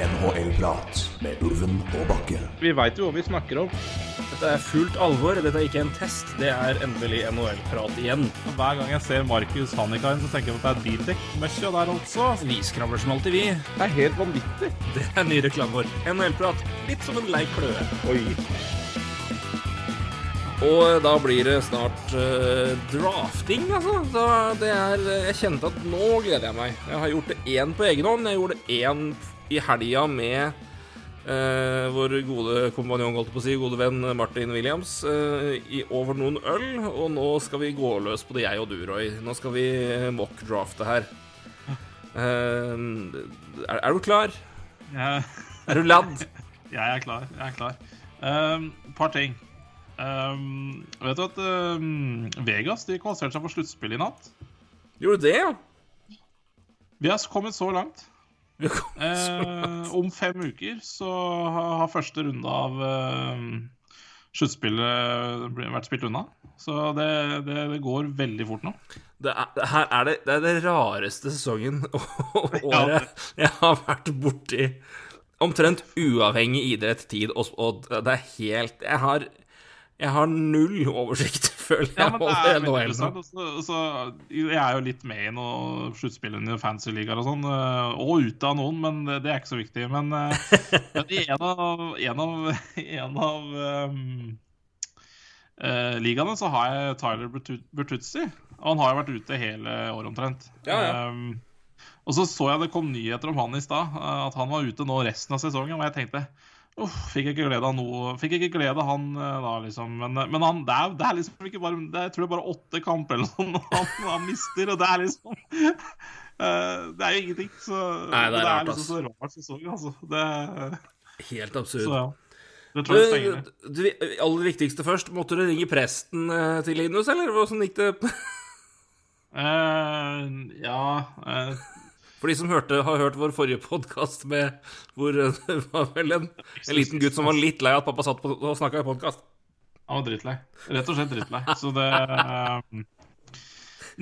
NHL-prat med Ulven og Bakke. Vi veit jo hva vi snakker om. Dette er fullt alvor. Dette er ikke en test. Det er endelig NHL-prat igjen. Hver gang jeg ser Markus Hannikainen, så tenker jeg at det er bildekk-møkkja der altså. Vi skravler som alltid, vi. Det er helt vanvittig. Det er ny reklame vår. NHL-prat. Litt som en lei kløe. Oi. Og da blir det snart uh, drafting, altså. Så det er Jeg kjente at nå gleder jeg meg. Jeg har gjort det én på egen hånd. Jeg gjorde det én i helga med eh, vår gode kompanjong, holdt på å si, gode venn Martin Williams, eh, i over noen øl. Og nå skal vi gå løs på det, jeg og du, Roy. Nå skal vi mock-drafte her. Eh, er, er du klar? Jeg, Er du ladd? jeg er klar. Jeg er klar. Um, par ting. Um, vet du at um, Vegas de kvalifiserte seg for sluttspill i natt? Gjorde du det, ja? Vi har kommet så langt. Eh, om fem uker så har første runde av eh, sluttspillet vært spilt unna. Så det, det, det går veldig fort nå. Det er, det her er det, det er det rareste sesongen og året jeg har vært borti. Omtrent uavhengig idrett, tid, og, og det er helt Jeg har, jeg har null oversikt, føler jeg. Ja, men det er veldig NHL nå. interessant. Så- så jeg er jo litt med i noen sluttspillene i fantasy-ligaer og sånn, eh, og ute av noen, men det, det er ikke så viktig. Men, eh, men i en av, en av, en av um, uh, ligaene så har jeg Tyler Bertu- Bertuzzi, og han har jo vært ute hele året omtrent. Ja, ja. Um, og så så jeg det kom nyheter om han i stad, at han var ute nå resten av sesongen, og jeg tenkte Uff, fikk ikke glede av noe Fikk ikke glede av han eh, da, liksom. Men, eh, men han, det, er, det er liksom ikke bare det er, Jeg tror det er bare åtte kamper eller noe han, han mister, og det er liksom uh, Det er jo ingenting. Så, Nei, det er rart, liksom så rar sesong, altså. Det, Helt så ja. Det tror jeg. Du, du, aller viktigste først, måtte du ringe presten til Linus, eller hvordan gikk det? uh, ja eh, For de som hørte, har hørt vår forrige podkast med hvor eh, det var vel en, en liten gutt som var litt lei at pappa satt på, og snakka i podkast. Han var drittlei. Rett og slett drittlei. Så det eh,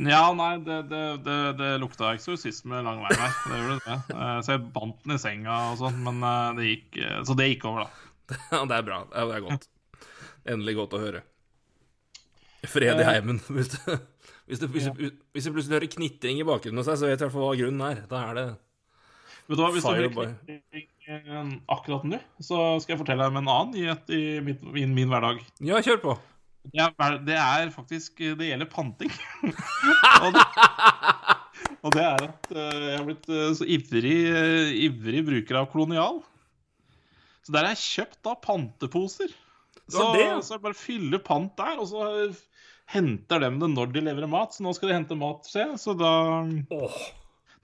Ja, nei, det, det, det, det lukta eksorsisme lang vei her. Det gjorde det. Eh, Så jeg bandt den i senga og sånn, men det gikk Så det gikk over, da. Ja, det er bra. Det er godt. Endelig godt å høre. Fred i heimen. Hvis det, hvis, ja. hvis, det, plutselig hører knitring i bakgrunnen hos deg, så vet jeg i hva grunnen er. Da er det Vet du hva, Hvis du hører knitring eh, akkurat nå, så skal jeg fortelle deg om en annen i mitt, min, min hverdag. Ja, kjør på. Det er, det er faktisk Det gjelder panting. og, det, og det er at eh, jeg har blitt eh, så ivrig, ivrig bruker av kolonial. Så der har jeg kjøpt da panteposer. Så, det, ja. så jeg bare fyller pant der, og så henter dem det når de leverer mat. Så nå skal de hente mat, se. Så da, oh.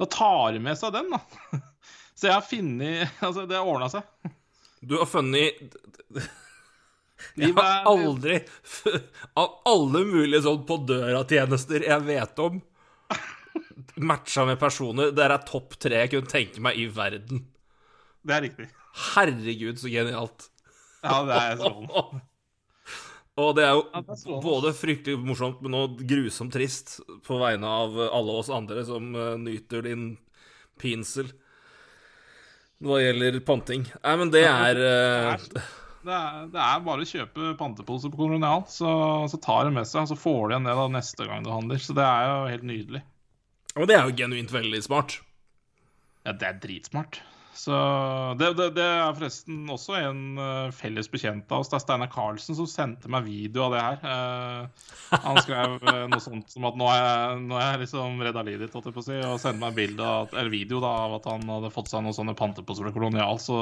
da tar de med seg den, da. Så jeg har funnet Altså, det har ordna seg. du har funnet Jeg har aldri Av alle mulige sånn på døra-tjenester jeg vet om, matcha med personer der er topp tre jeg kunne tenke meg i verden. Det er riktig. Herregud, så genialt. Ja, det er sånn. Og det er jo både fryktelig morsomt, men også grusomt trist på vegne av alle oss andre som eh, nyter din pinsel hva gjelder panting. Nei, men det er eh, Det er, det er bare å kjøpe pantepose på kolonial, så, så tar de med seg, og så får de igjen det da neste gang du handler. Så det er jo helt nydelig. Og det er jo genuint veldig smart. Ja, det er dritsmart. Så det, det, det er forresten også en eh, felles bekjent av oss. Det er Steinar Karlsen som sendte meg video av det her. Uh, han skrev eh, noe sånt som at nå er jeg, nå er jeg liksom redda livet ditt, på å si, og sendte meg bilde av, eller video da, av at han hadde fått seg noen sånne panteposer fra Kolonial. Så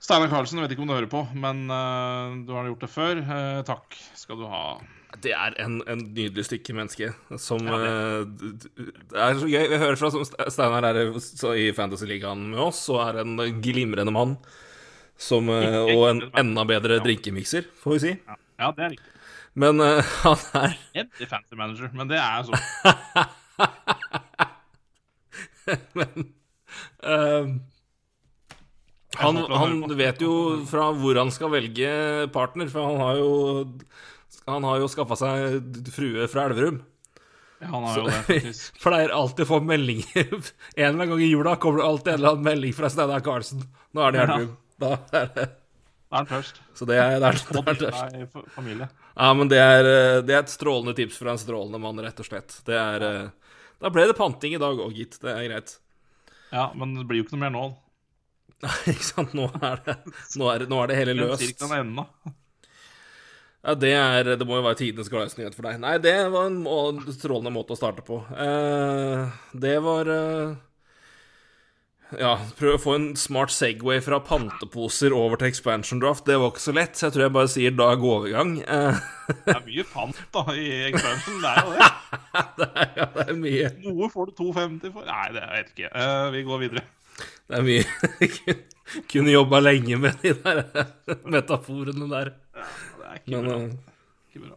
Steinar Karlsen, jeg vet ikke om du hører på, men uh, du har gjort det før. Uh, takk skal du ha. Det er en, en nydelig stykke menneske som Ja, det. d- Det er så gøy. Vi hører fra som Steinar er så i Fantasyligaen med oss, og er en glimrende mann. Som, og en enda bedre drinkemikser, får vi si. Ja, det er riktig. Men han er Eddie Fancy Manager, men det er sånn. Men han, han vet jo fra hvor han skal velge partner, for han har jo Han har jo skaffa seg frue fra Elverum. Ja, han har jo det, faktisk. Pleier alltid å få meldinger En eller annen gang i jula kommer det alltid en eller annen melding fra Steinar Karlsen. Nå er det Gjerdrum. Da er det Da er han tørst. Så det er, det er, det er, i familie. Ja, men det er, det er et strålende tips fra en strålende mann, rett og slett. Det er eh, Da ble det panting i dag òg, gitt. Det er greit. Ja, men det blir jo ikke noe mer nå. Ikke sant? Nå er det, nå er, nå er det hele løst. Ja, det er Det må jo være tidenes gladeste nyhet for deg. Nei, det var en må, strålende måte å starte på. Eh, det var eh, Ja, prøv å få en smart Segway fra panteposer over til expansion draft. Det var ikke så lett, så jeg tror jeg bare sier da går vi i gang. Eh, Det er mye pant da i expansion. Det er jo det. det, er, ja, det er mye Noe får du 250 for. Nei, det vet jeg ikke. Eh, vi går videre. Det er mye Kunne jobba lenge med de der metaforene der. Det er ikke Men bra. eh, Ikke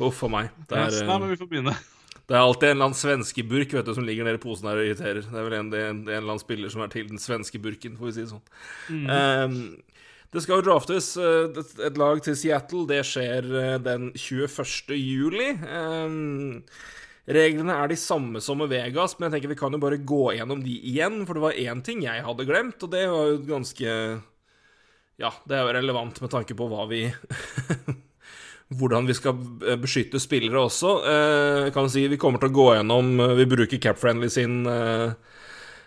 huff a meg. Det er, nei, eh, men vi får begynne. Det er alltid en eller annen svenskeburk vet du, som ligger nede i posen her og irriterer. Det er vel en, det er en, det er en eller annen spiller som er til den svenske burken, får vi si det sånn. Ehm, det skal jo draftes eh, et, lag til Seattle. Det skjer eh, den 21. juli. Ehm, reglene er de samme som med Vegas, men jeg tenker vi kan jo bare gå gjennom de igjen. For det var én ting jeg hadde glemt, og det var jo ganske Ja, det er jo relevant med tanke på hva vi hvordan vi skal beskytte spillere også. Eh, kan si Vi kommer til å gå gjennom eh, Vi bruker Capfriendly sin eh,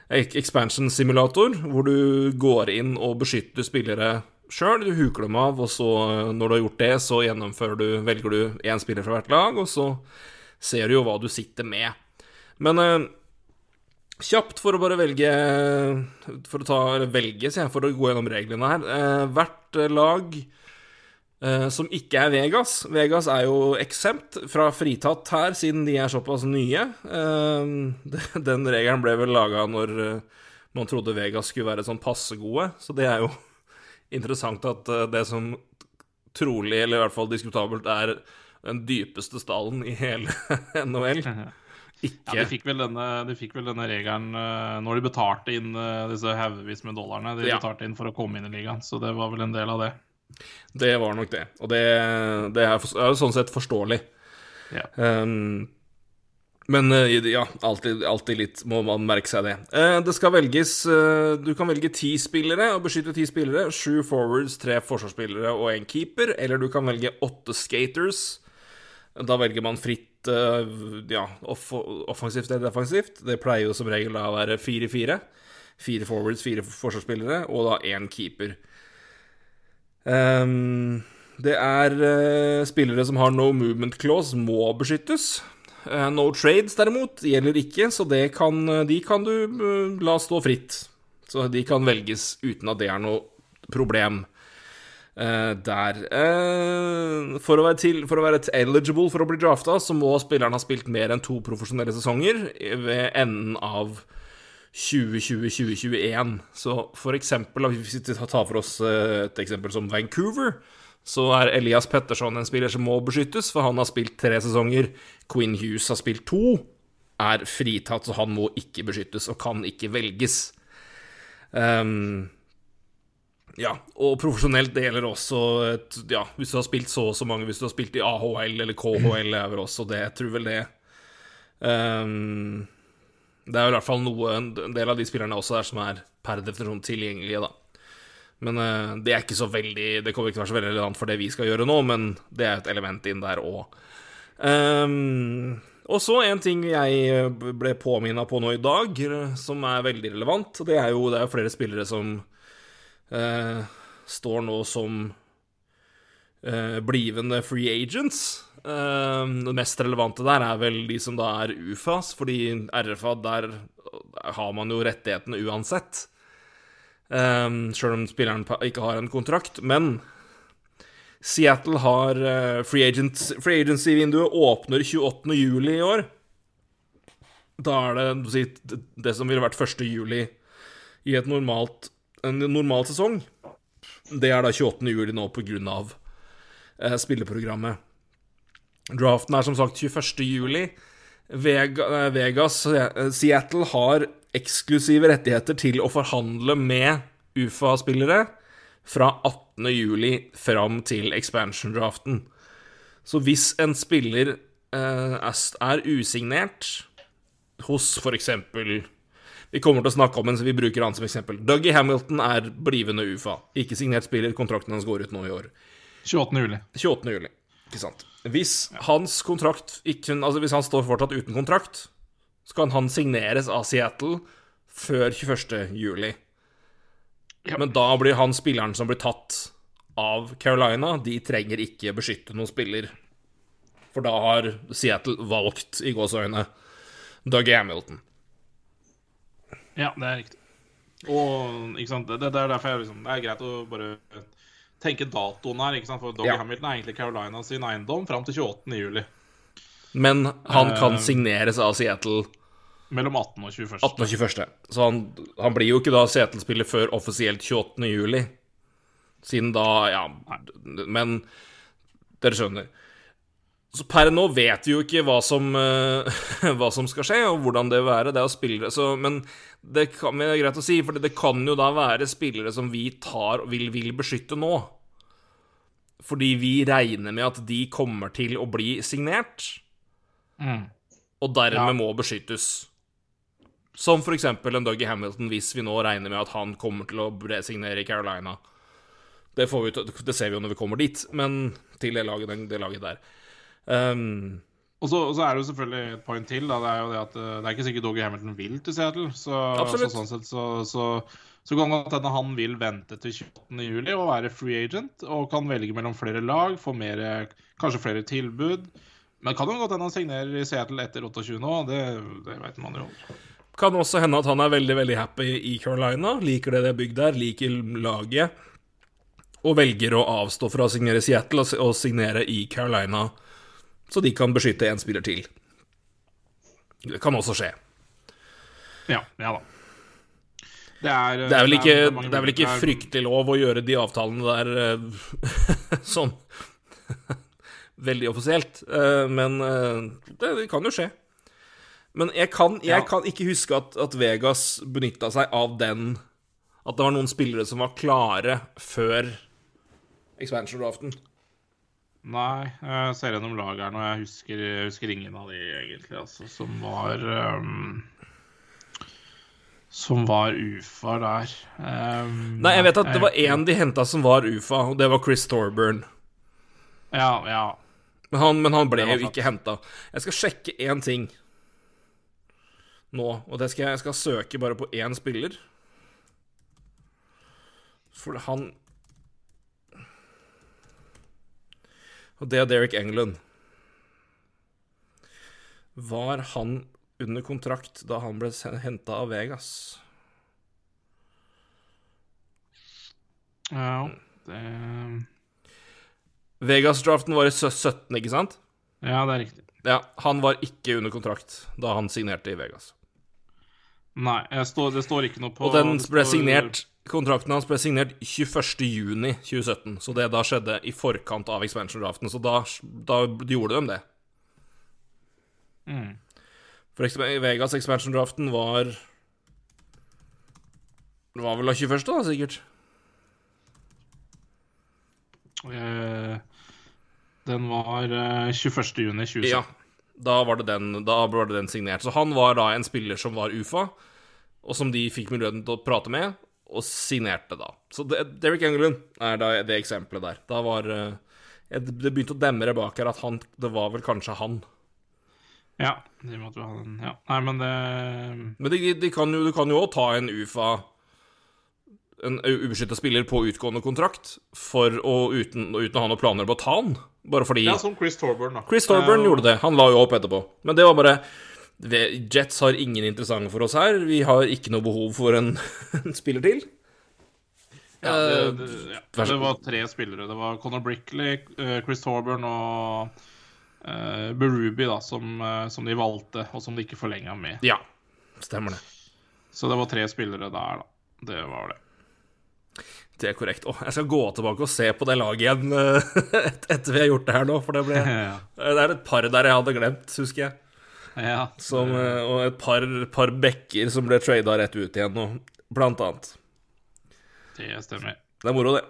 expansion simulator, hvor du går inn og beskytter spillere sjøl. Du huker dem av, og så, når du har gjort det, så gjennomfører du Velger du én spiller fra hvert lag, og så ser du jo hva du sitter med. Men eh, kjapt for å bare velge For å ta velge, sier jeg, for å gå gjennom reglene her. Eh, hvert lag eh, som ikke er Vegas. Vegas er jo eksempt fra fritatt her, siden de er såpass nye. Eh, den regelen ble vel laga når eh, man trodde Vegas skulle være sånn passe gode, så det er jo interessant at eh, det som trolig, eller i hvert fall diskutabelt, er den dypeste stallen i hele NHL. Ja, Ikke de fikk vel denne, de fikk vel denne regelen eh, når de betalte inn eh, disse haugevis med dollarene. De Ja. betalte inn for å komme inn i ligaen, så det var vel en del av det. Det var nok det. Og det, det er, jo sånn sett forståelig. Ja. Um, men eh, ja, alltid, alltid litt må man merke seg det. Det skal velges Du kan velge ti spillere og beskytte ti spillere. Sju forwards, tre forsvarsspillere og en keeper. Eller du kan velge åtte skaters. Da velger man fritt eh, ja, off offensivt eller defensivt. Det pleier jo som regel da å være 4-4. Fire forwards, fire forsvarsspillere og da én keeper. Um, det er uh, spillere som har no movement clause, må beskyttes. Uh, no trades, derimot, gjelder ikke, så kan, de kan du uh, la stå fritt. Så de kan velges uten at det er noe problem eh, der. Uh, for, å til, for å være eligible for å bli drafta, så må spilleren ha spilt mer enn to profesjonelle sesonger ved enden av 2020-2021. Så for eksempel, hvis vi tar for oss eh, et eksempel som Vancouver, så er Elias Petterson en spiller som må beskyttes, for han har spilt tre sesonger. Quinn Hughes har spilt to, er fritatt, så han må ikke beskyttes og kan ikke velges. Ehm, ja, og profesjonelt det gjelder også et, Ja, hvis du har spilt så og så mange, hvis du har spilt i AHL eller KHL, er vel også det. Jeg tror vel det. um, det er jo i hvert fall noe En del av de spillerne også der som er per definisjon tilgjengelige, da. Men uh, det er ikke så veldig Det kommer ikke til å være så veldig relevant for det vi skal gjøre nå, men det er et element inn der òg. og så en ting jeg ble påminna på nå i dag, eh, som er veldig relevant. Det er jo det er flere spillere som eh, står nå som eh, blivende free agents. Eh, det mest relevante der er vel de som da er UFAs, fordi RFA, der har man jo rettighetene uansett. Um, Sjøl om spilleren ikke har en kontrakt. Men Seattle har eh, free, agents, free agency-vinduet åpner 28. juli i år. Da er det det som ville vært 1. juli i et normalt, en normal sesong. Det er da 28. juli nå på grunn av eh, spilleprogrammet. Draften er som sagt 21. juli. Eh, Vegas, eh, Seattle har eksklusive rettigheter til å forhandle med UFA-spillere fra 18. juli fram til expansion-draften. Så hvis en spiller eh, er- er usignert hos eksempel Vi kommer til å snakke om en, så vi bruker han som eksempel. Dougie Hamilton er blivende UFA. Ikke signert spiller. Kontrakten hans går ut nå i år. 28. juli. 28. juli. Ikke sant. Hvis hans kontrakt ikke Altså hvis han står fortsatt uten kontrakt, så kan han signeres av Seattle før 21. juli. Ja. Men da blir han spilleren som blir tatt av Carolina, de trenger ikke beskytte noen spiller. For da har Seattle valgt, i gåseøyne, Doug Hamilton. Ja, det er riktig. Og ikke sant, det, det er derfor jeg liksom, det er greit å bare tenke datoen her. ikke sant, For Doggy Ja. Hamilton er egentlig Carolina sin eiendom fram til 28. juli. Men han kan Eh. signeres av Seattle Mellom 18. og 21. 18. og 21. Så han, han blir jo ikke da Seattle-spiller før offisielt 28. juli. Siden da Ja, men dere skjønner. Så per nå vet vi jo ikke hva som, eh, hva som skal skje, og hvordan det vil være. Det er å spille så, Men det, kan, men det er greit å si, for det kan jo da være spillere som vi tar og vil, vil beskytte nå. Fordi vi regner med at de kommer til å bli signert Mm. og dermed Ja. må beskyttes. Som for eksempel en Dougie Hamilton, hvis vi nå regner med at han kommer til å signere i Carolina. Det, får vi, det ser vi jo når vi kommer dit, men til det laget, det laget der. Um, Og så, og så er det jo selvfølgelig et poeng til. Da. Det er jo det at eh, det er ikke sikkert Doggy Hamilton vil til Seattle. Så, så sånn sett så, så, så kan det hende han vil vente til 28. juli og være free agent. Og kan velge mellom flere lag, få mer, kanskje flere tilbud. Men kan jo godt hende han signerer i Seattle etter 28 nå. Det, det vet man jo. kan også hende at han er veldig veldig happy i Carolina. Liker det det er bygd der, liker laget. Og velger å avstå fra å signere Seattle og signere i Carolina, så de kan beskytte en spiller til. Det kan også skje. Ja, ja da. Det er, Det er vel ikke, mange det er vel ikke fryktelig lov å gjøre de avtalene der sånn veldig offisielt, eh, men eh, det, det kan jo skje. Men jeg kan, jeg Ja. kan ikke huske at, at Vegas benytta seg av den At det var noen spillere som var klare før expansion-draften. Nei, jeg ser gjennom lagerne, og. Jeg husker, jeg husker ingen av de egentlig, altså, som var um, Som var UFA der. Um, Nei, jeg vet at det var én de henta som var UFA, og det var Chris Thorburn. Ja, ja. Men han, men han ble jo ikke henta. Jeg skal sjekke én ting nå, og det skal jeg, jeg skal søke bare på én spiller. For han Og det er Derek England. Var han under kontrakt da han ble henta av Vegas? ja det, Vegas-draften var i sø- 17, ikke sant? ja, det er riktig. Ja, han var ikke under kontrakt da han signerte i Vegas. Nei, står, det står ikke noe på Og den ble står- signert Kontrakten hans ble signert 21.6.2017, så det da skjedde i forkant av expansion-draften. Så da, da gjorde de det. Mm. For Vegas expansion-draften var Det var vel da 21., da, sikkert? Eh, Den var eh, 21. juni 2017. Ja. Da var, det den, da var det den signert. Så han var da en spiller som var UFA, og som de fikk muligheten til å prate med, og signerte da. Så Derek Engelund er da det eksempelet der. Da var eh, Det begynte å demre bak her at han Det var vel kanskje han. Ja, de måtte jo ha den. Ja. Nei, men det Men de, de kan jo, du kan jo også ta en UFA En ubeskytta spiller på utgående kontrakt for å, uten, uten å ha noen planer på å ta han. Bare fordi Ja, som Chris Torburn, da. Chris Torburn uh, gjorde det. Han la jo opp etterpå. Men det var bare Jets har ingen interessante for oss her. Vi har ikke noe behov for en, en spiller til. Ja, det, det, ja. det var tre spillere. Det var Conor Brickley, eh, Chris Torburn og uh, Berubi, da, som, eh, som de valgte, og som de ikke forlenga med. Ja, stemmer det. Så det var tre spillere der, da. Det var det. Det er korrekt. Åh, jeg skal gå tilbake og se på det laget igjen eh, et- etter vi har gjort det her nå, for det ble Ja. Det er et par der jeg hadde glemt, husker jeg. ja. Som, eh, og et par, par bekker som ble trada rett ut igjen, nå, blant annet. Det stemmer. Det er moro, det.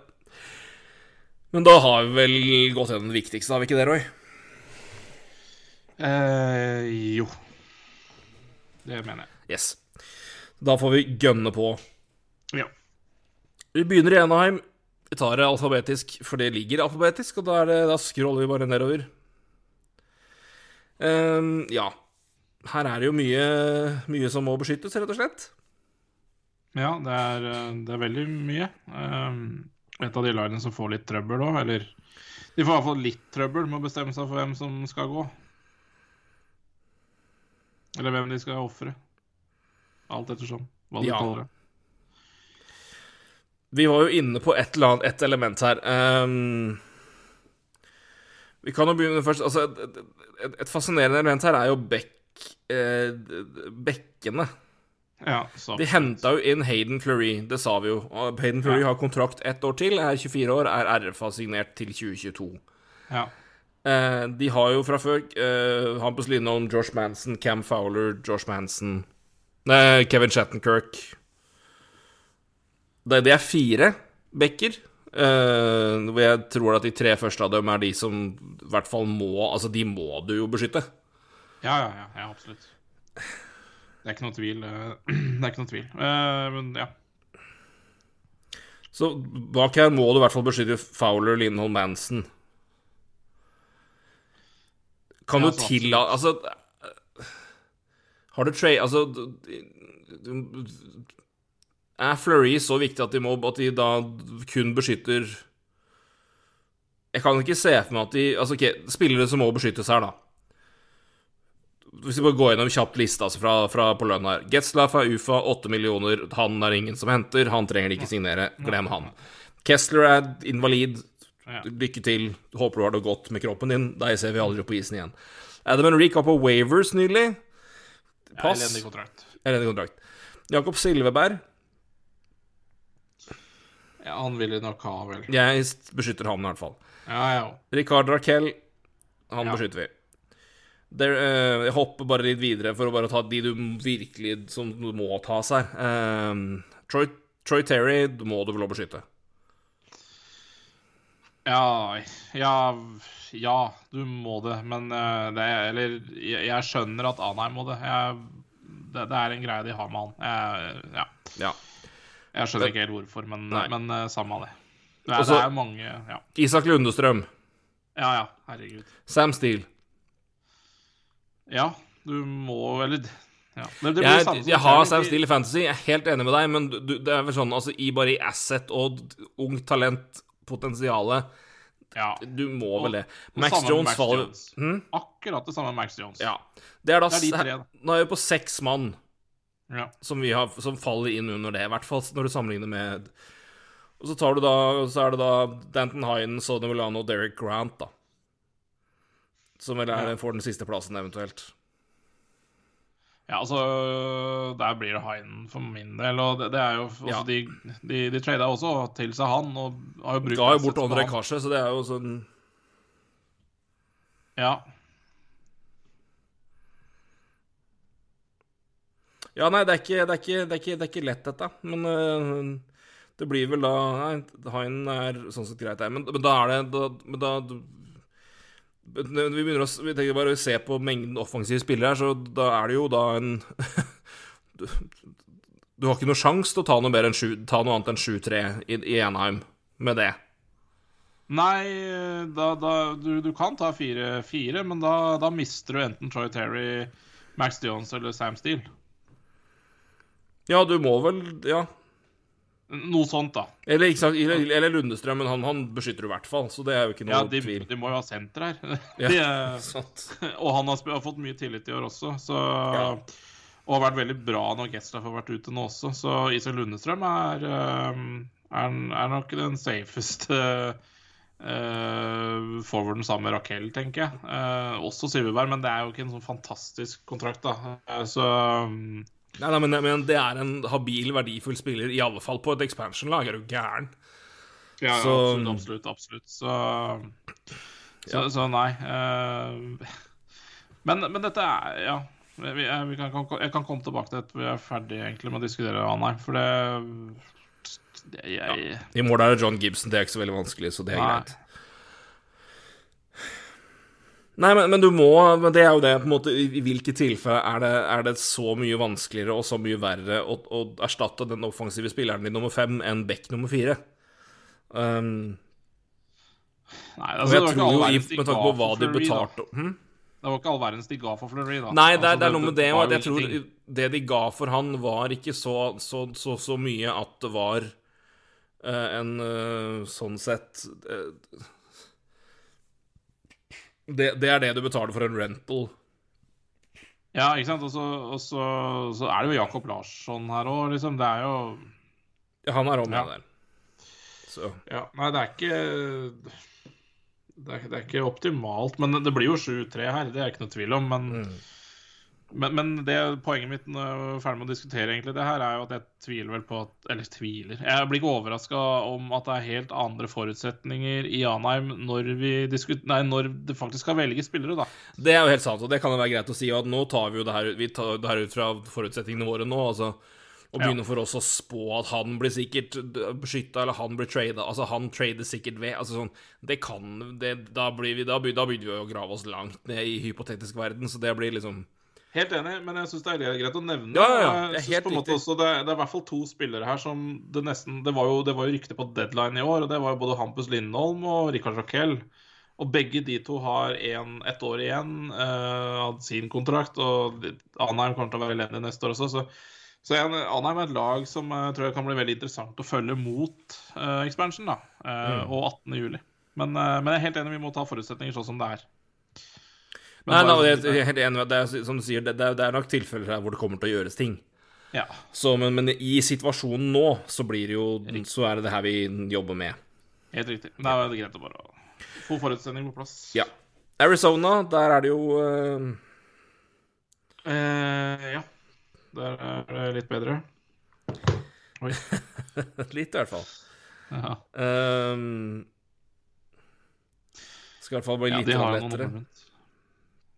Men da har vi vel gått gjennom det viktigste, har vi ikke det, Roy? Eh, jo. Det mener jeg. Yes. Da får vi gønne på. Ja. Vi begynner i Anaheim. Vi tar det alfabetisk, for det ligger alfabetisk, og da, det, da scroller vi bare nedover. Um, ja. Her er det jo mye, mye som må beskyttes, rett og slett. Ja, det er, eh, det er veldig mye. Um, et av de lagene som får litt trøbbel òg, eller De får i hvert fall litt trøbbel med å bestemme seg for hvem som skal gå. Eller hvem de skal ofre. Alt ettersom hva du Ja. kaller det. Vi var jo inne på et eller annet et element her. Um, vi kan jo begynne først Altså, et, et, et fascinerende element her er jo bekk... Eh, bekkene. Ja, så De henta jo inn Hayden Fleury, det sa vi jo. Og Hayden Fleury Ja. har kontrakt ett år til, er 24 år, er RFA signert til 2022. Ja. Eh, de har jo fra før eh, Hampus Lindholm, Josh Manson, Cam Fowler, Josh Manson Nei, Kevin Shattenkirk. Det, det er fire backer. Uh, hvor jeg tror at de tre første av dem er de som i hvert fall må Altså, de må du jo beskytte. Ja, ja, ja, ja, absolutt. Det er ikke noe tvil. eh, Det er ikke noe tvil. Uh, men ja. Så bak her må du i hvert fall beskytte Fowler, Lindholm, Manson. Kan Ja, du tillate. Altså Har du trade... Altså du- Er Fleury så viktig at de, må, at de da kun beskytter Jeg kan ikke se for meg at de Altså, ok, spillere som må beskyttes her, da. Hvis vi bare går gjennom kjapt lista altså fra, fra på lønn her. Getzlaff er UFA, 8 millioner. Han er ingen som henter. Han trenger de ikke signere. Glem han. Kessler er invalid. Lykke til. Håper du har det godt med kroppen din. Deg ser vi aldri på isen igjen. Adam Henrik var på Wavers nylig. Pass. Elendig kontrakt. Elendig kontrakt. Jakob Silveberg. Ja, han vil de nok ha, vel. Jeg beskytter han i hvert fall. Ja, ja. Ricard Raquel. Han Ja. beskytter vi. Der, uh, jeg hopper bare litt videre for å bare ta de du virkelig som du må tas her. Eh, Troy, Troy Terry du må du vel lov beskytte. Ja, ja, ja, du må det. Men uh, det er, Eller jeg, jeg skjønner at Anheim må det. Jeg, det. Det er en greie de har med han. Jeg, ja. Ja. Jeg skjønner ikke helt hvorfor, men, Nei. men uh, samme av det. Det er, Og det er mange Ja, Isak Lundestrøm. ja, ja herregud. Sam Steele. Ja, du må Eller ja. Det, det blir Jeg, jeg har Sam Steele i Fantasy, jeg er helt enig med deg, men du, det er vel sånn altså i bare i asset og ungt talent, potensialet Ja. Du må vel det. Max med Jones faller. Hm? Akkurat det samme med Max Jones. Ja. Det er da Det er de tre, da. Nå er vi på seks mann Ja. som, vi har, som faller inn under det, i hvert fall når du sammenligner med Og så tar du da Så er det da Danton Hine, Sonny Milano og Derek Grant, da. Som vel er Ja. får den siste plassen, eventuelt. Ja, altså Der blir det Heinen for min del. Og det, det er jo også Ja. De, de, de trada også til seg han, og har jo brukt Ga jo bort han. Kasje, så det er jo sånn Ja. Ja, nei, det er ikke, det er ikke, det er ikke, det er ikke lett, dette. Men uh, det blir vel da Hine er sånn sett greit. Men, men da er det da, men da Vi begynner å vi tenker bare å se på mengden offensive spillere her, så da er det jo da en du, du har ikke noe sjanse til å ta noe, enn 7, ta noe annet enn 7-3 i, i Enheim med det. Nei, da, da du, du kan ta 4-4, men da, da mister du enten Troy Terry, Max Jones eller Sam Steele. Ja, du må vel Ja. Noe sånt, da. Eller, sant, eller, eller Lundestrøm, men han, han beskytter du i hvert fall, så det er jo ikke noe Ja, de, tvil. de må jo ha senter her. Ja. De, eh, Sant. og han har, har fått mye tillit i år også, så Ja. Og har vært veldig bra når Getzlaff har vært ute nå også, så Isak Lundestrøm er, eh, er, er nok den safeste uh, forwarden sammen med Raquel, tenker jeg. Uh, også Silverberg, men det er jo ikke en sånn fantastisk kontrakt, da. Eh, så um, Nei, nei men, men det er en habil, verdifull spiller, i alle fall på et expansion-lag. Er du gæren? Ja, Så- absolutt, absolutt, absolutt. Så, så, så nei. Uh, men, men dette er Ja. Vi, vi kan, kan, jeg kan komme tilbake til det vi er ferdig egentlig med å diskutere Anheim, for det, det jeg, I mål er det John Gibson, det er ikke så veldig vanskelig, så det er Nei. greit. Nei, men, men, du må Men det er jo det, på en måte I, i hvilke tilfeller er det, er det så mye vanskeligere og så mye verre å, å erstatte den offensive spilleren din nummer fem enn Beck nummer fire? Um, Nei, altså, jeg tror jo, med tanke på hva de betalte hm? Det var ikke all verdens de ga for Fleury, da. Nei, det, altså, det er noe med det òg. Jeg tror det de ga for han, var ikke så, så, så, så mye at det var uh, en uh, sånn sett uh, det, det, er det du betaler for en rental. Ja, ikke sant. Og så, er det jo Jakob Larsson her òg, liksom. Det er jo Ja, han er òg med ja. der. Så. Ja, nei, det er ikke det er, det er, ikke optimalt, men det blir jo 7-3 her. Det er ikke noe tvil om. Men mm. Men, men det, poenget mitt når jeg er ferdig med å diskutere egentlig det her, er jo at jeg tviler vel på at Eller tviler. Jeg blir ikke overraska om at det er helt andre forutsetninger i Anheim når, vi nei, når det faktisk skal velge spillere, da. Det er jo helt sant, og det kan jo være greit å si. at nå tar vi jo det her, vi tar det her ut fra forutsetningene våre nå. altså og begynner ja. for oss å spå at han blir sikkert beskytta, eller han blir trada Altså, han trader sikkert ved Altså sånn Det kan det, Da blir vi Da begynner vi å grave oss langt ned i hypotetisk verden, så det blir liksom Helt enig, men jeg syns det er greit å nevne. Ja, ja, ja. Jeg synes på en måte også det, det, er i hvert fall to spillere her som det nesten Det var jo, det var jo rykte på deadline i år, og det var jo både Hampus Lindholm og Rikard Raquel. Og begge de to har en, ett år igjen uh, av sin kontrakt, og Anheim kommer til å være elendig neste år også. Så, så jeg, Anheim er et lag som jeg uh, tror jeg kan bli veldig interessant å følge mot uh, expansion, da, uh, mm. og 18. juli. uh, men jeg er helt enig, vi må ta forutsetninger sånn som det er. Nei, nei, jeg er helt enig. Det er, som du sier, det, det, er nok tilfeller her hvor det kommer til å gjøres ting. Ja. Så, men, men, i situasjonen nå, så blir det jo Så er det det her vi jobber med. Helt riktig. Da er det greit å bare få forutsetninger på plass. Ja. Arizona, der er det jo uh... eh, Ja. Der er det litt bedre. Oi. litt, i hvert fall. Ja. Um... skal i hvert fall bli ja, litt lettere.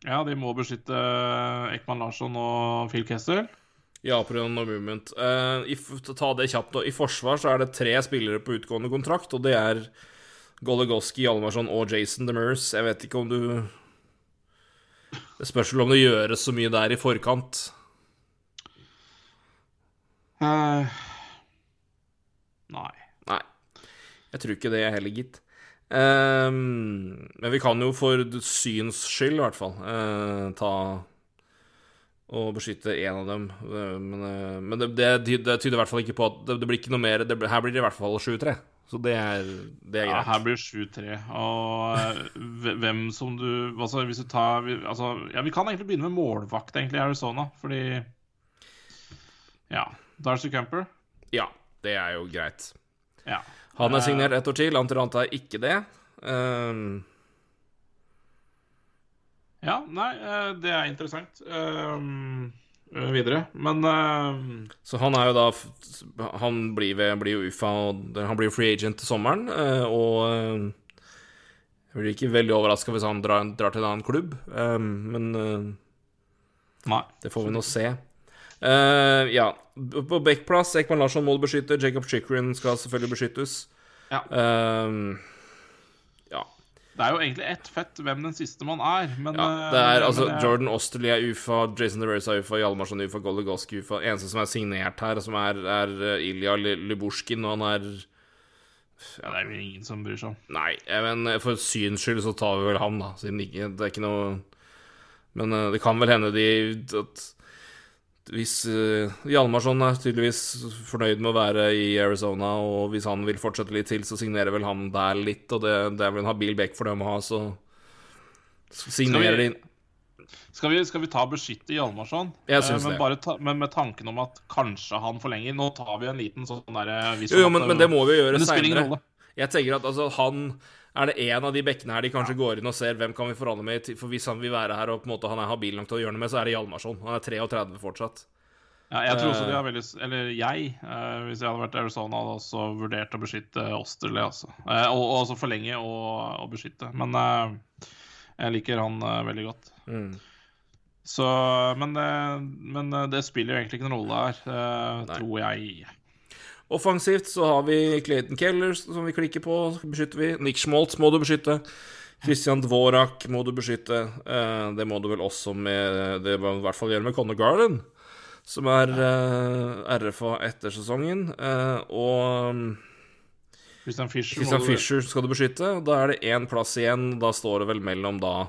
Ja, de må beskytte Ekman Larsson og Phil Kessel. Ja, pga. movement. Uh, i, ta det kjapt, I forsvar så er det tre spillere på utgående kontrakt, og det er Goligoski, Almarsson og Jason Demers. Jeg vet ikke om du Det spørs vel om det gjøres så mye der i forkant. Uh, nei. Nei. Jeg tror ikke det jeg heller, gitt. Um, men vi kan jo for syns skyld, i hvert fall, uh, ta og beskytte én av dem. Uh, men, uh, men det, det, det, tyder i hvert fall ikke på at det, det blir ikke noe mer det, Her blir det i hvert fall 7-3. Så det er, det er greit. Ja, her blir det 7-3. Og hvem som du Altså, hvis du tar altså, Ja, vi kan egentlig begynne med målvakt, egentlig, i Arizona, fordi Ja. Darcy Camper? Ja, det er jo greit. Ja. Han er signert ett år til, Antiranta er ikke det. Um... Ja, nei, eh, det er interessant. Um, videre, men um... Så han er jo da Han blir, ved, blir jo UFA, og han blir jo free agent til sommeren, og jeg blir ikke veldig overraska hvis han drar, drar, til en annen klubb, um, men Nei. Det får vi nå se. Uh, ja. På backplass, Ekman Larsson må du beskytte. Jacob Chikrin skal selvfølgelig beskyttes. Ja. Um, ja. Det er jo egentlig ett fett hvem den siste man er, men ja, Det er altså er... Jordan Osterly er UFA, Jason DeRose er UFA, Hjalmarsson UFA, Goligoski UFA. Eneste som er signert her, som er, er Ilja Lyburskin, og han er ja, Det er jo ingen som bryr seg om. Nei, men for syns skyld så tar vi vel han, da. Siden det ikke det er ikke noe Men det kan vel hende de at hvis uh, Hjalmarsson er tydeligvis fornøyd med å være i Arizona, og hvis han vil fortsette litt til, så signerer vel han der litt, og det, det er vel en habil back for dem å ha, så signerer de skal vi, skal vi ta beskytte Hjalmarsson? Jeg synes eh, men, det. Ta, men med tanken om at kanskje han forlenger. Nå tar vi en liten sånn derre Jo, jo men, men, det må vi gjøre seinere. Jeg tenker at altså, han er det en av de bekkene her de kanskje går inn og ser hvem kan vi forhandle med? For hvis han vil være her og på en måte han er habil nok til å gjøre noe med, så er det Hjalmarsson. Han er 33 fortsatt. Ja, jeg tror også de har veldig Eller jeg, eh, hvis jeg hadde vært Arizona, hadde også vurdert å beskytte Osterley, altså. Eh, og, og også forlenge og, og, beskytte. Men eh, jeg liker han eh, veldig godt. Mm. Så Men, eh, men eh, det spiller jo egentlig ikke noen rolle her, tror jeg. Offensivt så har vi Clayton Keller, som vi klikker på. beskytter vi. Nick Schmaltz må du beskytte. Christian Dvorak må du beskytte. Eh, det må du vel også med Det må i hvert fall gjøre med Conor Garland, som er eh, RFA etter sesongen. Eh, og Christian Fischer, Christian du- skal du beskytte. Da er det én plass igjen. Da står det vel mellom da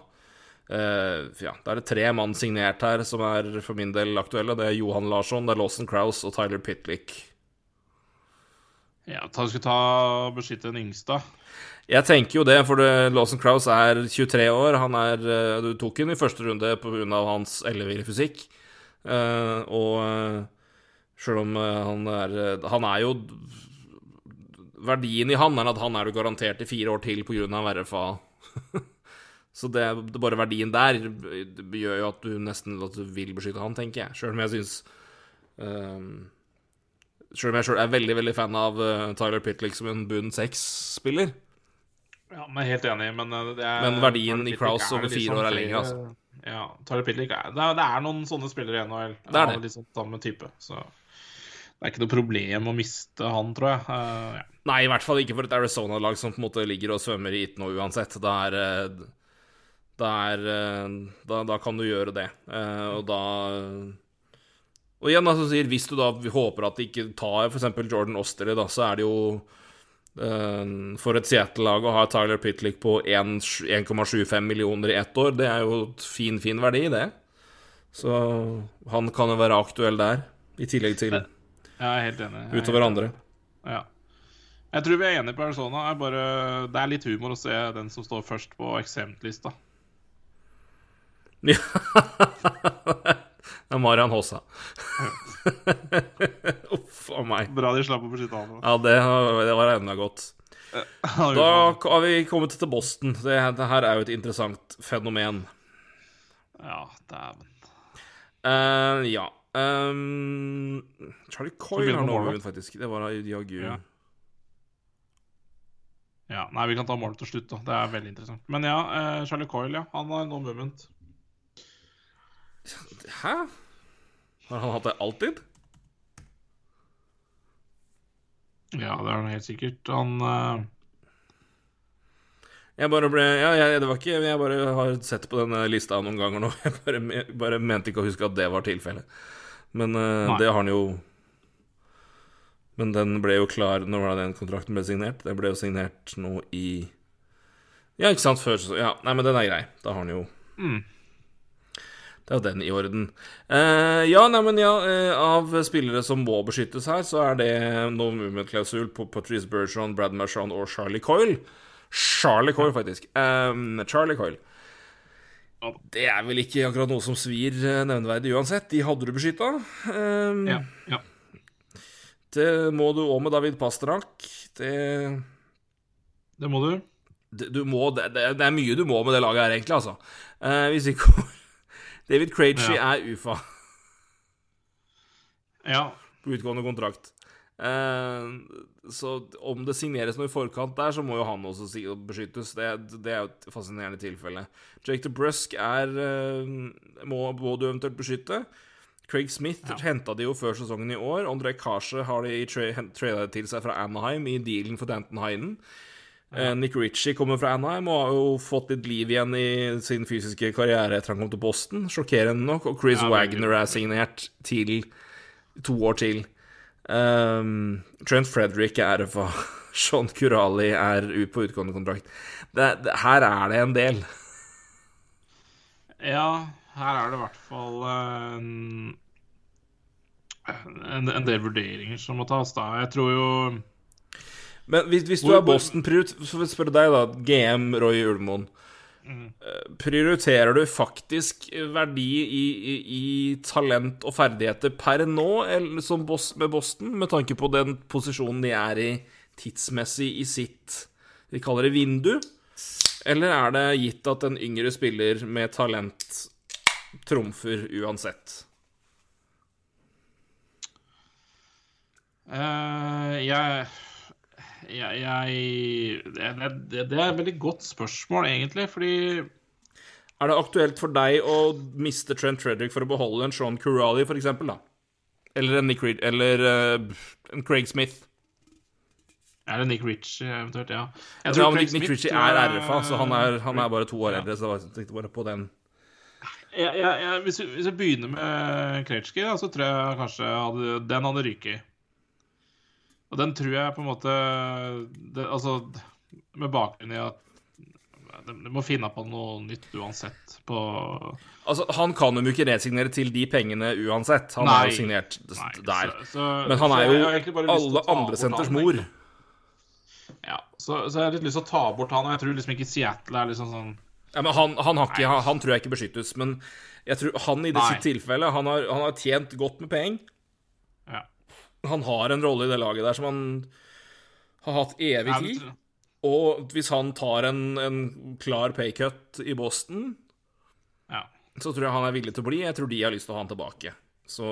eh, Ja, da er det tre mann signert her som er for min del aktuelle. Det er Johan Larsson, det er Lawson Krause og Tyler Pitlick. Ja, ta, skal ta beskytte den yngste. Jeg tenker jo det, for Lawson Crowes er 23 år. Han er eh, Du tok ham i første runde pga. hans elleville fysikk. Eh, og uh, sjøl om eh, han er eh, Han er jo Verdien i han er at han er du garantert i fire år til pga. RFA. Så det, det bare verdien der gjør jo at du nesten at du vil beskytte han, tenker jeg. Sjøl om jeg syns Sjøl om jeg sjøl er veldig veldig fan av eh, Tyler Pitlick som en bunn seks-spiller. Ja, men helt enig, men eh, det er Men verdien i Crouse er over fire sånn år er lenger, altså. Ja, Tyler Pitlick er det, er det er noen sånne spillere i NHL. Det er det. Sånn samme type, så det er ikke noe problem å miste han, tror jeg. Uh, ja. Nei, i hvert fall ikke for et Arizona-lag som på en måte ligger og svømmer i it nå uansett. Da er det er, da, da kan du gjøre det. Uh, og da Og igjen, altså, sier, hvis du da håper at de ikke tar f.eks. Jordan Osterley, da, så er det jo eh, For et Seattle-lag å ha Tyler Pitlick på 1,75 millioner i ett år, det er jo et fin, fin verdi, det. Så han kan jo være aktuell der, i tillegg til Jeg er er utover andre. Ja. Jeg tror vi er enige på Arizona. Er bare, det er litt humor å se den som står først på exempt-lista. Ja. det er Marian Håsa. Uff a meg. Bra de slapp å beskytte han. Ja, det, det var enda godt. Da har vi kommet til Boston. Det, det her er jo et interessant fenomen. Ja, dæven. Uh, ja. Um, Charlie Coyle har nå målvakt. vunnet, faktisk. Det var jaggu. Ja. Ja, Nei, vi kan ta målet til slutt, da. Det er veldig interessant. Men ja, uh, Charlie Coyle, ja. Han har no movement. Hæ? Har han hatt det alltid? Ja, det er han helt sikkert. Han uh... Jeg bare ble Ja, jeg, det var ikke Jeg bare har sett på denne lista noen ganger nå. Jeg bare, bare mente ikke å huske at det var tilfellet. Men uh, det har han jo Men den ble jo klar Når var det den kontrakten ble signert? Den ble jo signert nå i Ja, ikke sant? Før så Ja, nei, men den er grei. Da har han jo mm. Det er jo den i orden. Uh, ja, nei, men ja, Uh, av spillere som må beskyttes her, så er det no movement-klausul på Patrice Bergeron, Brad Marchand og Charlie Coyle. Charlie Coyle, faktisk. Um, Charlie Coyle. Det er vel ikke akkurat noe som svir eh, nevneverdig uansett. De hadde du beskytta. Um, Ja. ja. Det må du òg med David Pasternak. Det, Det må du. det, du må, det, det det er mye du må med det laget her, egentlig, altså. Uh, hvis ikke David Krejci Ja. er UFA. Ja. på utgående kontrakt. Eh, så om det signeres noe i forkant der, så må jo han også beskyttes. Det, det er jo et fascinerende tilfelle. Jake DeBrusk er eh, må, må du eventuelt beskytte. Craig Smith Ja. henta de jo før sesongen i år. André Kashe har de tra trada til seg fra Anaheim i dealen for Danton Heinen. Eh, Nick Ritchie kommer fra Anaheim og har jo fått litt liv igjen i sin fysiske karriere etter han kom til Boston. Sjokkerende nok. Og Chris Ja. Wagner er signert til to år til. Um, Trent Frederick er RFA. Sean Curali er på utgående kontrakt. Det, det, her er det en del. ja, her er det i hvert fall en, en, en del vurderinger som må tas, da. Jeg tror jo Men hvis, hvis du er Boston, så vil jeg spørre deg, da, GM Roy Ulmoen. Mm. Prioriterer du faktisk verdi i, i, i talent og ferdigheter per nå eller som boss med Boston, med tanke på den posisjonen de er i tidsmessig i sitt Vi kaller det vindu? Eller er det gitt at en yngre spiller med talent trumfer uansett? Uh, jeg jeg, jeg det, det, det er et veldig godt spørsmål, egentlig, fordi Er det aktuelt for deg å miste Trent Frederick for å beholde en Sean Curali, for eksempel, da? Eller en Nick Reed Eller uh, en Craig Smith? Eller Nick Ritchie, eventuelt. Ja. Jeg tror ja, Nick, Nick Ritchie er RFA, så han er, han er bare to år Ja. eldre. Så jeg tenkte bare på den. Ja, ja, ja, hvis, vi, hvis vi begynner med Kretsjki, så tror jeg kanskje hadde, den hadde ryket. Og den tror jeg på en måte det, Altså, med bakgrunn i at de må finne på noe nytt uansett på Altså, Han kan jo ikke resignere til de pengene uansett. Han Nei. er jo signert Nei, der. så- så- Men han er jo alle andre senters mor. Ja, så, så jeg har litt lyst til å ta bort han, og jeg tror liksom ikke Seattle er liksom sånn Ja, men han, han, har ikke, han, han tror jeg ikke beskyttes. Men jeg tror han i det Nei. sitt tilfelle han har, han har tjent godt med penger. Han har en rolle i det laget der som han har hatt evig tid. Og hvis han tar en, en klar paycut i Boston, ja. så tror jeg han er villig til å bli. Jeg tror de har lyst til å ha han tilbake. Så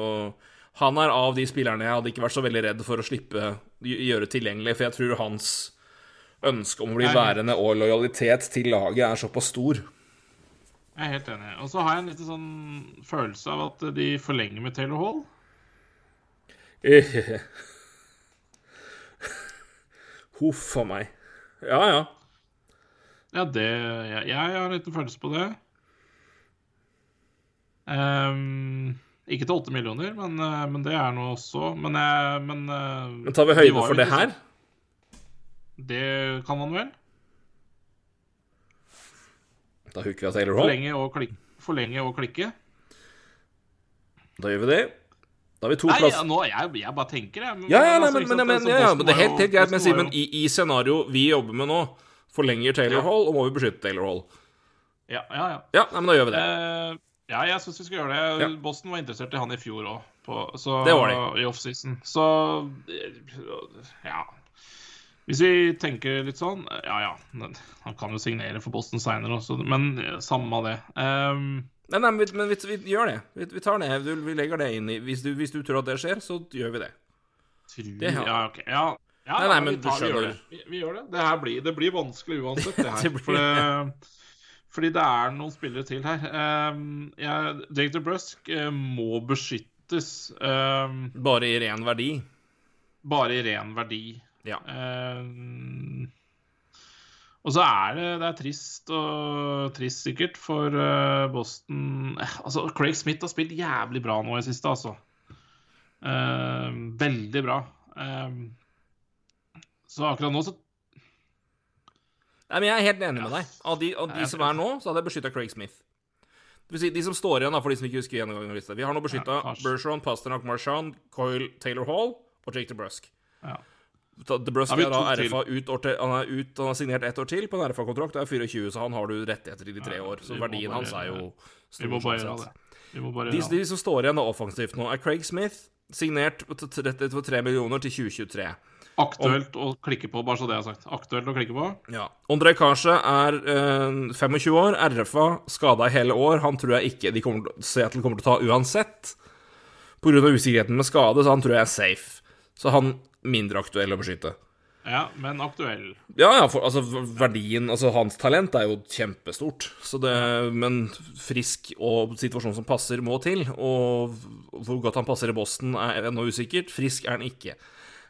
han er av de spillerne jeg hadde ikke vært så veldig redd for å slippe gjøre tilgjengelig, for jeg tror hans ønske om å bli værende og lojalitet til laget er såpass stor. Jeg er helt enig. Og så har jeg en liten sånn følelse av at de forlenger med Taylor Hall. Huff a meg. Ja, ja. Ja, det Jeg, jeg har en liten følelse på det. Um, ikke til åtte millioner, men, eh, men det er noe også. Men, jeg, men eh, Men tar vi høyde for det her? sånn- Det kan man vel? Da hooker vi av Taylor Hall. Forlenge og, klik, forlenge og klikke? Da gjør vi det. Da har vi to Nei, plass... ja, nå, jeg, jeg bare tenker, jeg. Ja, ja, nei, altså, men, ikke men, men, altså, ja, ja, men det er helt, helt greit, men Simen, i, i scenario vi jobber med nå, forlenger Taylor Ja. Hall, og må vi beskytte Taylor Hall? Ja, ja, ja. Ja, nei, men da gjør vi det. Uh, ja, jeg syns vi skal gjøre det. Boston var interessert i han i fjor òg, Det var de. i offseason. Så ja. Hvis vi tenker litt sånn Ja, ja. Han kan jo signere for Boston seinere også, men eh, samme av det. Um, Nei, nei, men, vi, men vi, vi gjør det. Vi, vi tar det. Du, vi legger det inn i hvis du, hvis du tror at det skjer, så gjør vi det. tror, Det har- ja, ok. Ja, ja Nei, nei, men vi, tar, du vi, gjør det. Vi, vi gjør det. Det her blir, det blir vanskelig uansett, det her. Det blir- For det, fordi det er noen spillere til her. Um, ja, Jake Brusk uh, må beskyttes. Um, Bare i ren verdi. bare i ren verdi. Ja. Eh, og så er det, det er trist og trist sikkert for eh, Boston Eh, Altså, Craig Smith har spilt jævlig bra nå i siste, altså. Uh, veldig bra. Uh, så akkurat nå så Nei, men Jeg er helt enig med deg. Av de, av de som er nå, så hadde jeg beskytta Craig Smith. Det vil si, De som står igjen, da, for de som ikke husker gjennomgangen Vi har nå beskytta Ja. Bergeron, Pasternak, Marchand, Coyle, Taylor Hall og Jake DeBrusk. ja. Da har er da. RFA ut år til, han, er ut, han er signert ett år til på en RFA-kontrakt. Det er 24, så han har du rettigheter i de tre år. Så verdien bare- hans er jo Vi må bare sånn gjøre det. Bare De, de som står igjen da offensivt nå, er Craig Smith, signert for 3 millioner til 2023. Aktuelt å klikke på, bare så det er sagt. Aktuelt å klikke på. Ja. Ondrej Kasje er øh, 25 år, RFA, skada i hele år. Han tror jeg ikke de kommer, Seattle kommer til å ta uansett. Pga. usikkerheten med skade, så han tror jeg er safe. Så han mindre aktuell å beskytte. Ja, men aktuell. Ja, ja, for altså, verdien Altså, hans talent er jo kjempestort. Så det Men frisk og situasjon som passer, må til. Og hvor godt han passer i Boston, er ennå usikkert. Frisk er han ikke.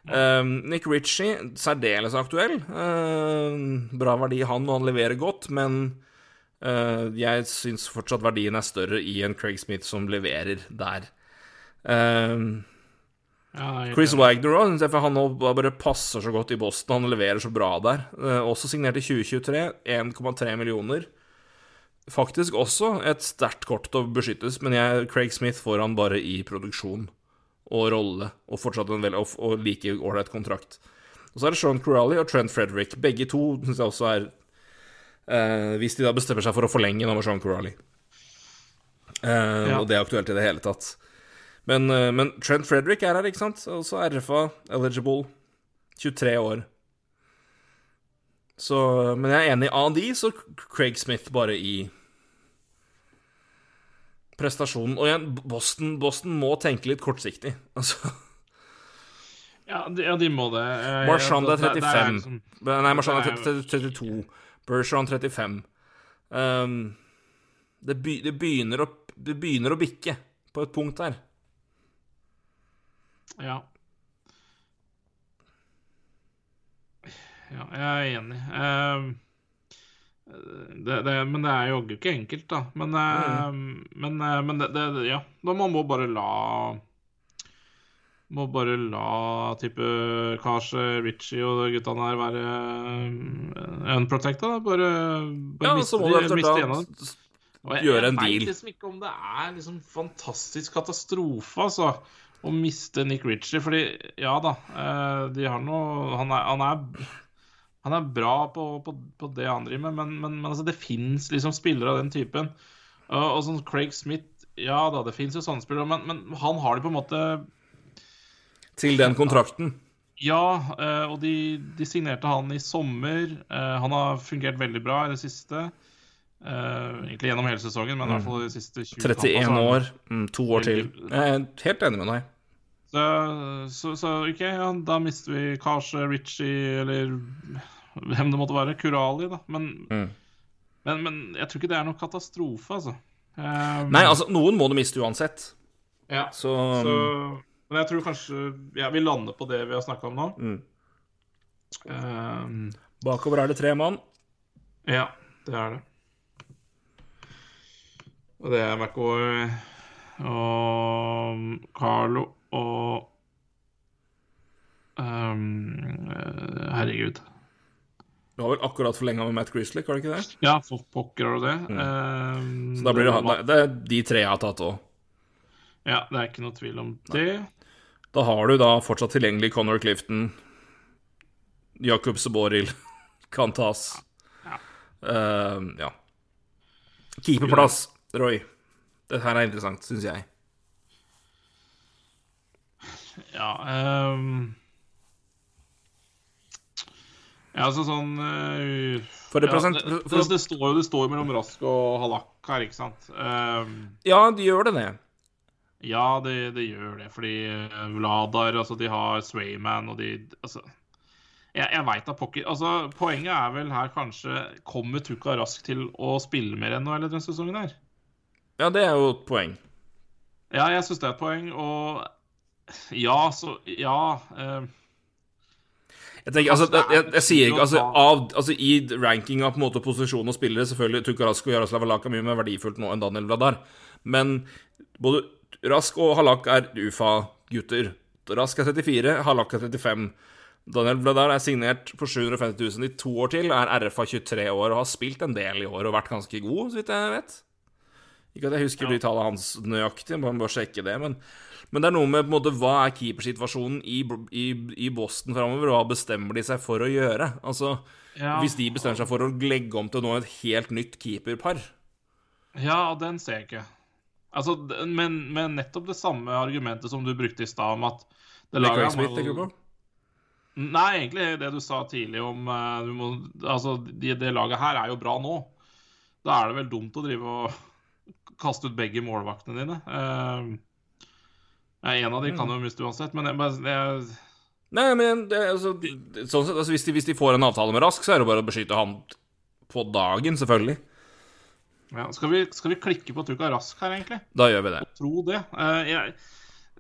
Um, Nick Ritchie, særdeles aktuell. Uh, bra verdi han, og han leverer godt, men uh, jeg syns fortsatt verdien er større i en Craig Smith som leverer der. Uh, Ja, Chris Wagner òg, for han bare passer så godt i Boston. Han leverer så bra der. Eh, også signert i 2023. 1,3 millioner. Faktisk også et sterkt kort til å beskyttes, men jeg, Craig Smith får han bare i produksjon og rolle, og fortsatt en vel, og, og like ålreit kontrakt. Og så er det Sean Corrali og Trent Frederick. Begge to syns jeg også er eh, Hvis de da bestemmer seg for å forlenge nå med Sean Corrali. Eh, Ja. Og det er aktuelt i det hele tatt. Men, eh, men Trent Frederick er her, ikke sant? Også RFA, eligible. 23 år. Så Men jeg er enig av de, så Craig Smith bare i prestasjonen. Og igjen, Boston, Boston må tenke litt kortsiktig. Altså, Ja, de, ja, de må det. Eh, Marchand er 35. det- det 35. liksom- Nei, Marchand er er- 32. Bergeron 35. Um, det, be, det, begynner å, det begynner å bikke på et punkt her. Ja. Ja, jeg er enig. Uh, det, det, men det er jaggu ikke enkelt, da. Men, eh, men, uh, men det, det, ja. Da man må bare la Må bare la type Kasje, Ritchie og de guttene her være eh, unprotected. Bare, bare Ja, miste så må du de- miste dem. Og jeg, gjøre en jeg deal. vet liksom ikke om det er liksom fantastisk katastrofe, altså, å miste Nick Ritchie. Fordi, ja da, eh, de har noe Han er, han er, han er bra på, på, på det han driver med, men, men, men altså, det fins liksom spillere av den typen. Og, og sånn Craig Smith Ja da, det fins jo sånne spillere, men, men han har de på en måte Til den kontrakten. Ja, eh, og de, de signerte han i sommer. Eh, han har fungert veldig bra i det siste. Uh, egentlig gjennom hele sesongen, men i hvert fall de siste 20 kampene, 31 så år, mm, to år til. Jeg er helt enig med deg. Så, så, så OK, ja, da mister vi Kasje, Ritchie eller hvem det måtte være. Kurali, da. Men, Mm. men, men jeg tror ikke det er noen katastrofe, altså. Um, Nei, altså, noen må du miste uansett. ja, Så, så, Men jeg tror kanskje ja, vi lander på det vi har snakka om nå. Mm. Um, bakover er det tre mann. Ja, det er det. Og det er McCoy og Carlo og eh, Herregud. Du har vel akkurat forlenga med Matt Grizzly, har du ikke det? Ja, for pokker har du det. Mm. Um, Så da blir det, det, det er de tre jeg har tatt òg. Ja, det er ikke noe tvil om det. Da har du da fortsatt tilgjengelig Connor Clifton, Jakob Seboril kan tas. Ja. Uh, ja. Keeperplass, Roy. Dette her er interessant, syns jeg. Ja um... Ja, altså sånn uh, For ja, represent... det, det, det, står jo, det står mellom Rask og Halak her, ikke sant? Um, ja, de gjør det, det. Ja, det, de gjør det, fordi eh, Vladar altså De har Swayman, og de Altså Jeg, jeg veit da pokker altså, Poenget er vel her kanskje Kommer Tukka Rask til å spille mer NHL denne sesongen her? Ja, det er jo et poeng. Ja, jeg syns det er et poeng, og ja, så Ja. Eh, Jeg, tenker, altså, jeg, jeg, jeg sier ikke altså, av, altså, I rankinga på en måte posisjon og spillere Selvfølgelig Tukka Rask og Jaroslav Halak er mye mer verdifullt nå enn Daniel Vladar. Men både Rask og Halak er UFA-gutter. Rask er 34, Halak er 35. Daniel Vladar er signert for 750 000 i to år til, er RFA 23 år og har spilt en del i år og vært ganske god, så vidt jeg vet. Ikke at jeg husker de tallene hans nøyaktig, man bør sjekke det. Men, men det er noe med på en måte, hva er keepersituasjonen i, i, i Boston framover, hva bestemmer de seg for å gjøre? Altså, ja, Hvis de bestemmer seg for å legge om til nå et helt nytt keeperpar ja, den ser jeg ikke. Altså, men, men nettopp det samme argumentet som du brukte i stad, om at det laget Smith, tenker du på? Nei, egentlig det du sa tidlig om eh, må, Altså, det, det laget her er jo bra nå. Da er det vel dumt å drive og kaste ut begge målvaktene dine. Eh, ja, en av de kan jo miste uansett, men jeg, bare- jeg, Nei, men det, altså, sånn sett, altså, hvis, de, hvis de får en avtale med Rask, så er det bare å beskytte han på dagen, selvfølgelig. ja, skal, vi, skal vi klikke på Tuka Rask her, egentlig? Da gjør vi det. Tro det. Uh, jeg,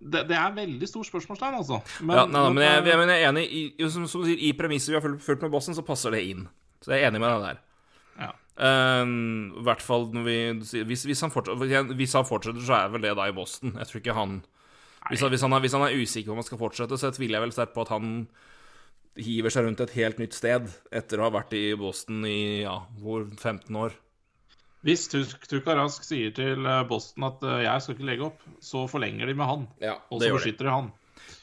det, det er veldig stort spørsmålstegn, altså. Men, Ja, nei, nei, men jeg, jeg, men jeg er enig i, som, som sier, i premisset vi har fulgt, med Boston, så passer det inn. Så jeg er enig med deg der. ja. Uh, hvert fall når vi hvis, hvis, han fortsetter, hvis han fortsetter, så er vel det da i Boston. Jeg tror ikke han Hvis han, hvis han, er, hvis han er usikker på om han skal fortsette, så tviler jeg vel sterkt på at han hiver seg rundt et helt nytt sted etter å ha vært i Boston i ja, hvor 15 år. Hvis Tuk- Tuka Rask sier til eh, Boston at eh, 'jeg skal ikke legge opp', så forlenger de med han. Ja, Og så beskytter de han.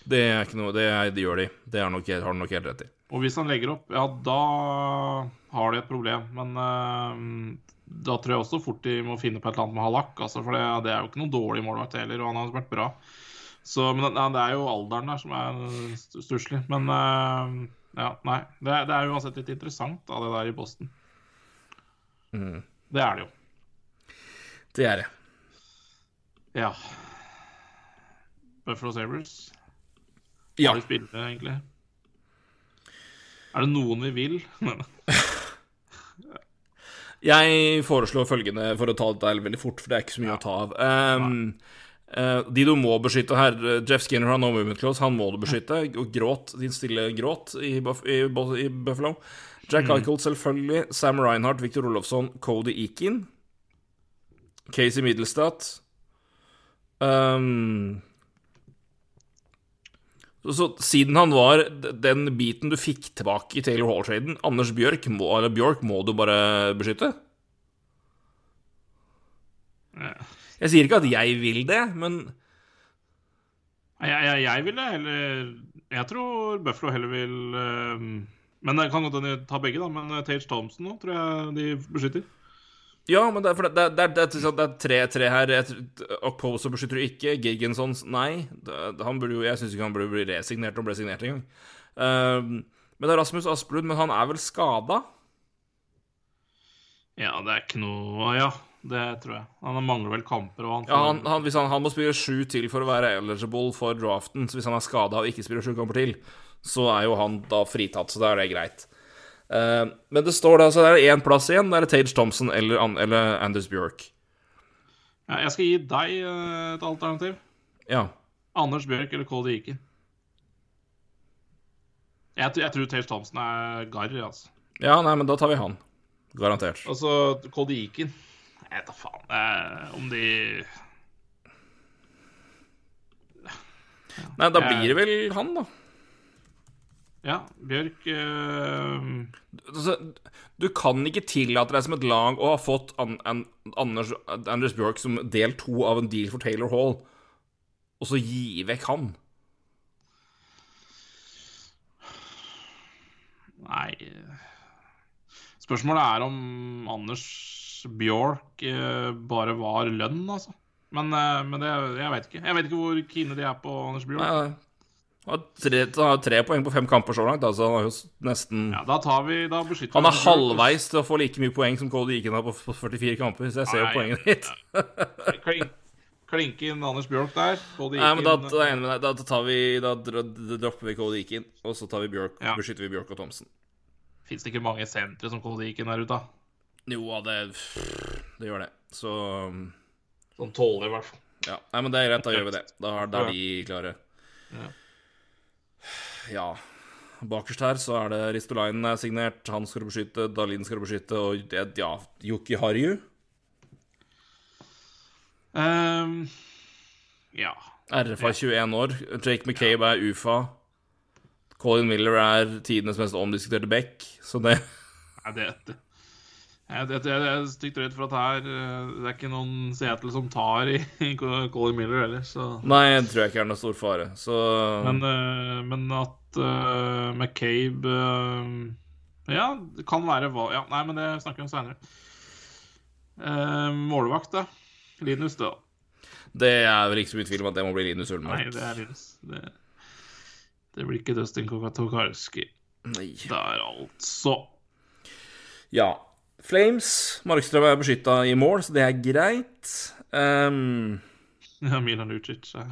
Det er ikke noe Det, det gjør de. Det nok, har de nok helt rett i. Og hvis han legger opp, ja, da har de et problem. Men uh, da tror jeg også fort de må finne på et eller annet med Halak. Altså, for det, det er jo ikke noen dårlig målvakt heller, og han har vært bra. Så, men ja, det er jo alderen der som er st- stusslig. Men eh, ja, nei. Det, det er uansett litt interessant, da, det der i Boston. Mm. Det er det jo. Det er det. Ja. Buffalo Sabres. Ja. Har de spillere, egentlig? Er det noen vi vil? Jeg foreslår følgende, for å ta dette veldig fort, for det er ikke så mye Ja. å ta av. Um, de du må beskytte her eh, Jeff Skinner har no movement clause, han må du beskytte. Og gråt, din stille gråt i, Buff i, i Buffalo. Jack Eichel, selvfølgelig. Sam Reinhardt, Victor Olofsson, Cody Eakin. Casey Middlestad. Um, så, så siden han var den biten du fikk tilbake i Taylor Hall-traden Anders Bjørk må, eller Bjørk må du bare beskytte? Ja. Jeg sier ikke at jeg vil det, men Jeg, jeg, jeg vil det Eller Jeg tror Buffalo heller vil eh, Men det kan godt hende de tar begge, da. Men eh, Tage Thompson nå tror jeg de beskytter. Ja, men det, er- det, det, det, er tre-tre her. Opposer beskytter du ikke. Giggensons nei. Det, han burde jo, jeg syns ikke han burde bli resignert og ble signert engang. Um, men det er Rasmus Asplund, men han er vel skada? Ja, det er ikke noe Ja, det tror jeg. Han mangler vel kamper og han Ja, han, han, hvis han, han må spille sju til for å være eligible for draften, så hvis han er skada og ikke spiller sju kamper til, så er jo han da fritatt, så da er det greit. Uh, men det står da, så det er én plass igjen. Det er Tage Thompson eller, eller Anders Bjørk. ja, Jeg skal gi deg eh, et alternativ. Ja. Anders Bjørk eller Cody Eakin. Jeg, jeg tror Tage Thompson er garr, altså. ja, nei, men da tar vi han. Garantert. Altså, Cody Eakin Jeg vet da faen eh, om de Nei, da blir det vel han, da. Ja, Bjørk øh... altså, Du kan ikke tillate deg som et lag å ha fått an, an, Anders, Anders Bjørk som del to av en deal for Taylor Hall, og så gi vekk han. Nei Spørsmålet er om Anders Bjørk eh, bare var lønn, altså. Men, eh, men det, jeg vet ikke. Jeg vet ikke hvor kine de er på Anders Bjørk. Nei. Han har tre, tre poeng på fem kamper så langt, altså han har jo nesten Ja, da tar vi Da beskytter Han er Anders halvveis til å få like mye poeng som Cody Eakin har på på 44 kamper, så jeg ser jo poenget ditt. Klink- Klinke inn Anders Bjørk der. Cody Nei, men da, Eakin, da er med deg. Da, tar vi Da dropper vi Cody Eakin, og så tar vi Bjørk, Ja. beskytter vi Bjørk og Thomsen. Fins det ikke mange sentre som Cody Eakin der ute? da? Jo, det Det gjør det. Så Sånn tåler, i hvert fall. Ja, nei, men det er greit, da gjør vi det. Da er, da er de klare. Ja. Ja. Bakerst her så er det Ristolainen er signert, han skal beskytte, Dalin skal beskytte, og det, ja, Yuki Harju. Um, ja. RFA 21 år. Jake McCabe er UFA. Colin Miller er tidenes mest omdiskuterte back, så det Ja, det, det. Jeg, jeg, jeg er stygt redd for at her eh, Det er ikke noen Seattle som tar i, i Colin Miller heller, så Nei, det tror jeg ikke er noe stor fare. Så Men, eh, men at uh, McCabe uh, Ja, det kan være hva ja, Nei, men det snakker vi om seinere. målvakt, da. Linus, da. det er vel ikke så mye tvil om at det må bli Linus Nei, det er Linus. Det, det blir ikke Dustin Tokarski Nei. der, altså. Ja. Flames. Markstrøm er beskytta i mål, så det er greit. Um, Ja, Milan Lucic. Ja.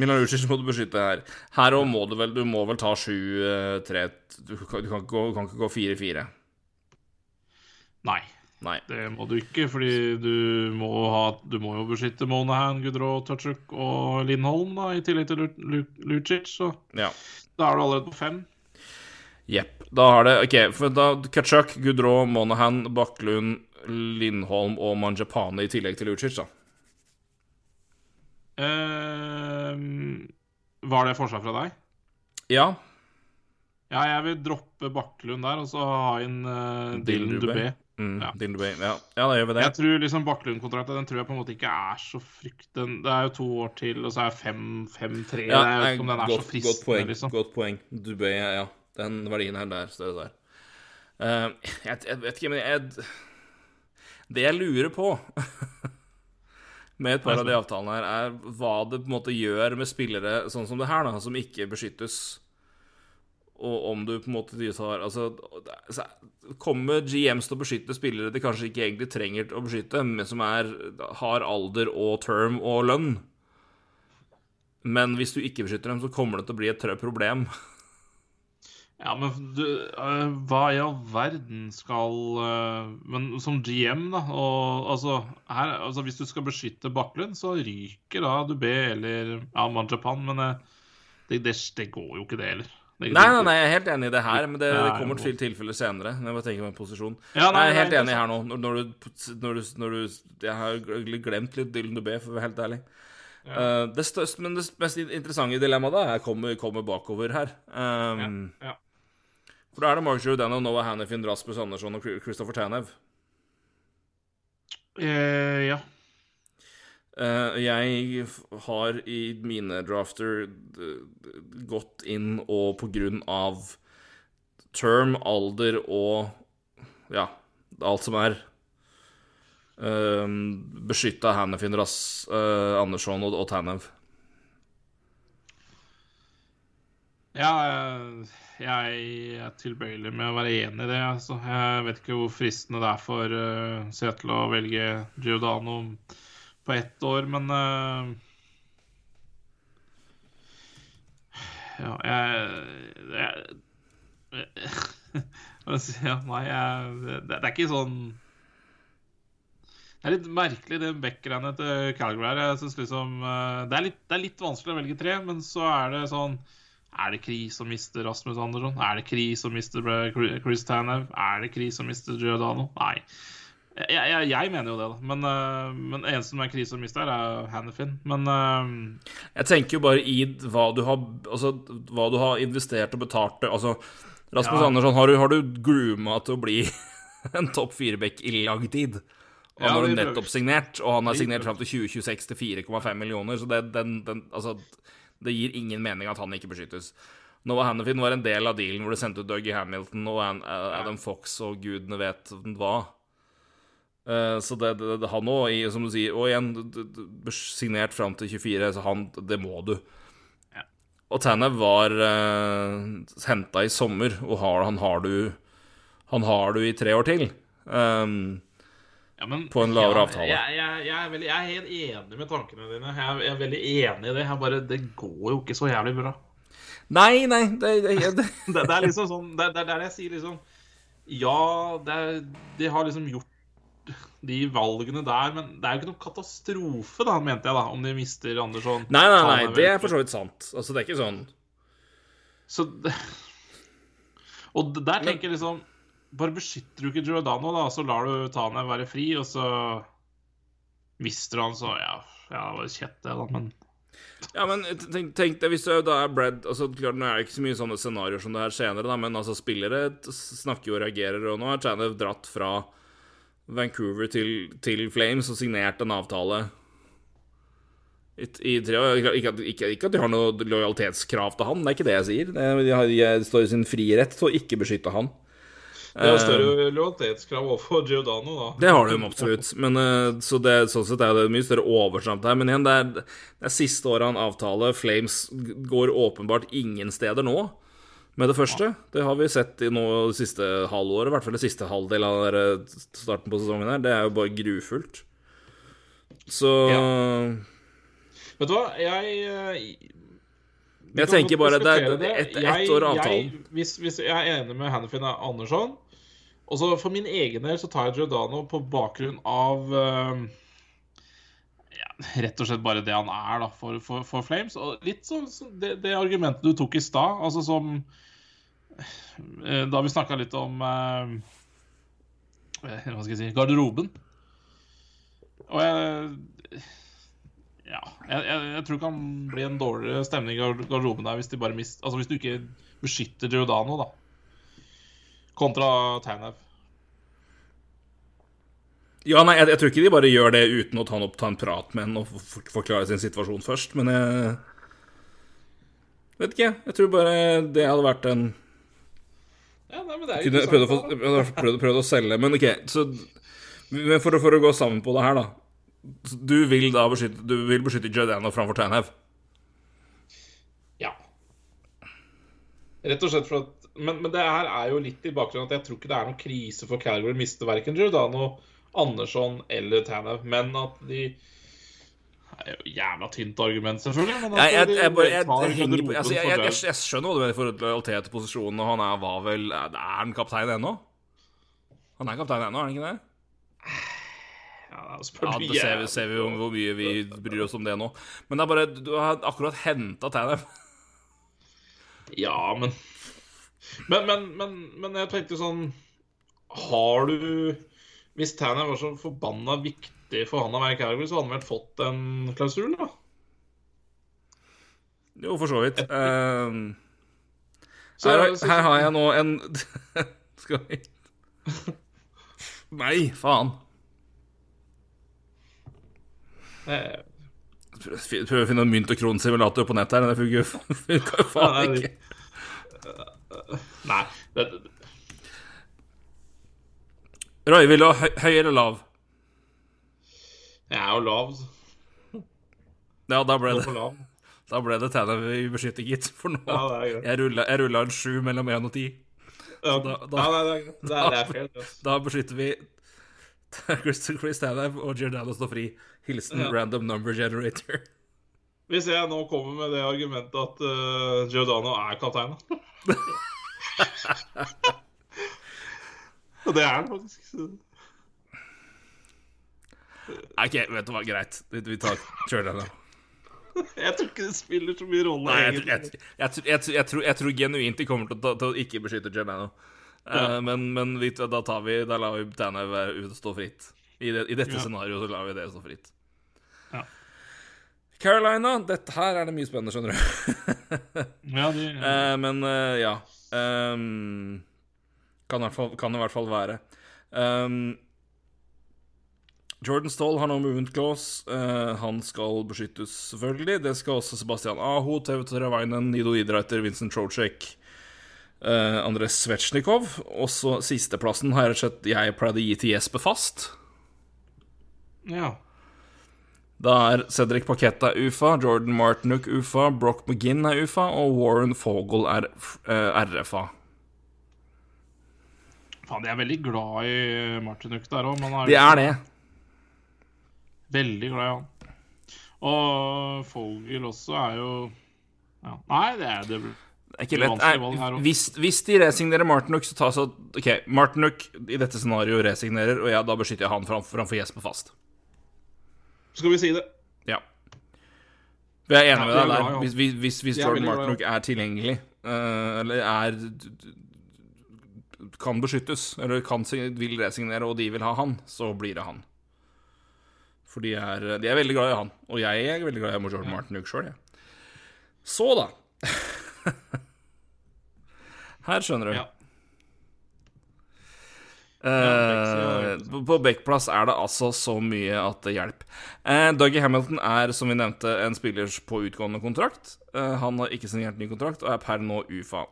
Milan Lucic må du beskytte her. Her òg må du vel Du må vel ta 7-3 du, kan- du kan ikke gå- du kan 4-4. Nei. Nei. Det må du ikke, fordi du må, ha, du må jo beskytte Monahan, Gudrå, Tachuk og Lindholm, da, i tillegg til Lu- Lu- Lucic. Så Ja. da er du allerede på fem. Jepp. Da har det OK, for da Kachuk, Gudrå, Monahan, Bakklund, Lindholm og Manjapane i tillegg til Lucic, da. Uh, var det forslag fra deg? Ja. Ja, jeg vil droppe Bakklund der, og så ha inn uh, Dylan Dubé. Mm, Ja. Dubé. Ja. ja, da gjør vi det. Jeg tror liksom Bakklund-kontrakten den tror jeg på en måte ikke er så frykt... Den, det er jo to år til, og så er fem, fem-tre. Ja, jeg vet ikke om den er godt, så godt fristende, poeng. liksom. Godt poeng. Dubé, ja. Den verdien her der, større der. Uh, jeg, jeg vet ikke, men jeg Det jeg lurer på med et par av de avtalene her, er hva det på en måte gjør med spillere sånn som det her, da, som ikke beskyttes. Og om du på en måte tar Altså, kommer GMs til å beskytte spillere de kanskje ikke egentlig trenger å beskytte, men som er, har alder og term og lønn? Men hvis du ikke beskytter dem, så kommer det til å bli et problem. Ja, men du, øh, hva i all verden skal øh, Men som GM, da og, altså, her, altså, Hvis du skal beskytte Baklund, så ryker da Dubé eller ja, Manjapan. Men øh, det, det, det, går jo ikke, det heller. Det, Nei, nei, nei, jeg er helt enig i det her, men det, det kommer til tilfeller senere. Jeg bare tenker en posisjon. Ja, nei, jeg er helt enig her nå. Når, når, du, når, du, når du Jeg har glemt litt Dylan Dubé, for å være helt ærlig. Ja. Uh, det største, men det mest interessante dilemmaet da er kommer, kommer bakover her. Um, ja, ja. For da er det Mark Giordano, Noah Hannifin, Rasmus Andersson og Christopher Tanev. Uh, ja. Uh, jeg har i mine drafter gått inn og på grunn av term, alder og ja, alt som er uh, beskytta Hannifin, Rass, uh, Andersson og, og Tanev. Ja, jeg er tilbøyelig med å være enig i det. Altså. Jeg vet ikke hvor fristende det er for uh, Seattle å velge Giordano på ett år, men uh, Ja, jeg, jeg, Nei, jeg, det, det, er ikke sånn Det er litt merkelig, det backgrandet til Calgary. Jeg synes liksom uh, det er, litt, det er litt vanskelig å velge tre, men så er det sånn er det krise å miste Rasmus Andersson? Er det krise å miste Chris Tanev? Er det krise å miste Giordano? Nei. Jeg, jeg, jeg, mener jo det, da. Men, uh, men eneste som er krise miste her, er Hannifin. Men uh, Jeg tenker jo bare i hva du har Altså, hva du har investert og betalt Altså, Rasmus ja. Andersson, har du, har du grooma til å bli en topp fire-back i lang tid? Og han ja, har nettopp signert, og han har signert fram til 2026 til 4,5 millioner, så det, den, den, altså det gir ingen mening at han ikke beskyttes. Noah Hannifin var en del av dealen hvor de sendte ut Dougie Hamilton og Adam Fox og gudene vet hva. Uh, så det, det, det han òg, som du sier, og igjen signert fram til 24, så han Det må du. Ja. Og Tanev var uh, eh, henta i sommer, og har, han, har du, han har du i tre år til. Um, ja, men, på en lavere ja, avtale. Jeg, jeg, jeg, er veldig, jeg, er helt enig med tankene dine. Jeg er, er veldig enig i det. Bare, det går jo ikke så jævlig bra. Nei, nei Det, det, det. det er liksom sånn Det er der jeg sier liksom Ja, de har liksom gjort de valgene der, men det er jo ikke noen katastrofe, da, mente jeg, da, om de mister Andersson. Nei, nei, nei, det er for så vidt sant. Altså, det er ikke sånn Så Og der tenker jeg liksom bare beskytter du ikke Giordano, da, så lar du Tane være fri, og så mister han, så ja, ja det var kjett, det, da, men ja, men tenk, tenk deg hvis du da er Brad altså, klart, Nå er det ikke så mye sånne scenarioer som det her senere, da, men altså, spillere snakker jo og reagerer, og nå har Chanev dratt fra Vancouver til, til, Flames og signert en avtale i, i tre år. Ikke, ikke, ikke, at de har noe lojalitetskrav til han, det er ikke det jeg sier. De, har, de står i sin frie rett til å ikke beskytte han. Det er jo større eh, lojalitetskrav overfor Giordano, da. Det har de absolutt. Men, eh, så det, sånn sett er det mye større overtramp der. Men igjen, det er, det er siste året han avtaler. Flames går åpenbart ingen steder nå med det første. Det har vi sett i nå det siste halvåret, i hvert fall det siste halvdel av starten på sesongen her. Det er jo bare grufullt. Så ja. Vet du hva, jeg jeg tenker bare det er ett et år avtalen. Hvis, hvis, jeg er enig med Hannifin Andersson Og så For min egen del så tar jeg Giordano på bakgrunn av uh, ja, Rett og slett bare det han er da for, for, for Flames. Og litt sånn så det, det, argumentet du tok i stad, altså som uh, Da vi snakka litt om uh, Hva skal jeg si garderoben. Og jeg ja, jeg, jeg, jeg, tror det kan bli en dårligere stemning i garderoben der hvis, de bare mist, altså hvis du ikke beskytter Giordano, da. Kontra Tanev. Ja, nei, jeg, jeg, tror ikke de bare gjør det uten å ta, opp, ta en prat med henne og forklare sin situasjon først, men jeg Vet ikke. Jeg tror bare det hadde vært en ja, nei, men det er jo Kunne prøvd å, prøvd, prøvd å selge, men OK. Så for, for, å gå sammen på det her, da. Du vil da beskytte, du vil beskytte Giordano framfor Tanev? Ja. Rett og slett for at men, men, det her er jo litt i bakgrunnen at jeg tror ikke det er noen krise for Calgary å miste verken Giordano, Andersson eller Tanev, men at de Det er jo jævla tynt argument, selvfølgelig. Men Jeg, bare, altså, jeg, for skjønner hva du mener til lojalitet til posisjonen, og han er, var vel Er han kaptein ennå? Han er kaptein ennå, er han ikke det? Ja, spør Ja, det ser vi, ser vi jo hvor mye vi bryr oss om det nå. Men det er bare Du har akkurat henta Tanev. Ja, men men, men, men men jeg tenkte sånn Har du Hvis Tanem var så forbanna viktig for han å være Calgary, så hadde han vel fått en klausul, da? Jo, for så vidt. Uh, her, her har jeg nå en Skal vi Nei, faen. Prøver å finne en mynt- og kronsimulator på nettet her, men det funker jo faen ikke. Nei. Det, Roy, vil du ha høy, høy eller lav? jeg er jo lav. Ja, da ble det, da ble det Tanev vi beskytter, gitt. For nå Ja. Jeg rulla, en sju mellom én og ti. Ja, da- da- ja, det er greit. Det, altså. Da beskytter vi Chris, Tanev, og Giordano står fri. Hilsen Ja. random number generator. Hvis jeg nå kommer med det argumentet at uh, Giordano er kaptein Og det er han faktisk. OK, vet du hva, greit. Vi, vi tar Giordano. Jeg tror ikke det spiller så mye rolle. Jeg, jeg, jeg, jeg, tror, genuint de kommer til, å- ikke beskytte Giordano. Eh, men da tar vi Da lar vi Tanev og stå fritt. I, det, i dette Ja. scenarioet så lar vi det stå fritt. Ja. Carolina, dette her er det mye spennende, skjønner du. Ja, de, Eh, men eh, ja um, kan, i hvert fall, kan i hvert fall være. Um, Jordan Stoll har nå movement clause. Uh, han skal beskyttes, selvfølgelig. Det skal også Sebastian Aho, TV Teravainen, Nido Idreiter, Vincent Trocek, uh, Andres Svetsjnikov. Og så sisteplassen har jeg rett og slett jeg pleide å gi til Jesper Fast. Ja. Da er Cedric Paketta UFA, Jordan Martinuk UFA, Brock McGinn er UFA, og Warren Fogel er eh, RFA. Faen, de er veldig glad i Martinuk der òg, De er det. veldig glad i han. Og Fogel også er jo ja. Nei, det er det. Det er ikke lett. Nei, hvis, hvis de resignerer Martinuk, så tas OK, Martinuk i dette scenarioet resignerer, og jeg, da beskytter jeg han framfor, framfor Jesper fast. Skal vi si det? Ja. Vi er enige med deg der. Hvis, hvis, hvis, hvis Vi Jordan veldig Martinuk er tilgjengelig, eh, eller er kan beskyttes, eller kan, vil resignere, og de vil ha han, så blir det han. For de er, de er veldig glad i han. Og jeg er veldig glad i Jordan Martinuk sjøl, jeg. Så, da. Her skjønner du. Ja. Eh, på- på Bekkplass er det altså så mye at det hjelper. Uh, Dougie Hamilton er, som vi nevnte, en spiller på utgående kontrakt. Uh, han har ikke signert ny kontrakt og er per nå UFA.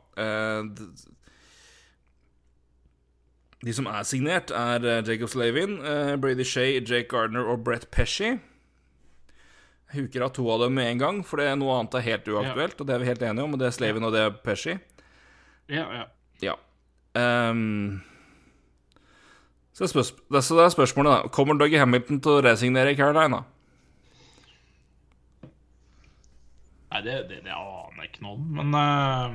De som er signert, er Jacob Slavin, Brady Shea, Jake Gardner og Brett Pesci. Jeg huker av to av dem med en gang, for det er noe annet er helt uaktuelt. Og det er vi helt enige om, og det er Slavin og det er Pesci. Ja, ja. Ja. Ehm, så, det er- spørsmålet, da. Kommer Dougie Hamilton til å resignere i Carolina? Nei, det, det, det aner jeg ikke noe om, men uh,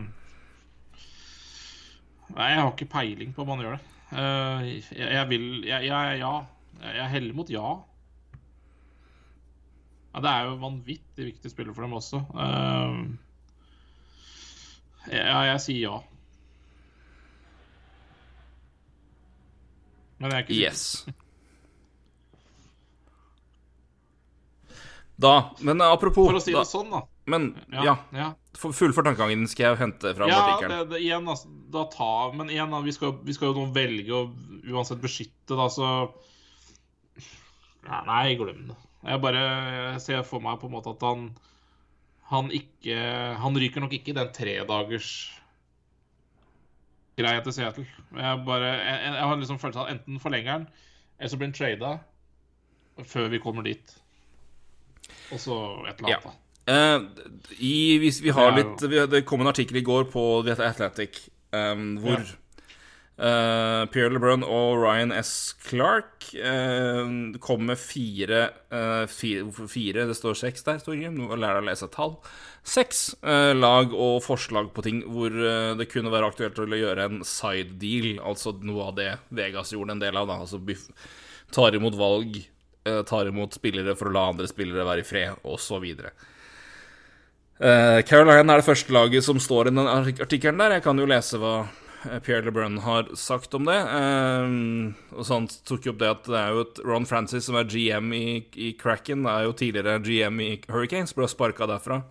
Nei, jeg har ikke peiling på om han gjør det. Uh, jeg, jeg vil jeg, jeg, Ja. Jeg heller mot ja. ja. Det er jo vanvittig viktig spiller for dem også. Uh, ja, jeg sier ja. Men jeg er ikke. Yes. Da Men apropos For å si da, det sånn, da. Men ja, ja. for fullfør tankegangen skal jeg hente fra Ja, artikkelen. det, det, igjen, altså, da ta, men igjen, da, vi skal, vi skal jo nå velge å uansett beskytte, da, så ja, Nei, glem det. Jeg bare jeg ser for meg på en måte at han Han ikke Han ryker nok ikke den tredagers greia til Seattle. Jeg bare jeg, jeg har liksom følelsen av at enten forlenger den, eller så blir han trada før vi kommer dit. Og så et eller annet, Ja. da. Eh, i, hvis vi har Det litt vi, Det kom en artikkel i går på The Athletic um, hvor Uh, Pierre LeBrun og Ryan S. Clark uh, kom med fire, uh, fire, fire Det står seks der. Nå lærer jeg å lese tall. Seks lag og forslag på ting hvor det kunne være aktuelt å gjøre en side deal, altså noe av det Vegas gjorde en del av. Da. Altså tar imot valg, tar imot spillere for å la andre spillere være i fred, osv. Caroline er det første laget som står i den artikkelen der. Jeg kan jo lese hva Eh, Pierre LeBrun har sagt om det. Eh, og så han tok opp det at det er jo et Ron Francis som er GM i, i Cracken, er jo tidligere GM i Hurricanes, ble sparka derfra.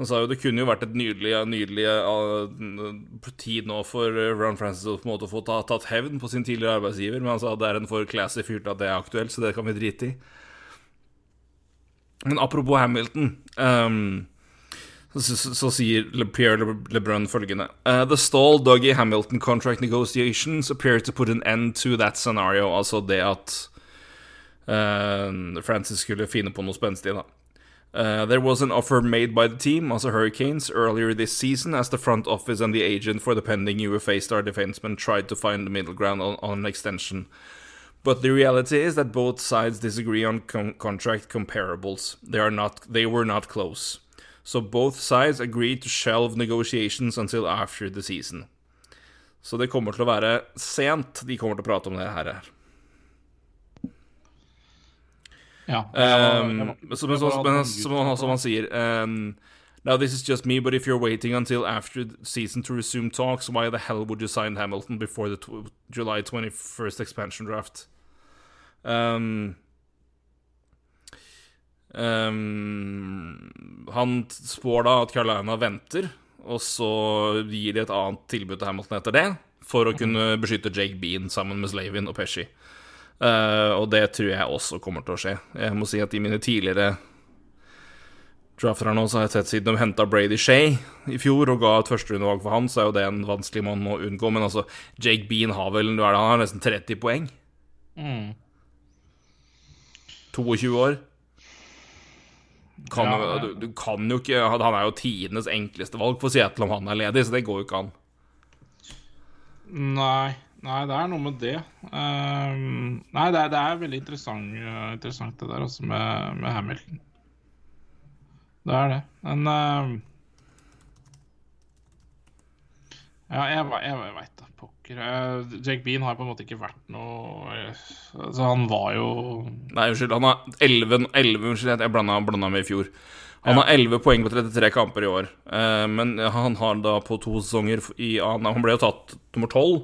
Han sa jo det kunne jo vært et nydelig, nydelig uh, tid nå for Ron Francis å på en måte få ta, tatt hevn på sin tidligere arbeidsgiver, men han sa det er en for classy fyr til at det er aktuelt, så det kan vi drite i. Men apropos Hamilton um, så, så, sier Pierre LeBrun følgende uh, The stall Dougie Hamilton contract negotiations appear to put an end to that scenario. Altså det at uh, Francis skulle finne på noe spenstig, da. Uh, there was an offer made by the team, also Hurricanes, earlier this season as the front office and the agent for the pending UFA star defenseman tried to find the middle ground on, on an extension. But the reality is that both sides disagree on contract comparables. They are not. They were not close. So both sides agreed to shelve negotiations until after the season. Så det kommer til å være sent de kommer til å prate om det her. Ja. Um, som, som, som, han sier um, Now this is just me, but if you're waiting until after the season to resume talks, why the hell would you sign Hamilton before the July 21st expansion draft? Um, Um, han spår da at Carolina venter, og så gir de et annet tilbud til Hamilton etter det, for å kunne beskytte Jake Bean sammen med Slavin og Pesci. Uh, og det tror jeg også kommer til å skje. Jeg må si at i mine tidligere drafter her nå, så har jeg sett siden de henta Brady Shay i fjor og ga et førsterundevalg for han, så er jo det en vanskelig mann å unngå. Men altså, Jake Bean har vel han har nesten 30 poeng. Mm. 22 år. Kan, ja, du, du, kan jo ikke Han er jo tidenes enkleste valg for Seattle om han er ledig, så det går jo ikke an. Nei, nei det er noe med det. Um, nei, det er, det er veldig interessant, uh, interessant, det der også med, med, Hamilton. Det er det. Men uh, Ja, jeg, jeg, jeg veit da pokker. Uh, Jake Bean har på en måte ikke vært noe Altså, han var jo Nei, unnskyld. Han har 11, 11 Unnskyld, jeg blanda, blanda med i fjor. Han har 11 poeng på 33 kamper i år. Men han har da på to sesonger i han ble jo tatt nummer 12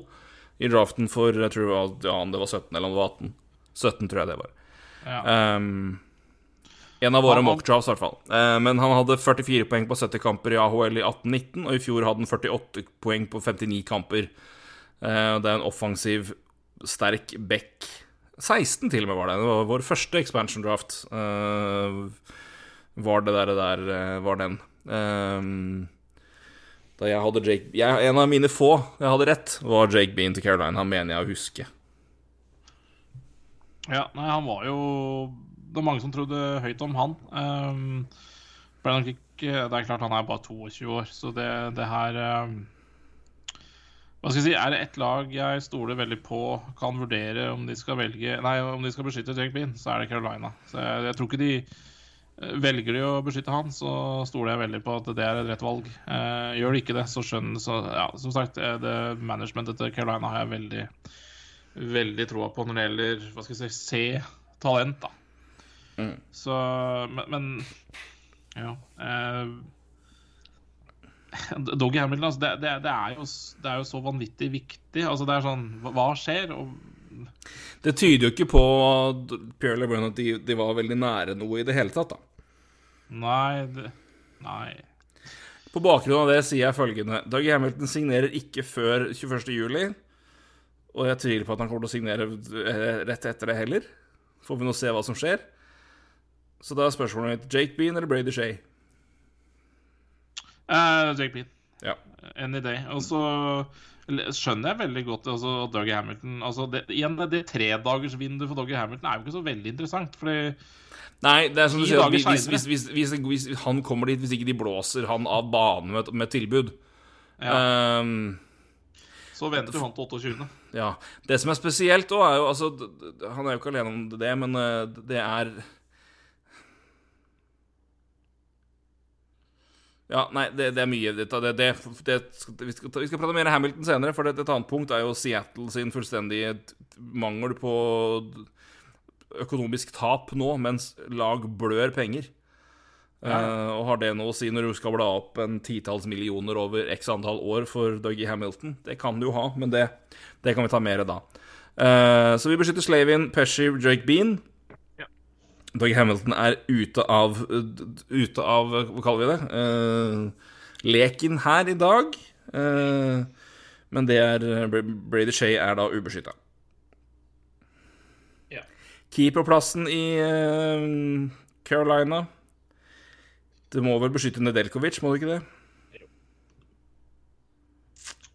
i draften for Jeg tror ja, det var 17 eller om det var 18. 17, tror jeg det var. Ja. Um, en av våre mockdrafts, i hvert fall. Uh, men han hadde 44 poeng på 70 kamper i AHL i 18-19, og i fjor hadde han 48 poeng på 59 kamper. Uh, det er en offensiv, sterk back. 16 til og med var det. Det var vår første expansion draft. Uh, var det der, der var den. Da jeg hadde Jake jeg, En av mine få jeg hadde rett, var Jake Bean til Caroline. Han mener jeg å huske. Ja, nei, han var jo det var mange som trodde høyt om han. Um, ikke, det er klart han er bare 22 år, så det, det her um, hva skal jeg si, Er det ett lag jeg stoler veldig på, kan vurdere om de skal velge Nei, om de skal beskytte Jake Bean, så er det Carolina. Så jeg, jeg tror ikke de Velger de å beskytte han, så stoler jeg veldig på at det er et rett valg. Eh, gjør de ikke det, så skjønner så, ja, Som sagt, det managementet til Carolina har jeg veldig veldig troa på når det gjelder hva skal jeg si, se talent. da Mm. Så Men, men ja. Eh, Doggy Hamilton, altså, det, det, det, er jo, det, er jo, så vanvittig viktig. Altså, det er sånn Hva skjer? Og... Det tyder jo ikke på Pierre LeBrun at de, de, var veldig nære noe i det hele tatt, da. Nei, det, nei. På bakgrunn av det sier jeg følgende Dougie Hamilton signerer ikke før 21.07. Og jeg tviler på at han kommer til å signere rett etter det heller. Får vi nå se hva som skjer. Så da er spørsmålet mitt Jake Bean eller Brady Shay? Uh, Jake Bean. Ja. Any day. Og så skjønner jeg veldig godt altså, Dougie Hamilton altså, det, Igjen, det tredagersvinduet for Dougie Hamilton er jo ikke så veldig interessant, fordi Nei, det er som du sier, hvis, hvis, hvis, hvis, han kommer dit hvis ikke de blåser han av banen med, med tilbud ja. um, Så venter han til 28. Ja. Det som er spesielt òg, er jo altså Han er jo ikke alene om det, men eh, det er Ja, nei, det, det er mye det, det, det, vi, skal, vi skal prate mer om Hamilton senere, for et annet punkt er jo Seattle sin fullstendige mangel på økonomisk tap nå, mens lag blør penger. Eh, og har det noe å si når du skal bla opp en titalls millioner over x antall år for Dougie Hamilton? Det kan du jo ha, men det, det kan vi ta mer av da. Uh, så vi beskytter Slavin, Pesci, Drake Bean. Ja. Dougie Hamilton er ute av Ute av Hva kaller vi det? Uh, leken her i dag. Men det er Brady Shay er da ubeskytta. Keeperplassen i eh, Carolina Det må vel beskytte Nedelkovic, må det ikke det? Jo.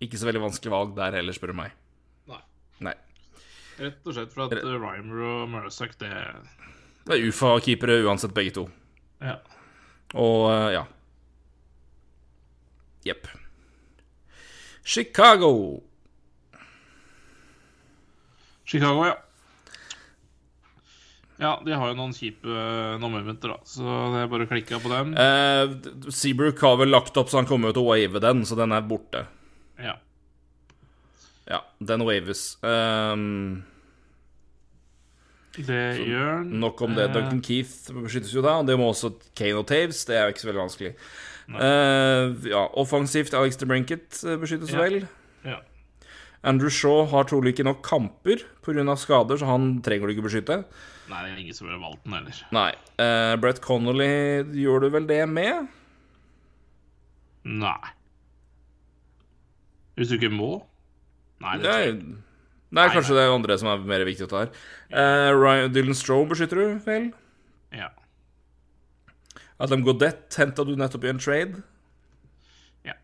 Ikke så veldig vanskelig valg der heller, spør du meg. Nei. Nei. Rett og slett for at Rymer og Mursak, det Det er UFA-keepere uansett, begge to. Ja. Og eh, ja. Jepp. Chicago. Chicago, ja. Ja, de har jo noen kjipe nommementer, da, så det er bare å klikke på dem. Eh, Seabrook har vel lagt opp så han kommer jo til å wave den, så den er borte. Ja. Ja, den waves. Um, Det gjør han. nok om det. Eh, Duncan Keith beskyttes jo da, og det må også Kane og Taves. Det er jo ikke så veldig vanskelig. Uh, ja, offensivt Alex de Brinket eh, beskyttes Ja. vel. Ja. Andrew Shaw har trolig ikke nok kamper pga. skader, så han trenger du ikke beskytte. Nei, det er ingen som ville valgt den heller. Nei. Uh, Brett Connolly gjør du vel det med? Nei. Hvis du ikke må? Nei, det tror jeg det Nei, er kanskje det andre som er mer viktig å ta her. Uh, Ryan, Dylan Strome beskytter du, vel? Ja. Adam Godett henta du nettopp i en trade. Ja.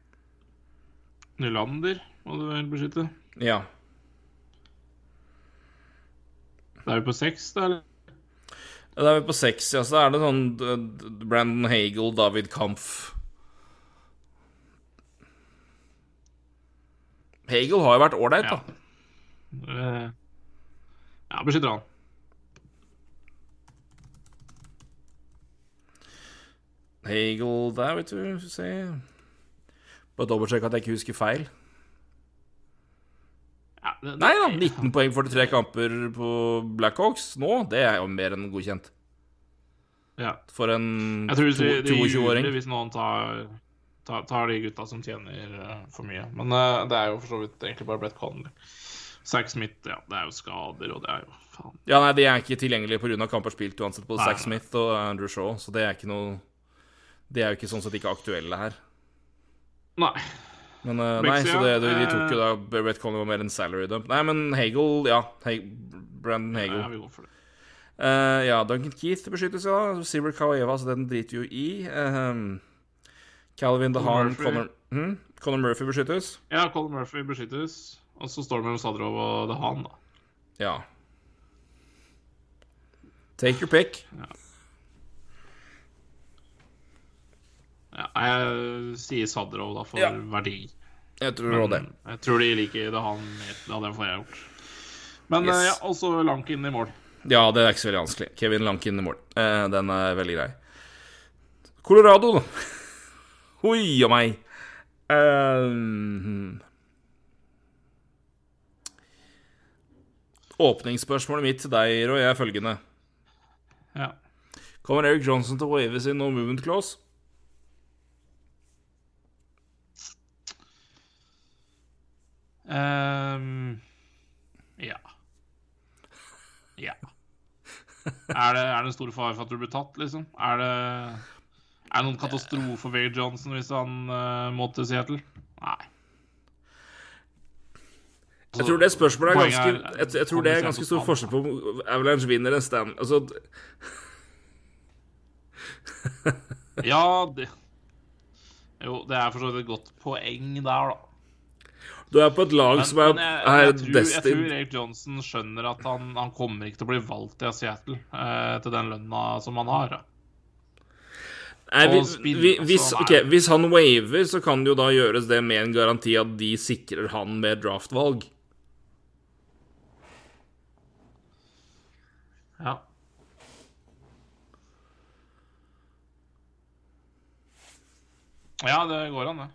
Nylander må du vel beskytte. Ja. Da er vi på seks, da, eller? Da er vi på seks, ja. Så er det sånn Brandon Hagel, David Kampf Hagel har jo vært ålreit, da. Ja, Ja, beskytter han. Hagel der, vet du. Se. Bare dobbeltsjekk at jeg ikke husker feil. Ja, det, det, Nei da, 19 poeng for de tre kamper på Blackhawks nå, det er jo mer enn godkjent. Ja. For en Jeg tror det, det 22-åring. hvis noen tar, tar, tar de gutta som tjener eh, for mye. Men uh, det er jo for så vidt egentlig bare Brett Connolly. Zack Smith, ja, det er jo skader, og det er jo faen Ja, nei, de er ikke tilgjengelige pga. kamper spilt uansett på Zack. Smith og Andrew Shaw, så det er ikke noe De er jo ikke sånn sett ikke aktuelle her. Nei. Men uh, nei, så det, de, eh, tok jo da Brett Conley var mer en salary dump. Nei, men Hagel, ja. Hag Brandon Hagel. Ja, vi går for det. Eh, ja, Duncan Keith beskyttes, ja. Sivert Kaweva, så den driter jo i. Um, Calvin DeHaan. Connor, hmm? Connor Murphy beskyttes. Ja, Connor Murphy beskyttes. Og så står det mellom Sadrov og Dehan, da. Ja. Take your pick. Ja, jeg sier Sadrov, da, for Ja. verdi. Jeg tror også det. Jeg tror de liker Dehan Ja, Det får jeg gjort. Men Yes. eh, ja, også Lankin i mål. Ja, det er ikke så veldig vanskelig. Kevin Lankin i mål. Eh, den er veldig grei. Colorado, da. Oi og meg. Um, åpningsspørsmålet mitt til deg, Roy, er følgende. Ja. Kommer Eric Johnson til å wave sin no movement clause? Ehm, ja. Ja. Er det, er det en stor fare for at du blir tatt, liksom? Er det, er det noen katastrofe for Wade Johnson hvis han uh, må til Seattle? Nei. Jeg tror det spørsmålet er ganske er- Jeg, jeg tror det er ganske stor forskjell på om Avalanche vinner en stand... Altså, Ja, det Jo, det er for så vidt et godt poeng der, da. Du er på et lag Men, som er, men jeg, er jeg, tror, jeg tror Eric Johnson skjønner at han, han kommer ikke til å bli valgt i Seattle eh, til den lønna som han har. Nei, vi, vi, hvis, okay, hvis han waver, så kan det jo da gjøres det med en garanti at de sikrer han med draftvalg. Ja. Ja, det går an, det.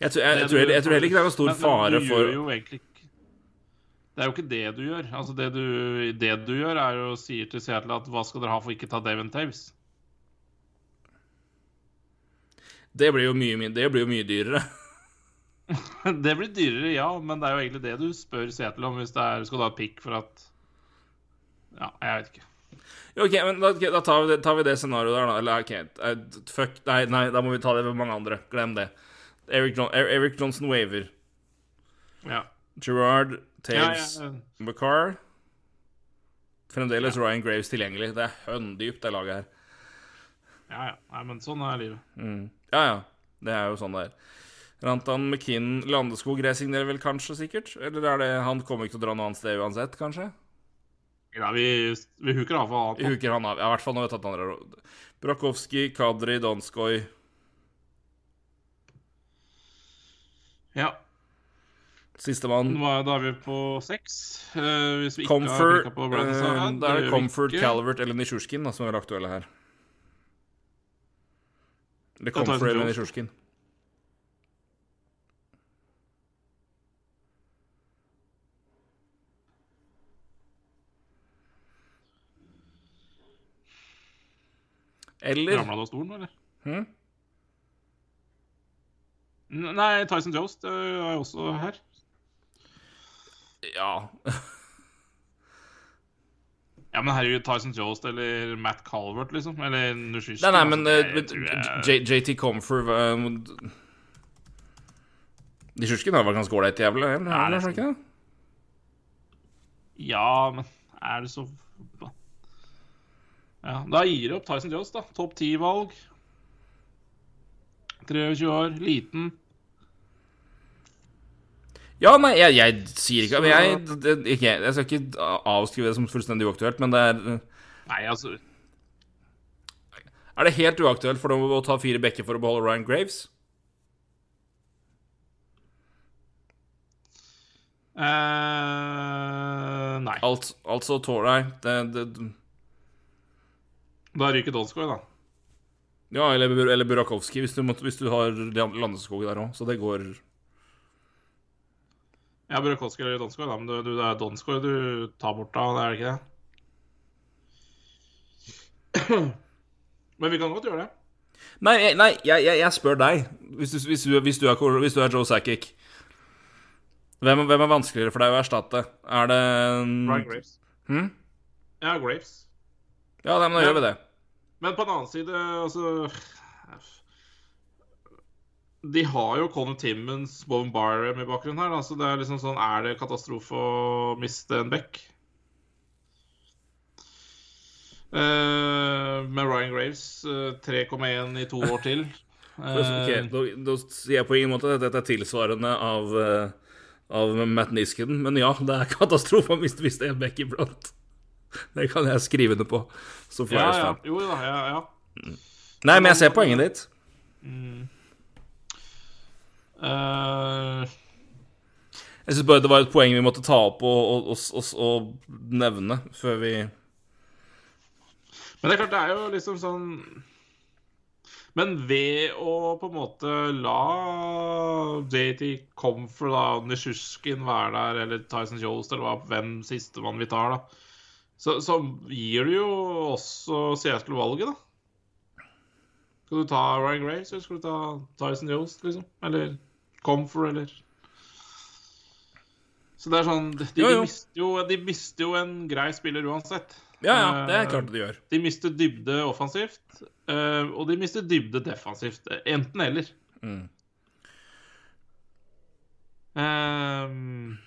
Jeg tror, jeg, jeg, tror, jeg tror heller ikke det er noen stor fare men du gjør jo egentlig ikke Det er jo ikke det du gjør. Altså det du, det du gjør, er jo å si til Seattle at hva skal dere ha for ikke ta Davin Taves? Det blir jo mye, det blir jo mye dyrere. Det blir dyrere, ja, men det er jo egentlig det du spør Seattle om hvis det er Skal du ha pick for at Ja, jeg vet ikke. Ok, men da, da tar, vi det, tar vi det scenarioet der, da. Eller OK, eh, fuck Nei, nei, da må vi ta det med mange andre. Glem det. Eric, John, Er- Eric Johnson waver. Ja. Gerard, Ja, Taves, ja, McCarr. Fremdeles Ryan Graves tilgjengelig. Det er høndypt, det laget her. ja, ja. Nei, men sånn er livet. Ja, ja. Det er jo sånn det er. Rantan McKinn Landeskog resignerer vel kanskje, sikkert? Eller er det Han kommer ikke til å dra noe annet sted uansett, kanskje? Ja, vi, vi huker av for Vi huker han av. Ja, i hvert fall når vi har tatt andre Brakowski, Kadri, Donskoy Ja. Sistemann. Da er vi på seks. Uh, hvis vi ikke Comfort. har på Brandon eh, Uh, Da er det Comfort. Calvert eller Nisjurskin da, som er aktuelle her. Eller Comfort eller. Nisjurskin. Eller Ramla du av stolen, eller? Hm? Nei, Tyson Jost eh, er jo også her. Ja. Ja, men herregud, Tyson Jost eller Matt Calvert, liksom? Eller Nushishi? Nei, nei, men JT Comfort uh, var ganske ålreit jævel, eller? Ja, er er det ikke det? Ja, men er det så Ja, da gir det opp Tyson Jost, da. Topp ti-valg. 23 år, liten. Ja, nei, jeg, jeg sier ikke men jeg, det, ikke, jeg skal ikke avskrive det som fullstendig uaktuelt, men det er Nei, altså Er det helt uaktuelt for dem å ta fire bekker for å beholde Ryan Graves? Uh, Nei. Alt, altså tåler deg det, det Da ryker Donskoj, da. Ja, eller, eller Burakovsky, hvis du, hvis du har Landeskog der òg. Så det går Ja, Burakovsky eller Donskoy, da. Men du, du, det er Donskoy du tar bort da, det er det ikke det? Men vi kan godt gjøre det. Nei, nei jeg, jeg, jeg spør deg, hvis du, hvis du, hvis du, er, hvis du er Joe Sackick hvem, hvem er vanskeligere for deg å erstatte? Er det Ryan Graves. Hm? Ja, Graves. Ja, nei, men da gjør vi det. Men på den annen side, altså De har jo Conor Timmons, Bowen Barham i bakgrunnen her. Altså det er liksom sånn Er det katastrofe å miste en back? Uh, med Ryan Graves uh, 3,1 i to år til. Ok, Eh, da, da sier jeg på ingen måte at dette er tilsvarende av, eh, av Matt Nisken, men ja, det er katastrofe å miste miste en bekk iblant. Det kan jeg skrive under på Så ja, ja. Jo da, ja, ja. Nei, men jeg ser poenget ditt. Eh, Jeg syns bare det var et poeng vi måtte ta opp og, og, og, og, nevne før vi Men det er klart, det er jo liksom sånn Men ved å på en måte la JT Comfort, da, Nishushkin være der, eller Tyson Jost, eller hva, hvem sistemann vi tar, da, så, så gir du jo også Seattle valget, da. Skal du ta Ryan Gray, så skal du ta Tyson Jost, liksom? Eller Comfort, eller Så det er sånn De, de, Jo, jo. mister, jo, de mister jo en grei spiller uansett. Ja, ja, det er Eh, klart de gjør. de mister dybde offensivt, eh, og de mister dybde defensivt. Enten eller. Mm. Um,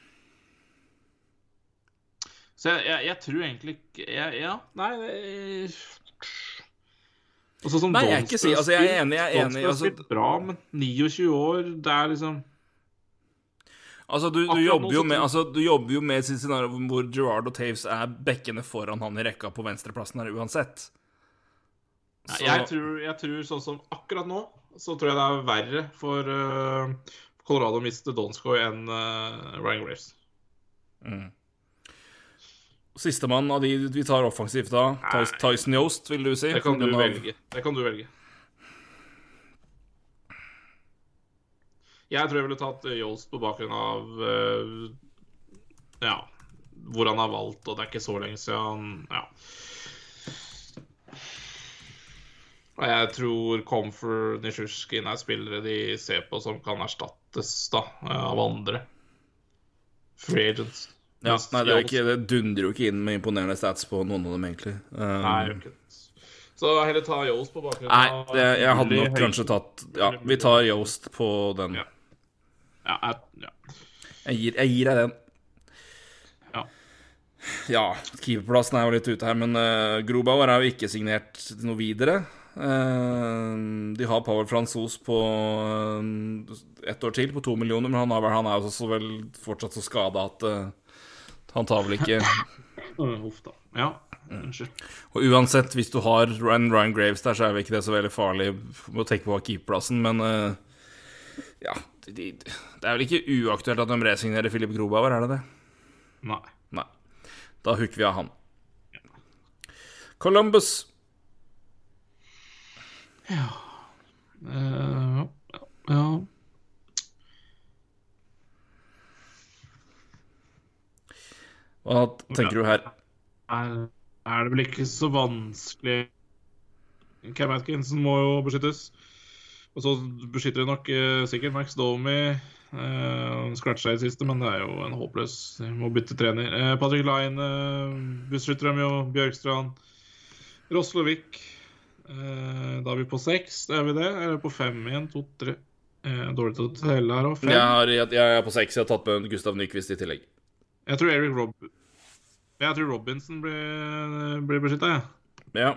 så jeg, jeg, jeg tror egentlig ikke Ja, nei det Altså, som Nei, jeg er ikke si- altså, jeg er enig, jeg er enig, altså- bra, men 29 år, det er liksom Altså, du, du, jobber jo med, altså, du jobber jo med et scenario hvor Gerard og Taves er bekkene foran han i rekka på venstreplassen her uansett. Ja, Så- jeg, tror, jeg tror sånn som akkurat nå, så tror jeg det er verre for uh, Colorado å miste Donskoy enn uh, Ryan Graves. Sistemann av de vi tar offensivt da, Tyson Yost, vil du si? Det kan du av- velge. Det kan du velge. Jeg tror jeg ville tatt eh, Yost på bakgrunn av eh, Ja, hvor han har valgt, og det er ikke så lenge siden. Ja. Og jeg tror Comfort Nisjurskin er spillere de ser på som kan erstattes da, eh, av andre. Free agents. Ja, nei, det, er ikke, det dundrer jo ikke inn med imponerende stats på noen av dem, egentlig. Um, Nei, ikke. Så heller ta Yoast på bakgrunn nei, av det, jeg hadde nok kanskje tatt Ja, vi tar Yoast på den. Ja. Ja, jeg, ja. Jeg gir, jeg gir deg den. Ja. Ja, keeperplassen er jo litt ute her, men uh, Grobauer er jo ikke signert noe videre. Uh, de har Pavel Fransos på uh, ett år til, på to millioner, men han, har, han er jo så vel fortsatt så skada at eh, han tar vel ikke Huff da. Ja, unnskyld. Og uansett, hvis du har Ryan, Ryan Graves der, så er vel ikke det så veldig farlig å tenke på keeperplassen, men uh, ja de, de, Det er vel ikke uaktuelt at de resignerer Philip Grobauer, er det det? Nei. Nei. Da hooker vi av han. Columbus. Ja uh, ja. Hva tenker du her? Er, er det vel ikke så vanskelig Cam Atkinson må jo beskyttes. Og så beskytter de nok eh, sikkert Max Domi. Eh, Scratcha i det siste, men det er jo en håpløs De må bytte trener. Eh, Patrick Line eh, beskytter dem jo. Bjørkstrand. Roslovik. Eh, da er vi på seks. Er vi det? Eller på fem igjen? To, tre. Eh, dårlig til å telle her òg. Jeg, jeg, jeg er på seks. Jeg har tatt med Gustav Nyquist i tillegg. Jeg tror Eric Rob... Jeg tror Robinson blir, blir beskytta, jeg. Ja.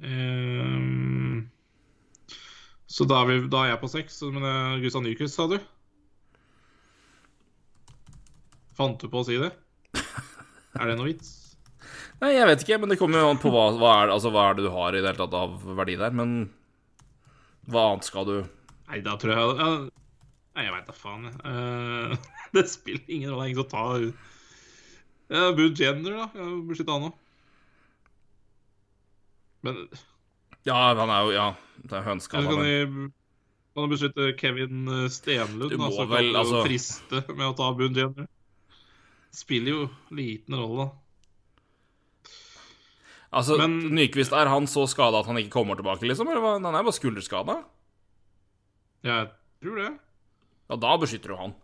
Um, så da er, vi, da er jeg på seks. Men uh, Gustav Nyquist, sa du? Fant du på å si det? Er det noe vits? Nei, jeg vet ikke, men det kommer jo an på hva, hva, er, altså, hva er det du har i det hele tatt av verdi der. Men hva annet skal du Nei, da tror jeg ja, Nei, jeg veit da faen, jeg. Eh, det spiller ingen rolle. Ingen som tar ja, Bud Jenner, da. Jeg har Beskytta han òg. Men Ja, han er jo Ja, det er Eller kan de kan de beskytte Kevin eh, Stenlund? Du må altså, vel, kan du altså- friste med å ta Bund Jenner. Spiller jo liten rolle, da. Altså, Men- Nyquist, er han så skada at han ikke kommer tilbake, liksom? Eller? Han er bare skulderskada? Jeg tror det. Ja, da beskytter du han.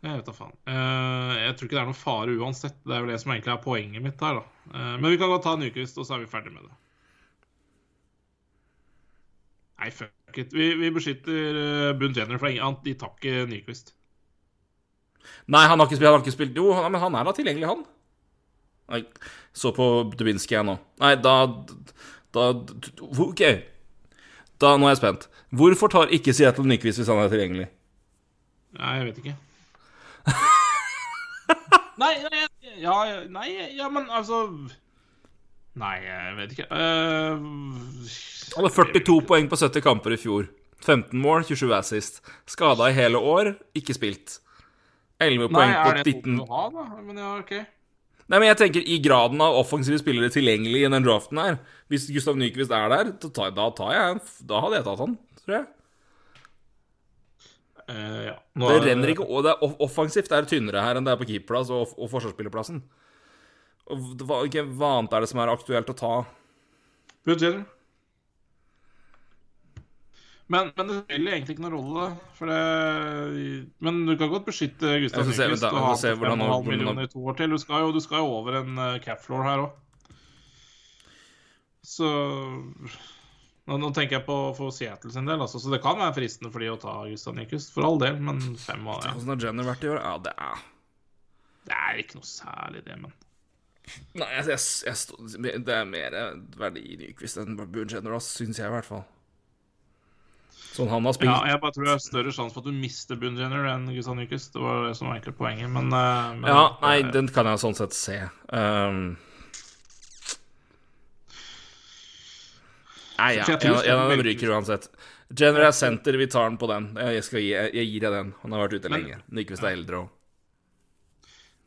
Jeg vet da faen. Eh, jeg tror ikke det er noen fare uansett. Det er jo det som egentlig er poenget mitt her, da. Eh, men vi kan godt ta Nyquist, og så er vi ferdig med det. Nei, fuck it. Vi, vi beskytter uh, Bund Jenner, for ingen. De tar ikke Nyquist. Nei, han har ikke spilt, han har ikke spilt. Jo, han- men han er da tilgjengelig, han. Nei, så på Dubinski jeg nå. Nei, da, da OK. Da, nå er jeg spent. Hvorfor tar ikke Seattle Nyquist hvis han er tilgjengelig? Nei, jeg vet ikke. nei, nei, ja, nei, ja, men altså Nei, jeg vet ikke. Uh, Han hadde 42 poeng på 70 kamper i fjor. 15 mål, 27 assist. Skada i hele år, ikke spilt. 11 Nei, poeng på er det 19 noe å ha, da? Men ja, OK. Nei, men jeg tenker i graden av offensive spillere tilgjengelig i den draften her Hvis Gustav Nyquist er der, da tar, da tar jeg Da hadde jeg tatt han, tror jeg. Uh, ja. Nå Det er- renner ikke Og det er off- offensivt er tynnere her enn det er på keeperplass og, og forsvarsspillerplassen. Hva, ikke, hva annet er det som er aktuelt å ta? Bud Men, men det spiller egentlig ikke noen rolle. For det, men du kan godt beskytte Gustav Nyquist og ha får se hvordan- 5,5 millioner i to år til. Du skal jo, du skal jo over en uh, cap floor her òg. Så nå, nå tenker jeg på for Seattle sin del, altså. Så det kan være fristende for de å ta Gustav Nyquist, for all del. Men fem av ja. Hvordan har Jenner vært i år? Ja, det er Det er ikke noe særlig, det, men Nei, jeg, jeg, jeg, det er mer verdi i Nyquist enn Boone Jenner, syns jeg i hvert fall. Sånn han har spilt. Ja, jeg bare tror det er større sjanse for at du mister Bundjenner enn Gustav Nykvist, Det var det som var egentlig poenget, men, eh, men Ja, nei, den kan jeg sånn sett se. Um, Nei, ja, jeg av dem ryker uansett. General Center, vi tar den på den. Jeg, gi, jeg, jeg gir deg den. Han har vært ute Men- lenge. Nyquist er eldre òg.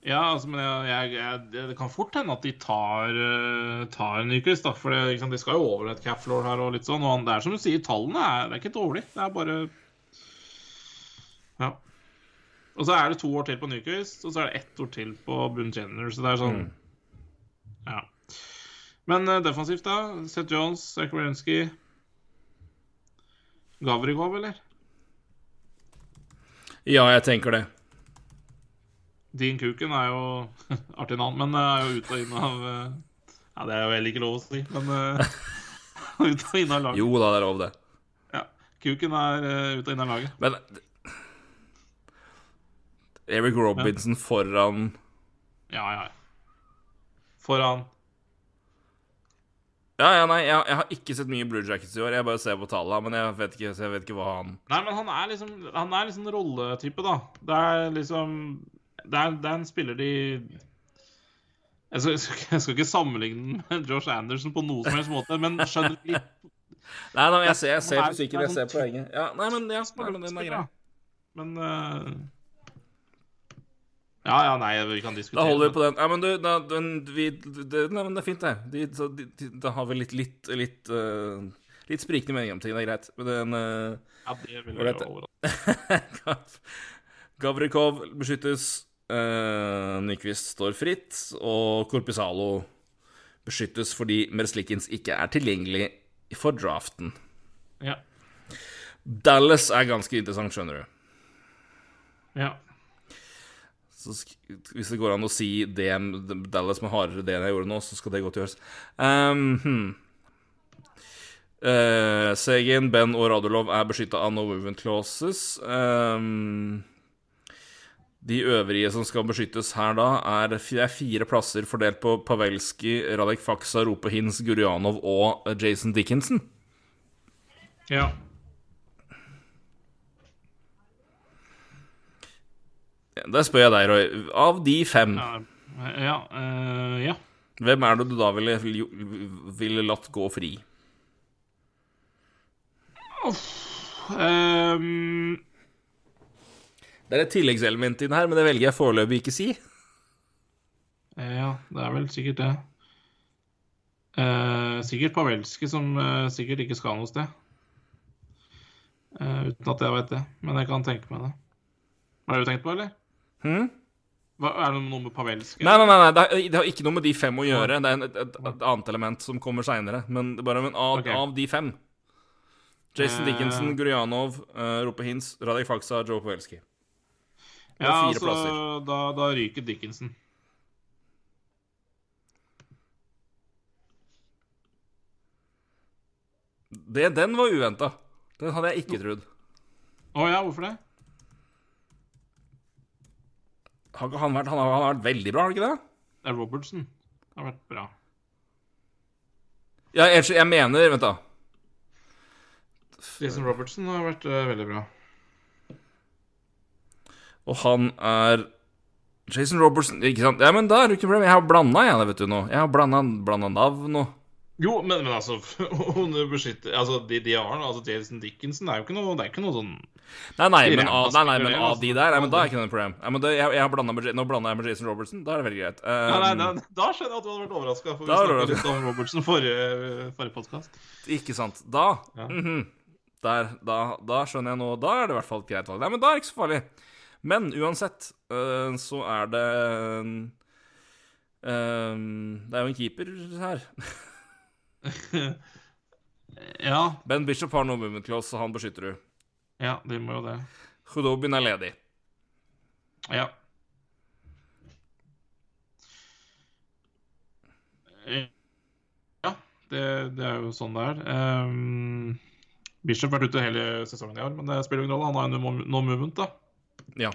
Ja, altså, men jeg, jeg, jeg, det det kan fort hende at de tar, uh, tar Nyquist. For det, liksom, de skal jo over et cap floor her og litt sånn. Og det er som du sier, tallene er, det er ikke dårlig. Det er bare Ja. Og så er det to år til på Nyquist, og så er det ett år til på Bunn Jenner, så det er sånn Ja. Men eh, defensivt, da? Seth Jones, Zakarensky Gavrikov, eller? Ja, jeg tenker det. Dean Kuken er jo artig navn, men er jo ute og inn av eh, Ja, det er jo heller ikke lov å si, men ut og inn av laget. Jo da, det er lov, det. Ja, Kuken er uh, ute og inn av laget. Men Eric Robinson foran Ja, ja. Foran Ja, ja, nei, jeg, jeg har ikke sett mye Blue Jackets i år. Jeg bare ser på tallene, men jeg vet ikke, jeg vet ikke hva han Nei, men han er liksom Han er liksom en rolletype, da. Det er liksom Det er, det er en spiller de jeg skal, jeg, skal, ikke- jeg sammenligne den med Josh Anderson på noen som helst måte, men skjønner litt Nei, nei, jeg ser, jeg ser er- fysikken, jeg ser poenget. Ja, nei, men, ja, snakker men den er grei. Men eh, Ja, ja, nei, vi kan diskutere Da holder vi på den. Nei, men du, da, den, vi, det, nei, men det er fint, det. De, så, de, de, da har vi litt litt litt, uh, litt sprikende meninger om ting. Det er greit. Men den uh, Ja, det vil jeg overraske. Gavrikov beskyttes. Uh, Nyquist står fritt. Og Korpisalo beskyttes fordi Merslikins ikke er tilgjengelig for draften. Ja. Dallas er ganske interessant, skjønner du. ja. Så hvis det går an å si det Dallas med hardere det enn jeg gjorde nå, så skal det godt gjøres. Um, hmm. uh, Segin, Ben og Radulov er beskytta av no movement clauses. Um, de øvrige som skal beskyttes her da, er, fire plasser fordelt på Pavelski, Radek Faksa, Rope Hins, og eh, Jason Dickinson. ja. Der spør jeg deg, Roy. Av de fem, Ja, ja, eh, ja. hvem er det du da ville, ville latt gå fri? Um. Det er et tilleggselement inn her, men det velger jeg foreløpig ikke si. ja, det er vel sikkert det. Uh, sikkert Pavelski, som uh, sikkert ikke skal noe sted. Uh, uten at jeg vet det, men jeg kan tenke meg det. Har du tenkt på, eller? Hm? Hva, er det noe med Pavelski? Nei, nei, nei, nei det, er, det har ikke noe med de fem å gjøre. Det er en, et, et, et annet element som kommer seinere. Men bare men av, okay. av de fem Jason Eh. Dickinson, Gurjanov, uh, Rope Hintz, Radek Faksa, Joe Pavelski. Ja, altså, da, da ryker Dickinson. Det, den var uventa. Den hadde jeg ikke trodd. Å ja, hvorfor det? Har ikke han vært Han har, han har vært veldig bra, har han ikke det? Det er Robertson. Har vært bra. Ja, jeg, jeg mener Vent, da. Jason Robertson har vært uh, veldig bra. Og han er Jason Robertson Ikke sant? Ja, men da er det ikke noe problem. Jeg har blanda, jeg, det vet du nå. Jeg har blanda navn og Jo, men, men altså Altså, de, de har Altså, Jason Dickinson er jo ikke noe Det er ikke noe sånn Nei, nei, men av, nei, nei, men av de der Nei, men da er ikke det noe problem. Nei, men det, jeg, jeg med, nå blanda jeg med Jason Robertson. Da er det veldig greit. Nei, nei, nei, da, da skjønner jeg at du hadde vært overraska, for vi snakket litt om Robertson forrige, forrige podkast. Ikke sant. Da Ja. mhm. Der, da, da skjønner jeg nå Da er det i hvert fall et greit valg. Nei, men da er det ikke så farlig. Men uansett øh, så er det øh, Det er jo en keeper her. Ja, Ben Bishop har noe movement close, så han beskytter du. Ja, de må jo det. Hudobin er ledig. Ja. Ja, det, det er jo sånn det er. Um, Bishop har vært ute hele sesongen i år, men det spiller ingen rolle. Han har jo no, movement, da. Ja.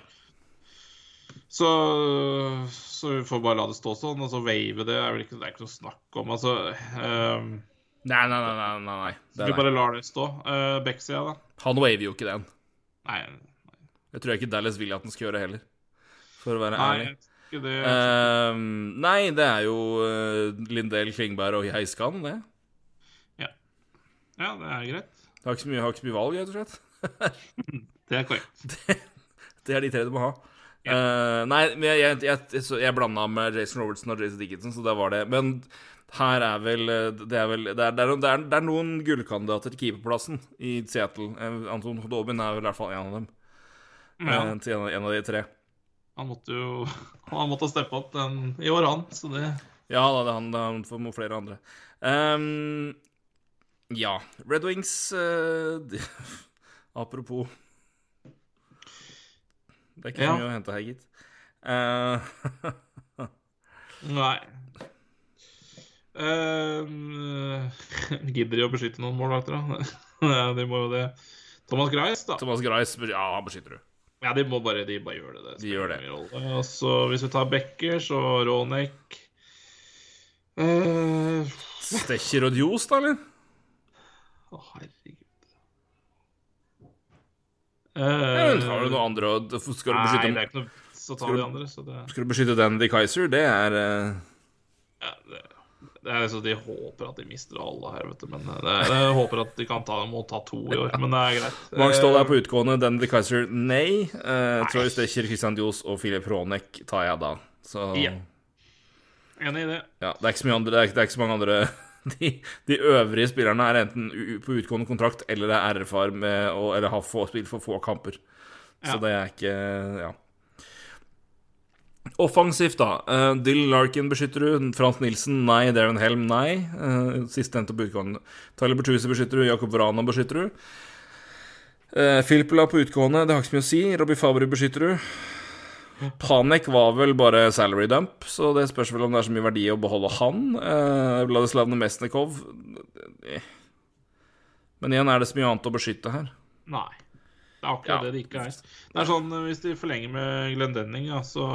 Så, så vi får bare la det stå sånn. Altså wave det er vel ikke, det er ikke noe snakk om. Altså um, Nei, nei, nei. nei, nei, nei. Vi bare lar det stå. Uh, Beck-sida, da? Han waver jo ikke den. Nei, Jeg tror ikke Dallas vil at den skal gjøre heller, for å være nei ærlig. ikke det. Ehm, nei, det er jo uh, Lindell, Klingberg og Heiskan, det. Ja, ja, det er greit. Har ikke så mye, har ikke så mye valg, rett og slett. Det er korrekt. Det er de tre du må ha. Uh, nei, men jeg, jeg, jeg, jeg blanda med Jason Robertson og Jason Dickinson, så det var det. Men her er vel eh, Det er vel Det er, det er, det er, det noen gullkandidater til keeperplassen i Seattle. Eh, Anton Dobin er vel i hvert fall en av dem. Ja, En, til en, av- en av de tre. han måtte jo Han måtte steppe opp den i år, han. Så det Ja da, det er han, det er han for flere andre. Um, ja. Red Wings uh, de, Apropos Det er ikke Ja. mye å hente her, gitt. Uh, Nei. Uh, gidder de å beskytte noen målvakter, da? Nei, de må jo det. Thomas Grice, da. Thomas Grice Ja, han beskytter du. Ja, de må bare, de bare gjør det. det De gjør det. Og så hvis vi tar Becker, så Ronek uh, Stekker og Djos, da, eller? Å, herregud. Ja, har du Uh, noe andre å Skal du nei, beskytte, det er ikke noe Så tar ta de andre, så det skal du beskytte Dandy Kaiser? Det er uh... Ja, det, det er så De håper at de mister alle her, vet du. Men de jeg håper at de kan ta, må ta to i år. Men det er greit. Mark Stoll er på utgående. Den de Kaiser, nei. Eh, Troy Stecher, Christian Dios og Filip Ronek tar jeg da. Så Ja. Enig i det. Ja, det er ikke så andre Det er, det er ikke så mange andre de, de øvrige spillerne er enten på utgående kontrakt eller er RFR med og, eller har få, spilt for få kamper. Så det er ikke Ja. Offensivt, da. Uh, Dylan Larkin beskytter du. Frans Nilsen, nei. Darren Helm, nei. Uh, Sistnevnte på utgående. Tyler Bertuzzi beskytter du. Jakob Vrana beskytter du. Uh, Filipula på utgående, det har ikke så mye å si. Robbie Fabry beskytter du. Panek var vel bare salary dump, så det spørs vel om det er så mye verdi å beholde han. Uh, Vladislav Nemesnikov eh. Men igjen, er det så mye annet å beskytte her? Nei. Det er akkurat Ja. det det ikke er. Det er sånn eh, hvis de forlenger med Glendenning, ja, så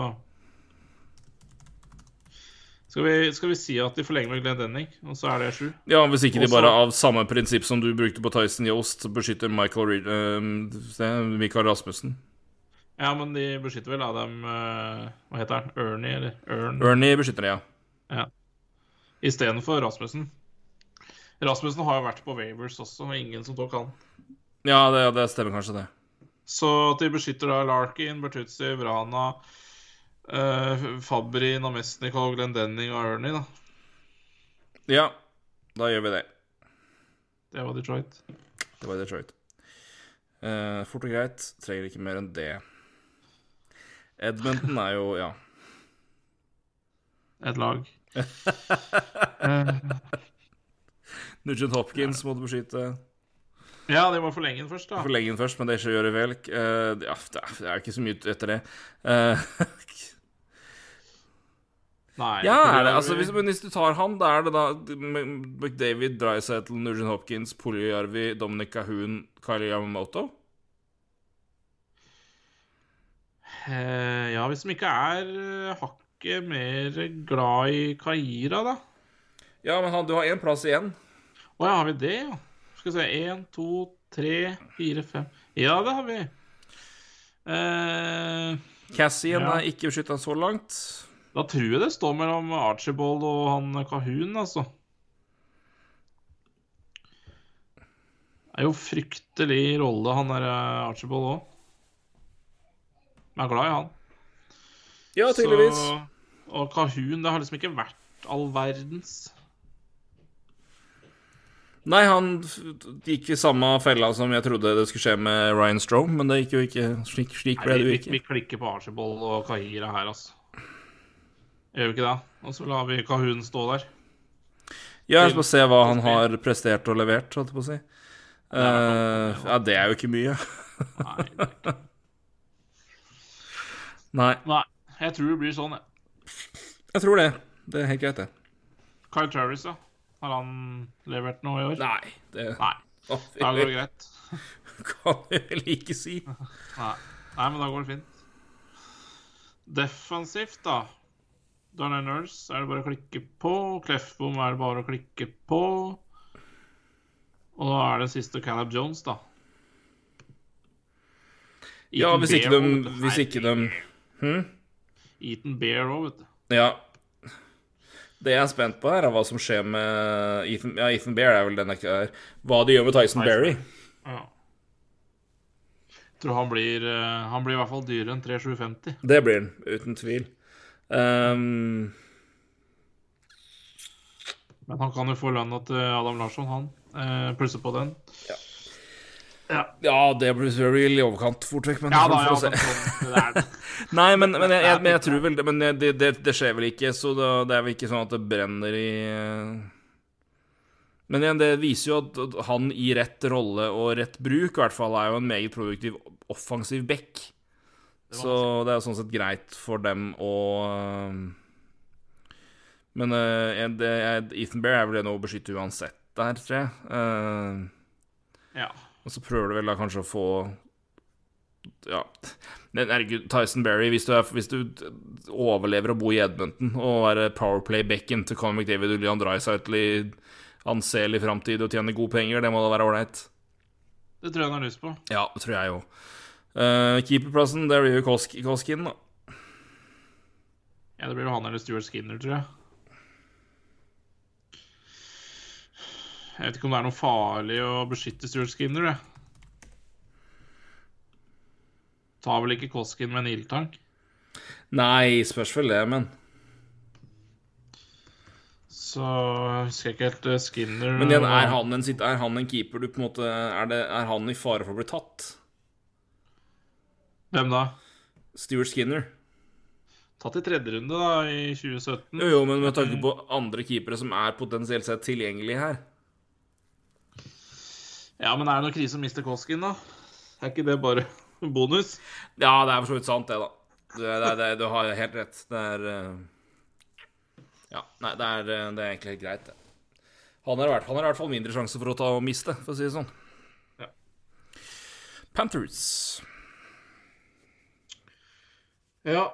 skal vi, skal vi si at de forlenger med Glenn Denning, og så er det sju? Ja, hvis ikke de bare av samme prinsipp som du brukte på Tyson Yost, beskytter Michael Reed, eh, Michael Rasmussen. Ja, men de beskytter vel av dem eh, Hva heter han? Ernie, eller Ern? Ernie beskytter det, ja. Ja. Istedenfor Rasmussen. Rasmussen har jo vært på Wavers også, og ingen som tok han. Ja, det, det stemmer kanskje, det. Så at de beskytter da Larkin, Bertuzzi, Vrana, uh, Fabri, Namestnikov, Glendenning og Ernie, da. Ja, da gjør vi det. Det var Detroit. Det var Detroit. Uh, fort og greit. Trenger ikke mer enn det. Edmonton er jo Ja. Et lag. Eh, Nugent Hopkins må du beskytte. ja, de må forlenge den først, da. Forlenge den først, men det gjør det vel. Uh, ja, det er, er ikke så mye etter det. Eh, Nei. ja, er det, altså, hvis, men hvis du tar han, da er det da McDavid, Drysettle, Nugent Hopkins, Poljarvi, Dominic Cahoon, Kylie Yamamoto? Eh, Ja, hvis de ikke er eh, hakket mer glad i Kaira, da. Ja, men han, du har én plass igjen. Å ja, har vi det, ja? Skal vi se Én, to, tre, fire, fem Ja, det har vi. Eh, Cassian Ja. er ikke beskytta så langt. Da tror jeg det står mellom Archibald og han Kahun, altså. Det er jo fryktelig rolle, han der eh, Archibald òg. Jeg er glad i han. Ja, tydeligvis. Så, og Kahun, det har liksom ikke vært all verdens. Nei, han gikk i samme fella som jeg trodde det skulle skje med Ryan Strome, men det gikk jo ikke. Slik, slik ble det vi, jo vi, ikke. vi klikker på Archibald og Kahira her, altså. Gjør vi ikke det? Og så lar vi Kahun stå der. Ja, jeg skal se hva han har prestert og levert, holdt jeg på å si. Uh, ja, det er jo ikke mye. Nei, det er ikke- Nei, Nei, jeg tror det blir sånn, jeg. jeg tror det. Det er helt greit, det. Kyle Travis, da? Har han levert noe i år? Nei, det Nei. Da går det greit. kan jeg vel ikke si. Nei. Nei, men da går det fint. Defensivt, da. Darnay Nurse er det bare å klikke på. Kleffbom er det bare å klikke på. Og da er det siste Caleb Jones, da. Ja, hvis ikke de også. Hvis ikke de Hm? Ethan Bear òg, vet du. Ja. Det jeg er spent på her, er hva som skjer med Ethan, ja, Ethan Bear. er vel den ikke er. Hva de gjør med Tyson Berry. Ja. Jeg tror han blir, eh, han blir i hvert fall dyrere enn 3750. Det blir han, uten tvil. Ehm, Men han kan jo få lønna til Adam Larsson, han. Eh, Plusse på den. Ja. Ja, ja, det blir selvfølgelig i overkant fort vekk, men ja da, ja. Men sånn, det. Nei, men, men, jeg, jeg, men jeg tror vel det Men det, det, det skjer vel ikke, så det, det er vel ikke sånn at det brenner i eh. Men igjen, det viser jo at at han i rett rolle og rett bruk, i hvert fall, er jo en meget produktiv offensiv back. Så det er jo sånn sett greit for dem å eh, Men uh, det, Ethan Bear er vel det noe å beskytte uansett der, tror jeg. Uh, Ja. og så prøver du vel da kanskje å få Ja. Men herregud, Tyson Berry, hvis du, hvis du overlever å bo i Edmonton og være Powerplay-bekken til Conor McDavid og Leon i anselig framtid og tjene gode penger, det må da være ålreit. Det tror jeg han har lyst på. Ja, det tror jeg jo. Uh, keeperplassen, det blir jo Kosk Koskin, da. Ja, Det blir jo han eller Stuart Skinner, tror jeg. Jeg vet ikke om det er noe farlig å beskytte Stuart Skinner. Jeg. Tar vel ikke Koskin med en ildtank? Nei, spørs vel det, men Så husker jeg ikke helt eh, Skinner Men igjen, er han en, er han en keeper du på en måte Er, det, er han i fare for å bli tatt? Hvem da? Stuart Skinner? Tatt i tredje runde, da, i 2017. Jo, jo, men med tanke på andre keepere som er potensielt sett tilgjengelige her Ja, men er det noe krise å miste Koskin, da? Er ikke det bare bonus? Ja, det er for så vidt sant, det, da. Det, det, det, du har helt rett. Det er eh, Ja, nei, det er, eh, det er egentlig helt greit, det. Han har, vært, han har i hvert fall mindre sjanse for å ta og miste, for å si det sånn. Ja. Panthers. Ja.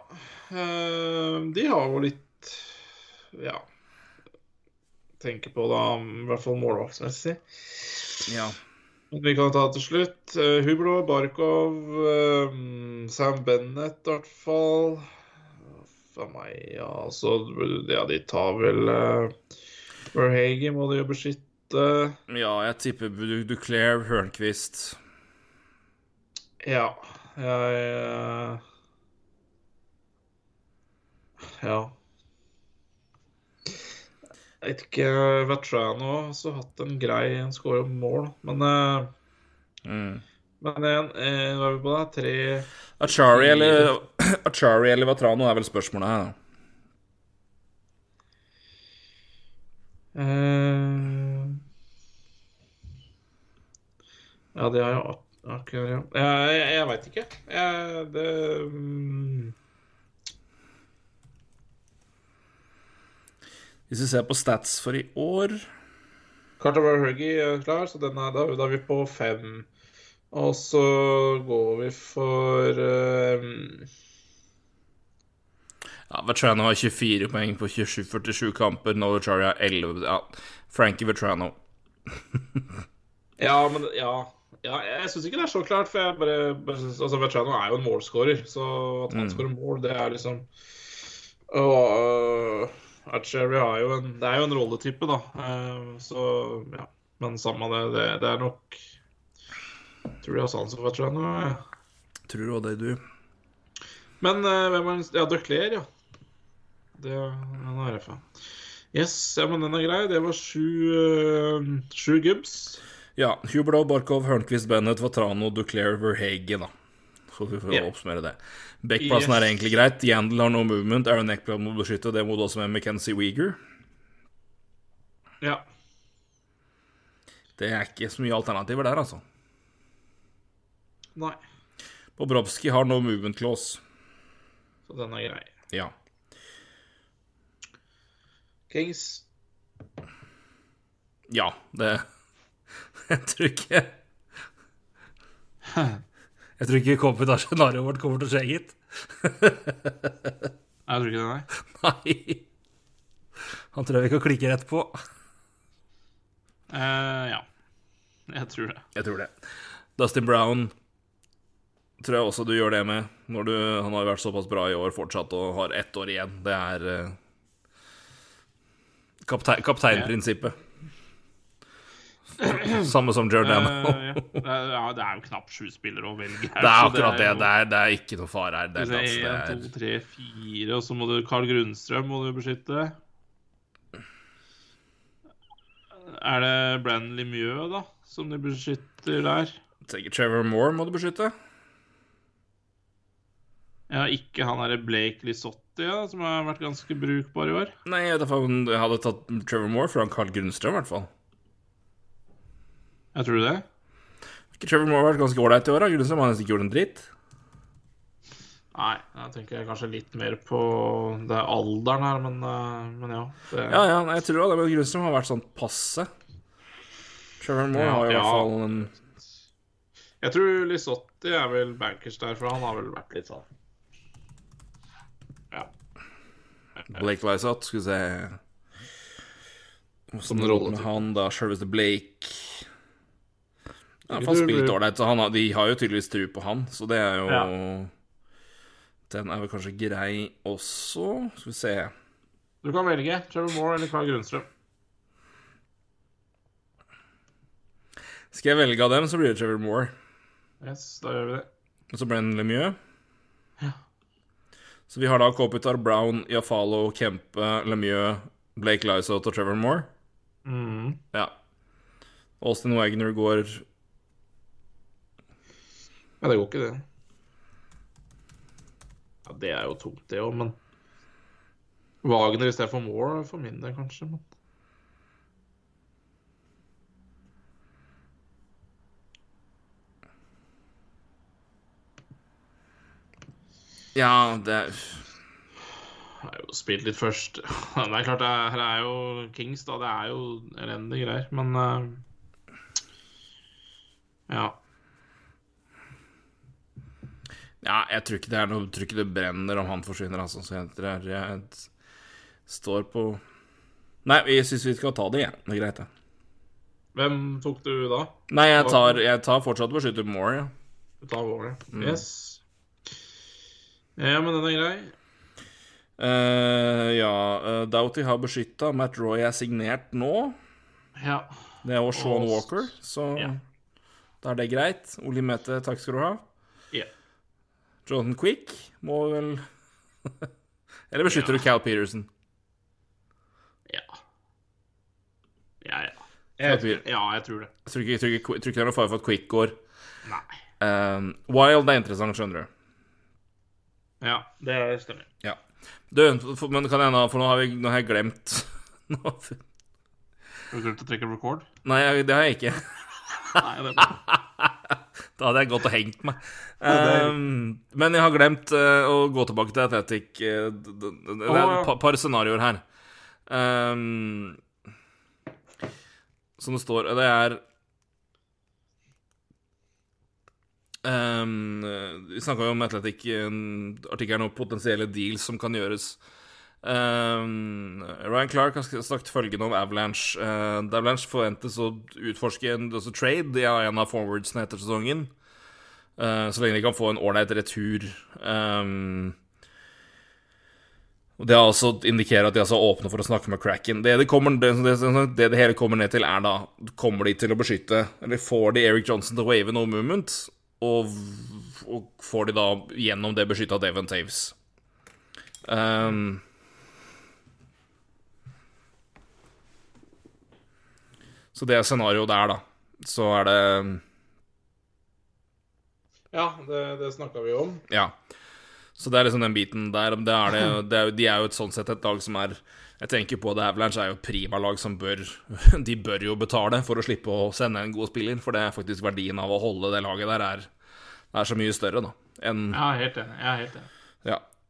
eh, de har jo litt Ja. Tenker på, da, i hvert fall målvaktsmessig. Ja. Vi kan ta til slutt. Uh, Hublo, Barkov, eh, Sam Bennett i hvert fall. For meg, ja, så Ja, de tar vel Verhage må de jo beskytte. ja, jeg tipper Du- Duclair, Hørnquist Ja, jeg eh, Ja. Jeg vet ikke Vetrano har også hatt en grei en skårer mål, men eh, mm. Men en, eh, hva er vi på da? Tre Achari eller Achari eller Vatrano er vel spørsmålet her, eh, Ja, det har jeg akkurat ja. Jeg, jeg, jeg veit ikke. Jeg, det mm, Hvis vi ser på stats for i år Carter Huggy er klar, så den er, da, da er vi på fem. Og så går vi for eh, Ja, Vetrano har 24 poeng på 27-47 kamper. Noah Achari har 11. Ja, Frankie Vetrano. Ja, men ja. ja jeg syns ikke det er så klart, for jeg bare, bare synes, altså, Vetrano er jo en målskårer, så at han Mm. skårer mål, det er liksom Og Archery har jo en Det er jo en rolletype, da. Eh, så ja. Men samme det, det, det er nok Tror de har sans for Vetrano. Ja. Tror òg det, du? Men eh, hvem er Ja, Duclair, ja. Det han er RFA. Yes, ja, men den er grei. Det var sju, uh, sju gubbs. Ja. Hublo, Barkov, Hørnquist, Bennett, Vatrano, Duclair, Verhage, da. Så vi får yeah. oppsummere det. Backplassen er egentlig greit. Yandel har no movement. Aaron Eckblad må beskytte. Det må du også med McKenzie Weeger. Ja. Det er ikke så mye alternativer der, altså. Nei. Bobrovsky har no movement clause. Så den er grei. Ja. Kings. Ja, det Jeg tror ikke Jeg tror ikke kompetasjonarioet vårt kommer til å skje, gitt. Jeg tror ikke det, nei. Nei. Han tror jeg vi kan klikke rett på. Uh, ja. Jeg tror det. Jeg tror det. Dustin Brown tror jeg også du gjør det med. Når du, han har vært såpass bra i år fortsatt og har ett år igjen. Det er uh, Kaptein, kapteinprinsippet. Samme som Giordano. Eh, ja. Det er, er jo knapt sju spillere å velge her. Det er akkurat det. jo- Det er, det er ikke noe fare her. Det er, En, er, to, tre, fire, og så må du Carl Grunnstrøm må du beskytte. Er det Brann Limieux, da, som de beskytter der? tenker Trevor Moore må du beskytte. Ja, ikke han derre Blake Lisotti, ja, som har vært ganske brukbar i år. Nei, jeg hadde tatt Trevor Moore foran Carl Grunnstrøm, i hvert fall. Jeg tror det. Trevor Moore har vært ganske ålreit i år. da. Grunnstrøm har nesten ikke gjort en dritt. Nei, jeg tenker kanskje litt mer på Det er alderen her, men, eh, men ja. Det, Ja, ja, jeg tror det, men Grunnstrøm har vært sånn passe. Trevor Moore Ja, har i ja. hvert fall en Jeg tror Lisotti er vel bankers der, for han har vel vært litt sånn Ja. Blake Lysott. Skal vi se Åssen går rolle med til. han, da? Sjølveste Blake. Ja, Ikke han ålreit, så han har, de har jo tydeligvis tru på han, så det er jo Ja. Den er vel kanskje grei også. Skal vi se Du kan velge Trevor Moore eller Carl Grunnstrøm. Skal jeg velge av dem, så blir det Trevor Moore. Yes, da gjør vi det. Og så Brennan Lemieux. Ja. Så vi har da Kopitar, Brown, Iafalo, Kempe, Lemieux, Blake Lysott og Trevor Moore. Mm. Ja. Austin Wagner går Ja, det går ikke, det. Ja, Det er jo tungt, det òg, men Wagner istedenfor Moore for min del, kanskje. Men... Ja, det er Jeg har jo spilt litt først. Det er klart, det er, her er jo Kings, da. Det er jo elendige greier, men eh, Ja. Ja, jeg tror ikke det er noe Jeg tror ikke det brenner om han forsvinner, altså. Så jeg, jeg, står på Nei, jeg syns vi skal ta det, igjen. Det er greit, det. Hvem tok du da? Nei, jeg tar, jeg tar fortsatt beskytter Moore, ja. Du tar Warner. Yes. Ja, men den er grei. Uh, ja, uh, Doughty har beskytta. Matt Roy er signert nå. Ja. Det er også Sean Walker, så Ja. da er det greit. Oli Mette, takk skal du ha. Ja. Jonathan Quick må vel Eller beskytter du Cal Peterson? Ja. Ja, ja. Jeg Jeg, ja, jeg tror det. Jeg tror ikke, jeg tror ikke, jeg tror ikke det er noe fare for at Quick går. Nei. Um, Wild er interessant, skjønner du. Ja, det stemmer. Ja. Du, for- men kan hende, for nå har, vi, nå har jeg glemt nå, Har du glemt å trekke record? Nei, det har jeg ikke. Nei, det er bra. Da hadde jeg gått og hengt meg. Um, men jeg har glemt uh, å gå tilbake til Athletic. eh, det er et par, scenarioer her. Um, som det står Det er um, Vi snakka jo om Athletic-artikkelen og potensielle deals som kan gjøres. Um, Ryan Clark har sagt følgende om Avalanche. Uh, Avalanche forventes å utforske en altså trade i en av forwardsene etter sesongen. Uh, så lenge de kan få en ålreit retur. Um, og Det har altså indikerer at de altså er åpne for å snakke med Cracken. Det det, kommer, det, det det hele kommer ned til, er da Kommer de til å beskytte Eller får de Eric Johnson til å wave no movement? Og, og får de da gjennom det beskytta Devon Taves? Um, så det er scenarioet der, da. Så er det Ja, det, det snakka vi om. Ja. Så det er liksom den biten der. Det er det, det er, de er jo et sånn sett et lag som er Jeg tenker på det Avalanche er jo et primalag som bør De bør jo betale for å slippe å sende en god spiller, for det er faktisk verdien av å holde det laget der er, er så mye større, da, enn er helt enig. Jeg er helt enig.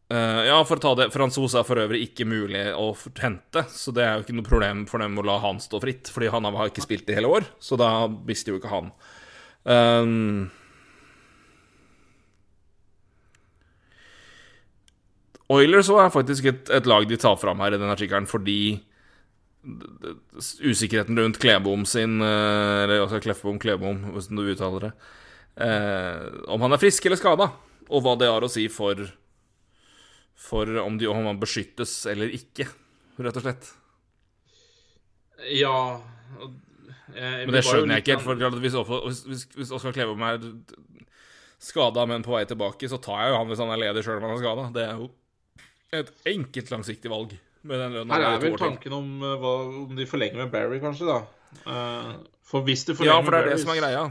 Eh, ja, for å ta det Fransos er for øvrig ikke mulig å hente, så det er jo ikke noe problem for dem å la han stå fritt, fordi han har ikke spilt i hele år, så da visste jo ikke han. Um, Oilers er faktisk et, et lag de tar fram her i den artikkelen, fordi usikkerheten rundt Klebom sin eh, Eller altså Kleffbom, Klebom, hvordan du uttaler det. eh, om han er frisk eller skada, og hva det har å si for For om, de, om han beskyttes eller ikke, rett og slett. Ja jeg, eh, Men det skjønner jeg ikke helt. For hvis, hvis, hvis, Oskar Kleveom er skada, men på vei tilbake, så tar jeg jo han hvis han er ledig sjøl om han er skada. Det er jo et enkelt langsiktig valg. Med den lønnen Her er vel tanken om, eh, hva, om de forlenger med Barry, kanskje, da. Eh, for hvis de Ja, for det er med det som er greia.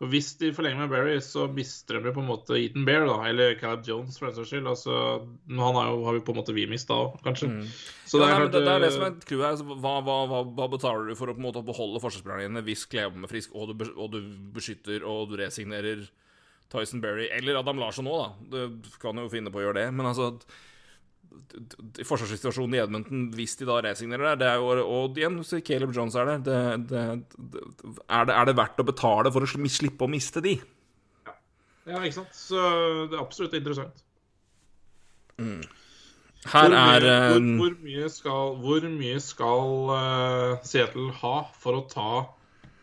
For hvis de forlenger med Barry, så mister de på en måte Eaton Bear, da. Eller Caleb Jones, for den saks skyld. Altså, han har, jo, har vi på en måte vi mista òg, kanskje. Så Mm. Så det ja, er klart det, det er det eh, som er clouet her. altså, Hva, hva, hva, hva betaler du for å på en måte beholde forsvarsspillerne dine hvis Kleveom er frisk, og du, og du beskytter og du resignerer Tyson Berry, eller Adam Larsson nå, da. Du kan jo finne på å gjøre det. Men altså Forsvarssituasjonen i Edmonton, hvis de da resignerer der, det er jo Og igjen, så Caleb Jones er der. Det, det, det, er, det, er det verdt å betale for å slippe å miste de? Ja, ikke sant. Så det er absolutt interessant. Her Hvor mye, er eh, hvor, hvor mye skal, hvor mye skal uh, Seattle ha for å ta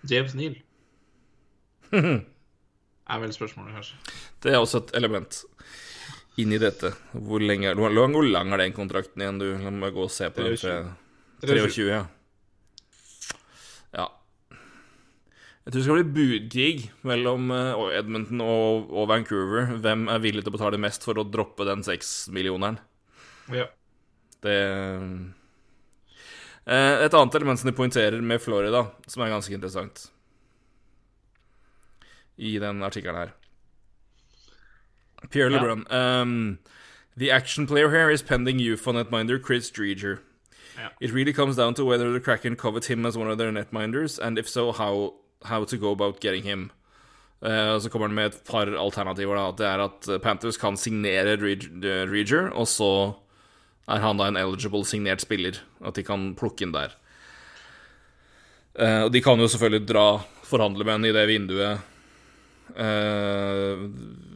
James Neal? er vel spørsmålet, kanskje. Det er også et element inni dette. Hvor lenge er hvor lang er den kontrakten igjen, du? La meg gå og se på den. 23. 23, ja. Ja. Jeg tror det skal bli budkrig mellom eh, Edmonton og, og Vancouver. Hvem er villig til å betale mest for å droppe den seksmillioneren? Ja. Det eh, Et annet element som de poengterer med Florida, som er ganske interessant i den artikkelen her. Pierre Ja. LeBrun. Um, the action player here is pending UFO netminder Chris Dreger. Ja. It really comes down to whether the Kraken covet him as one of their netminders, and if so, how, how to go about getting him. Uh, og så kommer han med et par alternativer. da Det er at eh, Panthers kan signere Dreger, og så er han da en eligible signert spiller. At de kan plukke inn der. Uh, og de kan jo selvfølgelig dra forhandle med han i det vinduet. uh,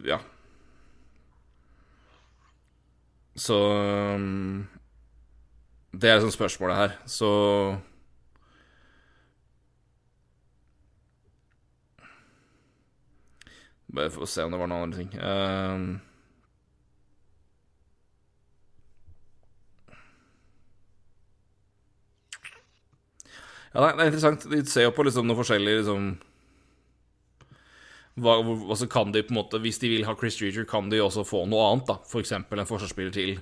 ja. Så um, Det er liksom spørsmålet her. Så Bare for å se om det var noen andre ting. Um, Ja, det er interessant. De ser jo på liksom noe forskjellig liksom hva, altså kan de på en måte Hvis de vil ha Chris Streeter, kan de også få noe annet, da. F.eks. en forsvarsspiller til.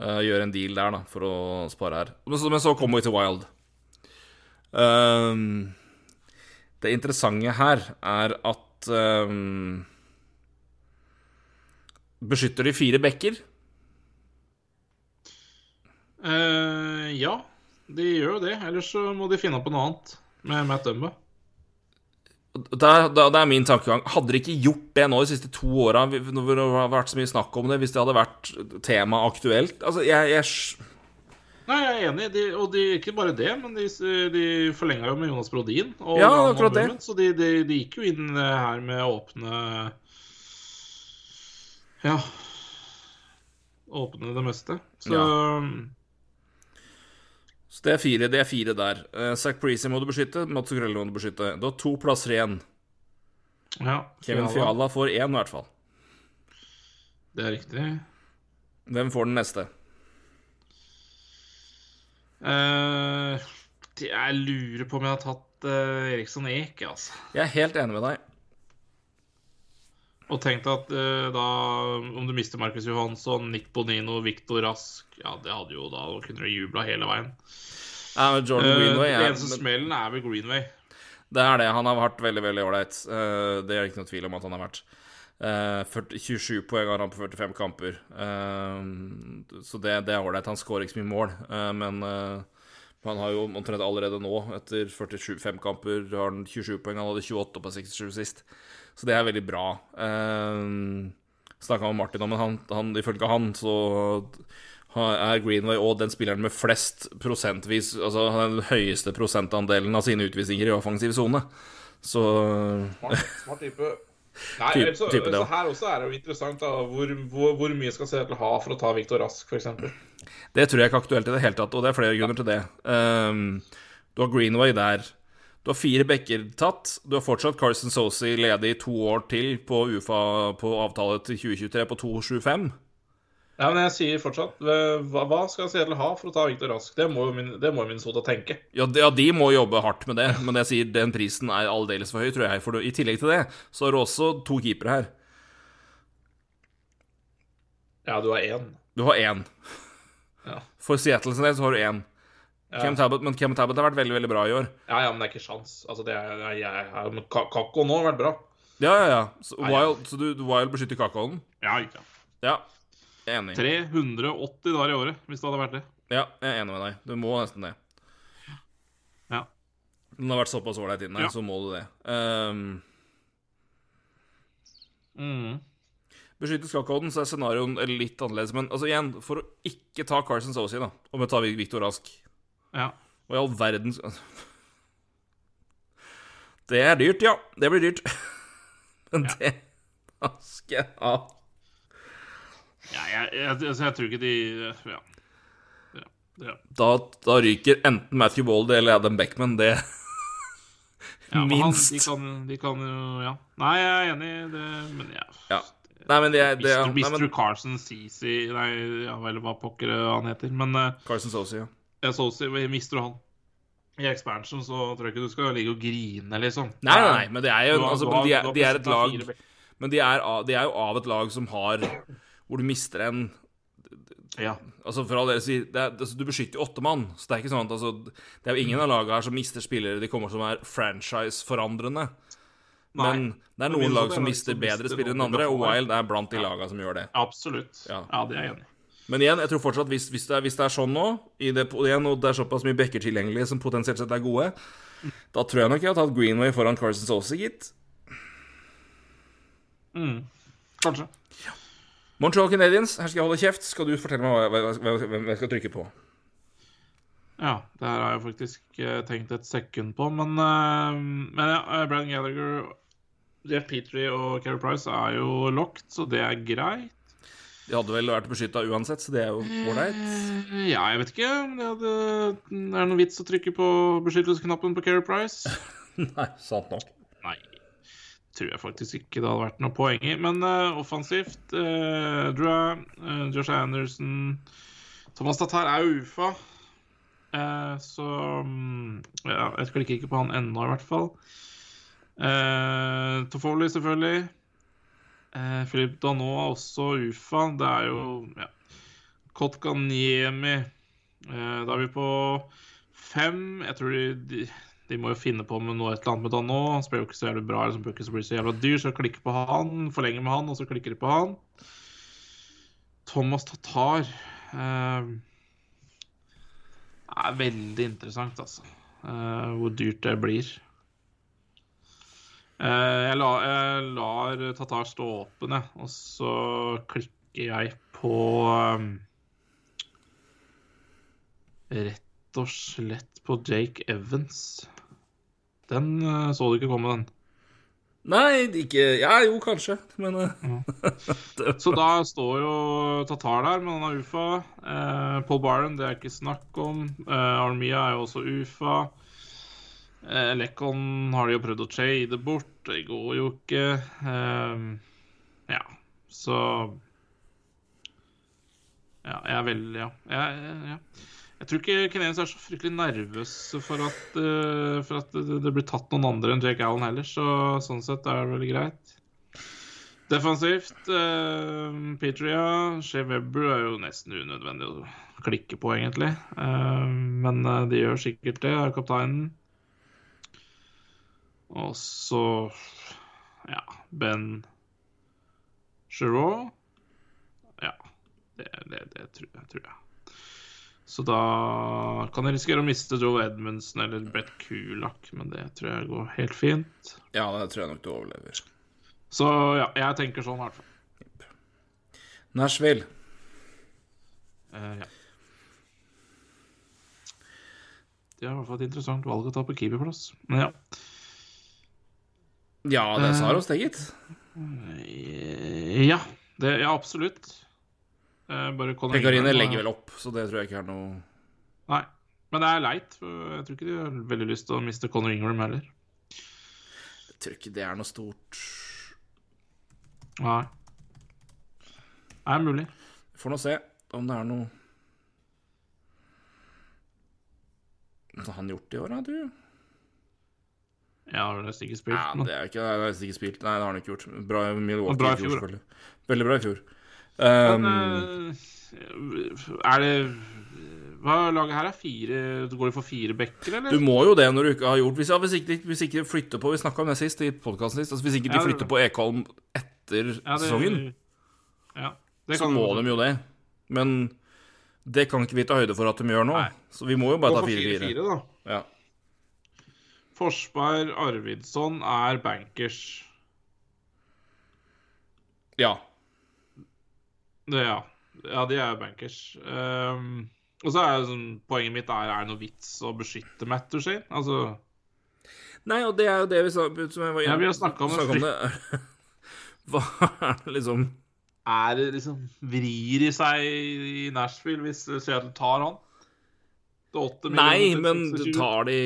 Uh, gjøre en deal der, da, for å spare her. Men så, men så kommer vi til Wild. Um, det interessante her er at um, Beskytter de fire bekker? Uh, ja, de gjør jo det. Ellers så må de finne på noe annet med Matt Dumba. Det er, det er min tankegang. Hadde de ikke gjort det nå de siste to åra, når det har vært så mye snakk om det, hvis det hadde vært tema aktuelt Altså, jeg, jeg Nei, jeg er enig, de, og de, ikke bare det, men de, de forlenga jo med Jonas Brodin. Og Ja, akkurat det. Så de, de, gikk jo inn eh, her med åpne Ja. Åpne det meste. Så Så det er fire, det er fire der. Uh, Zack Preasy må du beskytte, Mats Zuccarello må du beskytte. Du har to plasser igjen. ja. Kevin Fiala. Får én, i hvert fall. Det er riktig. Hvem får den neste? Uh, jeg lurer på om jeg har tatt uh, Eriksson Eek, altså. Jeg er helt enig med deg. Og tenkt at uh, da Om du mister Marcus Johansson, Nick Bonino, Victor Rask Ja, det hadde jo da kunne du jubla hele veien. Ja, men Jordan Eh, Greenway er, eneste smellen er ved Greenway. Det er det. Han har vært veldig veldig ålreit. Uh, det er ikke noe tvil om at han har vært. Uh, 40, 27 poeng har han på 45 kamper. uh, så det, det er ålreit. Han skårer ikke så mye mål, men han har jo omtrent allerede nå, etter 45 kamper, har han 27 poeng. Han hadde 28 på 67 sist. Så det er veldig bra. Uh, Snakka med Martin om men han, han, ifølge han så er Greenway og den spilleren med flest prosentvis Altså den høyeste prosentandelen av sine utvisninger i offensiv sone. Så Smart, smart type. Nei, Typ- så, type så her også er det jo interessant da, hvor, hvor, hvor mye skal Seattle ha for å ta Victor Rask, f.eks. Det tror jeg ikke er aktuelt i det hele tatt, og det er flere grunner til det. Um, du har Greenway der. Du har fire bekker tatt. Du har fortsatt Carson Sosi ledig i to år til på UFA på avtale til 2023 på 2,75. Ja, men jeg sier fortsatt Hva, hva skal Seattle ha for å ta Victor Rask? Det må jo min, Minnesota tenke. Ja, de, ja, de må jobbe hardt med det, men jeg sier den prisen er aldeles for høy, tror jeg. For i tillegg til det, så har du også to keepere her. Ja, du har én. Du har én. Ja. For Seattle sin del så har du én. Cam Talbot, men Cam Tablet har vært veldig veldig bra i år. Ja, ja, men det er ikke sjans. Altså, det er, jeg, jeg, Kakko nå har vært bra. Ja, ja, ja. Så ja. Wild, så du, Wild beskytter kakaoen? Ja, ikke sant. Ja. Enig. 380 dager i året, hvis det hadde vært det. Ja, jeg er enig med deg. Du må nesten det. Ja. Den har vært såpass ålreit inne, Ja. så må du det. Um, Mm. Beskytte skakkoden, så er scenarioen litt annerledes. Men altså igjen, for å ikke ta Carson Sosi, da, og jeg tar Victor Rask Ja. Og i all verdens Det er dyrt, ja. Det blir dyrt. Men det da skal jeg ha. Ja jeg, jeg, altså, jeg tror ikke de Ja. ja. ja. Da, da ryker enten Matthew Walder eller Adam Beckman. Det Ja, men han, Minst. de, kan, de kan jo Ja. Nei, jeg er enig i det, men ja. Ja. Nei, men det, er- det Mr. Mr. nei, men, Carson Sisi Nei, ja vel, hva pokker han heter. Men uh, Carson Sosi, ja. jeg så si, mister du han i expansion, så tror jeg ikke du skal ligge og grine, liksom. Nei, nei, nei, men det er jo har- altså, de, er, de er et lag Men de er, de er jo av et lag som har Hvor du mister en Ja. Altså for all del, altså, Du beskytter jo åtte mann, så det er ikke sånn at altså, Det er jo ingen av lagene her som mister spillere de kommer som er franchise-forandrende. Men det er noen lag som mister bedre spillere enn andre, og. Wild er blant de lagene som gjør det. Absolutt. Ja. Ja, det er jeg enig i. Men igjen, jeg tror fortsatt hvis, hvis, det, er, hvis det er sånn nå, i det, igjen, og det er såpass mye bekker tilgjengelige som potensielt sett er gode, da tror jeg nok jeg har tatt Greenway foran Carson Saucy, gitt. Mm. Kanskje. Montreal Canadiens, her skal jeg holde kjeft. Skal du fortelle meg hva, hva, hvem jeg skal trykke på? Ja, det her har jeg faktisk eh, tenkt et sekund på, men, uh, men ja, Brann Brandon Gallagher, Jeff Petrie og Carey Price er jo locked, så det er greit. De hadde vel vært beskytta uansett, så det er jo ålreit. Eh, Ja, jeg vet ikke det, hadde, det er noen vits å trykke på beskyttelsesknappen på Carey Price. Nei, sant nok. Tror jeg faktisk ikke det hadde vært noe poeng i. Men uh, offensivt uh, Drew, uh, Josh Anderson Thomas Tatar er jo UFA. Eh, så um, ja, jeg klikker ikke på han ennå, i hvert fall. Uh, Toffoli, selvfølgelig. Uh, Philip Danot er også UFA. Det er jo ja. Kotkaniemi. Eh, da er vi på fem. Jeg tror de, de de må jo finne på med noe et eller annet med han nå. Han spiller jo ikke så jævlig bra, eller som blir ikke så så jævla dyr, så klikker på han, forlenger med han, og så klikker de på han. Thomas Tatar eh, er veldig interessant, altså. Eh, hvor dyrt det blir. Eh, jeg, la, jeg lar Tatar stå åpen, jeg, og så klikker jeg på eh, Rett og slett på Jake Evans. Den uh, så du ikke komme, den. Nei, ikke Ja, jo, kanskje, men ja. Så da står jo Tatar der, men han er UFA. Eh, Paul Byron, det er ikke snakk om. Eh, Armia er jo også UFA. Eh, Lekon har de jo prøvd å trade bort. Det går jo ikke. Eh, ja, så Ja, jeg er veldig Ja. Jeg, ja. Jeg tror ikke Canadiens er så fryktelig nervøs for at, uh, for at det, det blir tatt noen andre enn Jake Allen heller, så sånn sett er det veldig greit. Defensivt uh, Petria, Shea Webber er jo nesten unødvendig å klikke på, egentlig. Uh, men de gjør sikkert det, er kapteinen. Og så ja, Ben Giroux. Ja, det, det, det tror, jeg, tror jeg. Så da kan jeg risikere å miste Joe Edmundsen eller Brett Kulak, men det tror jeg går helt fint. Ja, det tror jeg nok du overlever. Så ja, jeg tenker sånn i hvert fall. Nashville. Eh, ja. Det er i hvert fall et interessant valg å ta på keeperplass. Men ja. Ja, det Eh. sa oss det, gitt. Eh, Ja, det, ja absolutt. Eh, Pekarine legger vel opp, så det tror jeg ikke er noe Nei. Men det er leit. For jeg tror ikke de har veldig lyst til å miste Conor Ingram heller. Jeg tror ikke det er noe stort Nei. Det er mulig. Vi Får nå se om det er noe Hva har han gjort i år, da, du? Ja, har nesten ikke spilt Nei, det er ikke, det er nesten ikke spilt. Nei, det har han ikke gjort. Bra Milwaukee Bra i fjor, selvfølgelig. Veldig bra i fjor. Um, eh, er det Hva laget her er? Fire Går det for fire bekker, eller? du må jo det når du ikke har gjort Hvis, ja, hvis, ikke, hvis ikke de flytter på Vi snakka om det sist i podkasten sist. Altså, hvis ikke de flytter på Ekholm etter Ja, det- sesongen, Ja. Det så må de jo det. Men det kan ikke vi ta høyde for at de gjør nå. Nei. Så vi må jo bare Gå ta for 4-4. 4-4, da. Ja. Forsberg Arvidsson er bankers. ja. Det, ja. ja, de er bankers. Um, og så er sånn, poenget mitt er er det noe vits å beskytte Matt Duchene? Altså Nei, og det er jo det vi sa som jeg var Ja, vi har snakket om det. det. Hva er det liksom Er det liksom Vrir i seg i Nashville hvis Seattle tar han? Nei, men 26. tar de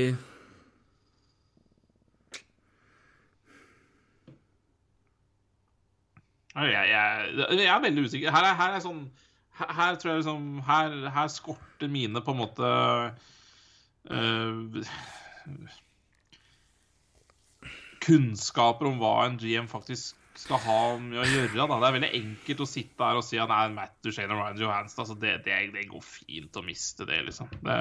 Jeg, jeg, jeg er veldig usikker. Her er, her er sånn her, her tror jeg liksom Her, her skorter mine på en måte uh, Kunnskaper om hva en GM faktisk skal ha med å gjøre. Da. Det er veldig enkelt å sitte her og si at nei, Matt Duchene og Ryan Johansen altså det, det, det går fint å miste det, liksom. Det,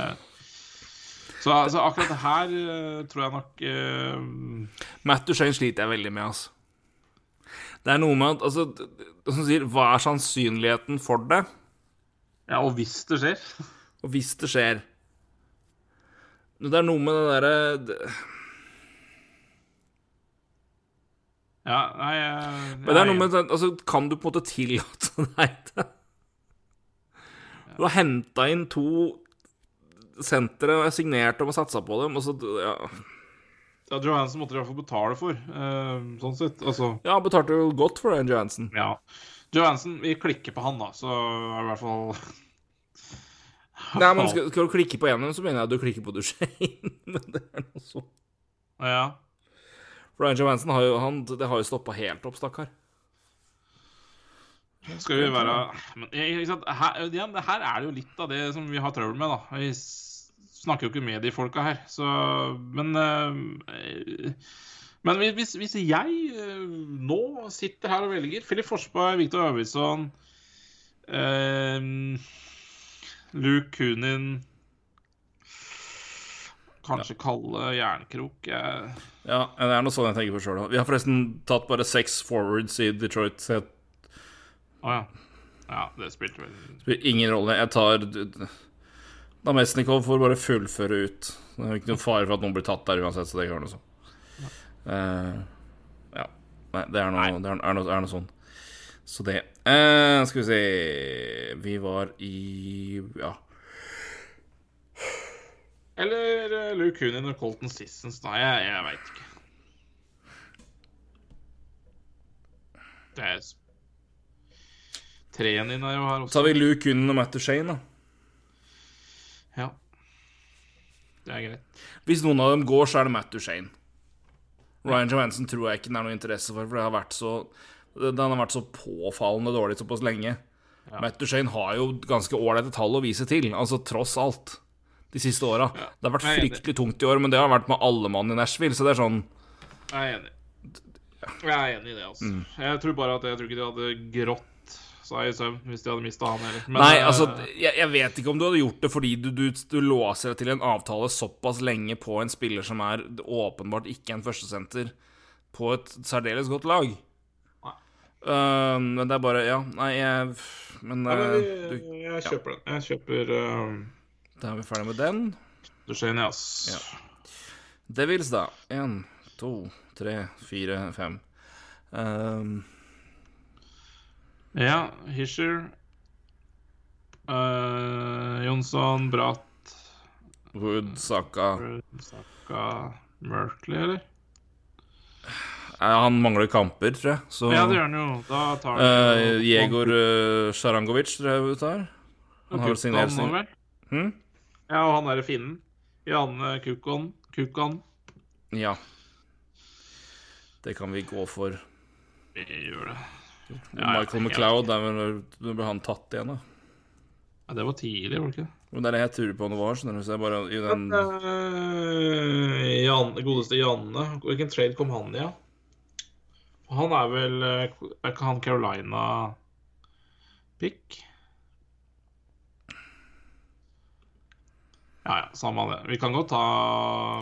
så, så akkurat her øh, tror jeg nok uh, Matt Duchene sliter jeg veldig med, altså. Det er noe med at altså, Som sier, hva er sannsynligheten for det? Ja, og hvis det skjer Og hvis det skjer Men Det er noe med det derre Ja, nei jeg, Men det er noe med altså, Kan du på en måte tillate deg det? Du har henta inn to sentre og er signert om å satse på dem, og så ja. Ja, Johansen måtte de fall betale for, eh, sånn sett. Altså, ja, han betalte jo godt for det, Johansen. ja. Johansen, vi klikker på han, da, så er det i hvert fall Nei, men skal, skal du klikke på én, så mener jeg at du klikker på Duchene. men det er noe sånn. Ja. For Johansen har jo, han, det har jo stoppa helt opp, stakkar. Skal vi være Men ikke sant? Her, igjen, her er det jo litt av det som vi har trøbbel med, da. Snakker jo ikke med de folka her, så Men eh, Men hvis, hvis jeg eh, nå sitter her og velger Filip Forsberg, Viktor Arvidsson eh, Luke Kunin Kanskje Kalle Jernkrok eh, Ja, det er noe sånn jeg tenker på sjøl òg. Vi har forresten tatt bare seks forwards i Detroit. Så jeg... Å ja. Ja, det spilte vel spiller ingen rolle. Jeg tar Namesnikov får bare fullføre ut. Det er ikke noen fare for at noen blir tatt der uansett, så det går noe sånn. Uh, ja. Nei, det er noe, det er, er noe, er noe sånn. Så det uh, Skal vi se Vi var i Ja. Eller eh, Luke Hunin og Colton Sissons, Nei, Jeg, jeg veit ikke. Det er Treen din er jo her Så også. har vi Luke Hunin og Matt Shane, da. Ja. Det er greit. Hvis noen av dem går, så er det Matt Duchene. Ryan Johansen tror jeg ikke det er noe interesse for, for det har vært så den har vært så påfallende dårlig såpass lenge. Ja. Matt Duchene har jo ganske ålreite tall å vise til, altså tross alt, de siste åra. Ja. Det har vært fryktelig tungt i år, men det har vært med alle mann i Nashville, så det er sånn Jeg er enig. Jeg er enig i det, altså. Mm. Jeg tror bare at jeg tror ikke de hadde grått seg i søvn hvis de hadde mista han heller. Men, Nei, eh, altså, jeg, jeg vet ikke om du hadde gjort det fordi du, du, du låser deg til en avtale såpass lenge på en spiller som er åpenbart ikke en førstesenter på et særdeles godt lag. Nei. Uh, men det er bare Ja, nei, jeg Men, ja, uh, vi, du, jeg kjøper den. Jeg kjøper uh, da er vi ferdig med den. Du Duchene, ass. Ja. Devils, da. Én, to, tre, fire, fem. Um, Ja, Hischer. Uh, Jonsson, Bratt, Wood, Saka Saka, Merkley, eller? Han mangler kamper, tror jeg. Så Ja, det gjør han jo. Da tar han uh, Jegor uh, Sjarangovic tror jeg vi tar. Han har signert sin vel? hm? Ja, og han derre finnen. Janne Kukon. Kukan. Ja. Det kan vi gå for. Vi gjør det. Ja, Michael McLeod, der ble han tatt igjen, da. Ja, det var tidlig, var det ikke? Men det er det jeg tror på det var. skjønner du, så jeg bare i den... Eh, Jan, godeste Janne, hvilken trade kom han i? Ja? Han er vel eh, Er ikke han Carolina-pick? Ja, ja, samme det. Vi kan godt ta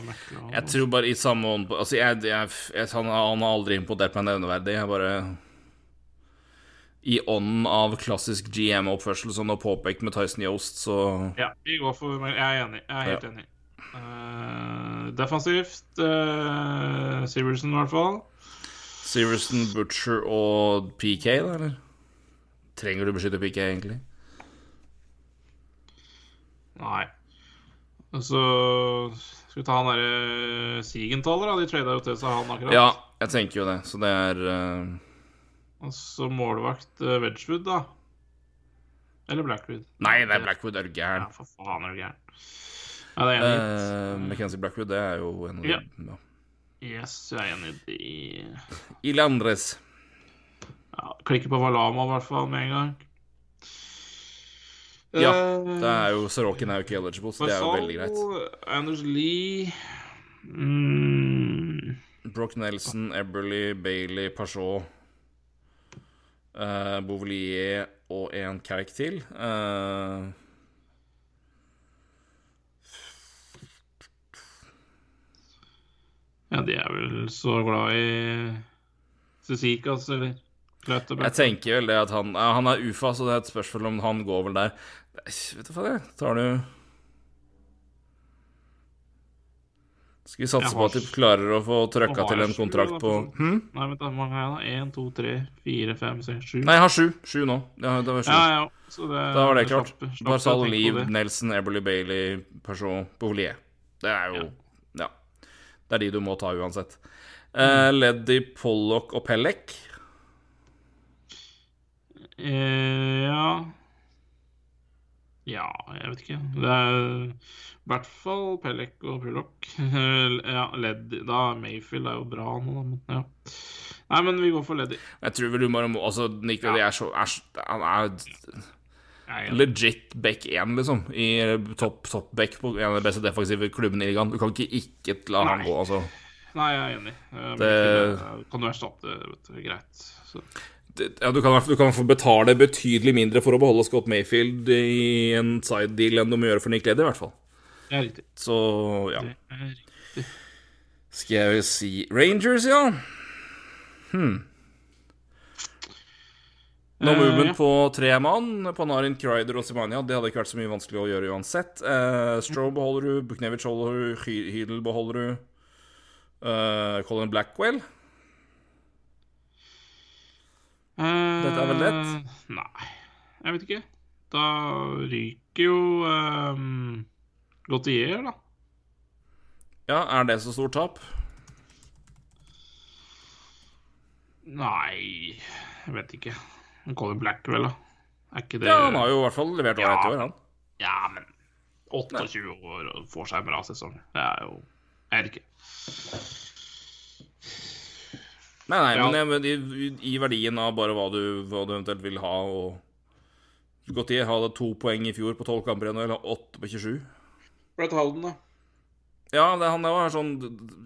McLeod. Jeg tror bare i samme ånd Altså, jeg, jeg, jeg, han, han har aldri imponert meg nevneverdig. Jeg bare I ånden av klassisk GM-oppførsel som nå påpekt med Tyson Yost, så Ja, vi går for Jeg er enig. Jeg er helt Ja. enig. Uh, defensivt uh, Sivertsen, i hvert fall. Sivertsen, Butcher og PK, da, eller? Trenger du beskytte PK, egentlig? Nei. Altså så skal vi ta han derre Sigenthaler, da. De trada jo til seg han akkurat. Ja, jeg tenker jo det. Så det er eh, Og så målvakt uh, Wedgwood, da. Eller Blackwood. Nei, det er Blackwood, er du Ja, for faen, er du gæren. Ja, det er enig. Uh, McKenzie Blackwood, det er jo en av Ja. ja. Yes, jeg er enig i Ilandres. ja, Klikker på Valama i hvert fall med en gang. Ja, Eh, Det er jo Sorokin er jo ikke eligible, så det er jo veldig greit. Anders Lee mm, Brock Nelson, Eberly, Bailey, Pachot, uh, Bouvillier og en Carrick til. Uh, Ja, de er vel så glad i Cecikas, eller jeg tenker vel det at han ja, Han er UFA, så det er et spørsmål om han går vel der. Vet du hva det? Tar du Skal vi satse på at de klarer å få trøkka til en kontrakt på for hm? Nei, vent da, hvor mange har jeg da? Én, to, tre, fire, fem, seks, sju. Nei, jeg har sju. Sju nå. Ja, det var sju. Ja, ja. Så det, Da var det klart. slapp- slapp Barzal, Liv. Nelson, Eberly, Bailey, Peugeot, Bouvillier. Det er jo Ja. Det er de du må ta uansett. Uh, Leddy, Pollock og Pellek. Uh, ja Ja, jeg vet ikke. Det er i hvert fall Pellek og Pullock. ja, Leddy Da Mayfield er jo bra nå, da, men ja. Nei, men vi går for Leddy. Jeg tror vel du må Altså, Nick Leddy er så er, Han er legit back 1, liksom. I topp top back på en av de beste defensive klubbene i ligaen. Du kan ikke ikke la han gå, altså. Nei, jeg er enig. Eh, Det- kan du erstatte, vet du. Greit. Så. Ja, du kan, du kan betale betydelig mindre for å beholde Scott Mayfield i en side deal enn du må gjøre for Nick Leddy, i hvert fall. Det er riktig. Så ja. Det er riktig. Skal jeg vel si Rangers, ja. Hmm. No uh, movement ja. på tre mann. Panarin, Kryder og Simania. Det hadde ikke vært så mye vanskelig å gjøre uansett. Uh, Stroh beholder du, Buknevic holder du, Hy- Hydel beholder du. Uh, Colin Blackwell. Dette er vel lett? Eh, Nei, jeg vet ikke. Da ryker jo um, Gautier, da. Ja, er det så stort tap? Nei, jeg vet ikke. Colin Blackwell, da. Er ikke det Ja, han har jo i hvert fall levert Ja. ett år, han. Ja, men 28 år og får seg en bra sesong. Det er jo Jeg vet ikke. Nei, nei, Ja. men jeg, i, i verdien av bare hva du, hva du eventuelt vil ha og Gautier hadde to poeng i fjor på tolv kamper igjen, eller åtte på 27. Brett Halden, da. Ja, det, han er var sånn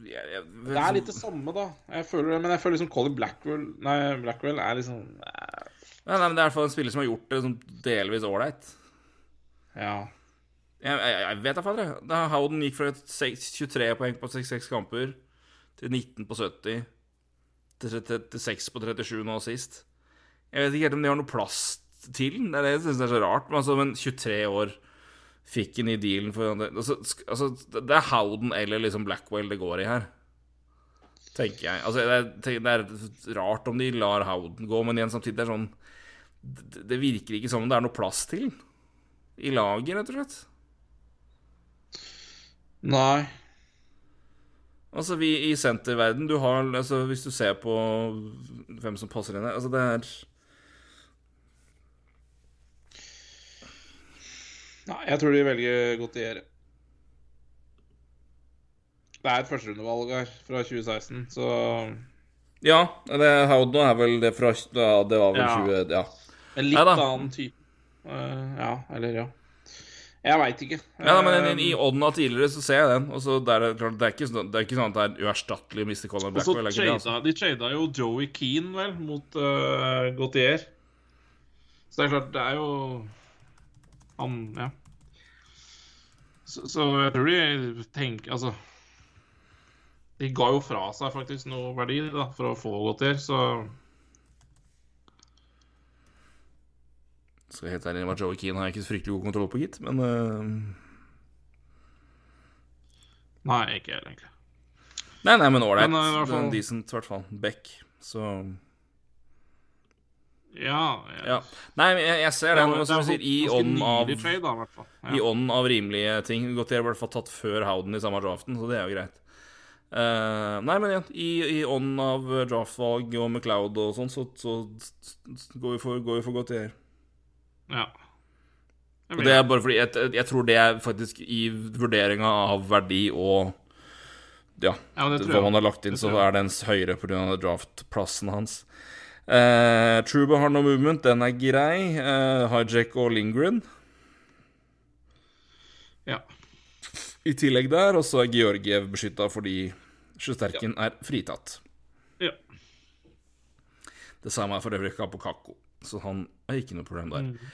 jeg, jeg, Det er litt det samme, da. Jeg føler, men jeg føler liksom Colin Blackwell Nei, Blackwell er liksom nei. Nei, nei, men Det er i hvert fall en spiller som har gjort det sånn delvis ålreit. Ja. Jeg, jeg, vet da fader, Howden gikk fra et seks- 23 poeng på 66 kamper til 19 på 70 til 36 på 37 nå sist. Jeg vet ikke helt om de har noe plass til. Det er det jeg syns er så rart. Men, altså, men 23 år fikk han i dealen for altså, altså, Det er Howden eller liksom Blackwell det går i her. Tenker jeg. Altså, det, er, det er rart om de lar Howden gå, men igjen samtidig det er sånn det, det virker ikke som om det er noe plass til i laget, rett og slett. Nei. Altså, vi i senterverden Du har altså, Hvis du ser på hvem som passer inn her Altså, det er Nei, jeg tror de velger Gautier. Det er et førsterundevalg her fra 2016, så Ja, det, Howden er vel det fra ja, Det var vel Ja. 20... Ja. En litt Neida. annen type. Uh, ja, eller ja. Jeg veit ikke. Ja, da, men i, i Eh, tidligere så ser jeg den. Og så der, er det er ikke, sånn- det er ikke sånn at det er uerstattelig Og så Blackwell. er ikke altså. de trada jo Joey Keane, vel, mot uh, Gautier. Så det er klart, det er jo Han, ja. Så, så jeg tror de tenker Altså De ga jo fra seg faktisk noe verdi da, for å få Gautier, så Skal jeg helt ærlig innrømme at Joey Keane har jeg ikke så fryktelig god kontroll på, gitt. Men uh... Nei, ikke jeg, egentlig. Nei, nei, men ålreit. Det en fall- Decent, i hvert fall. Beck. Så Ja, ja. Ja. Nei, jeg, jeg ser Det det er sier, i ånden av da, i av rimelige ting. Godt jeg i hvert fall tatt før Howden i samme draften, så det er jo greit. Uh, nei, men igjen, i, i ånden av draftvalg og McLeod og sånn, så, så går vi for, går vi for godt i her. Ja. Og det er bare fordi jeg, jeg tror det er faktisk i vurderinga av verdi og ja, Ja, hva man har lagt inn, så er den høyere pga. draftplassen hans. Uh, Truba har no movement, den er grei. Uh, Hijack og Lingren Ja. i tillegg der, og så er Georgiev beskytta fordi Sjusterken er fritatt. ja. Det samme er for øvrig Kapokako, så han er ikke noe problem der. Mm.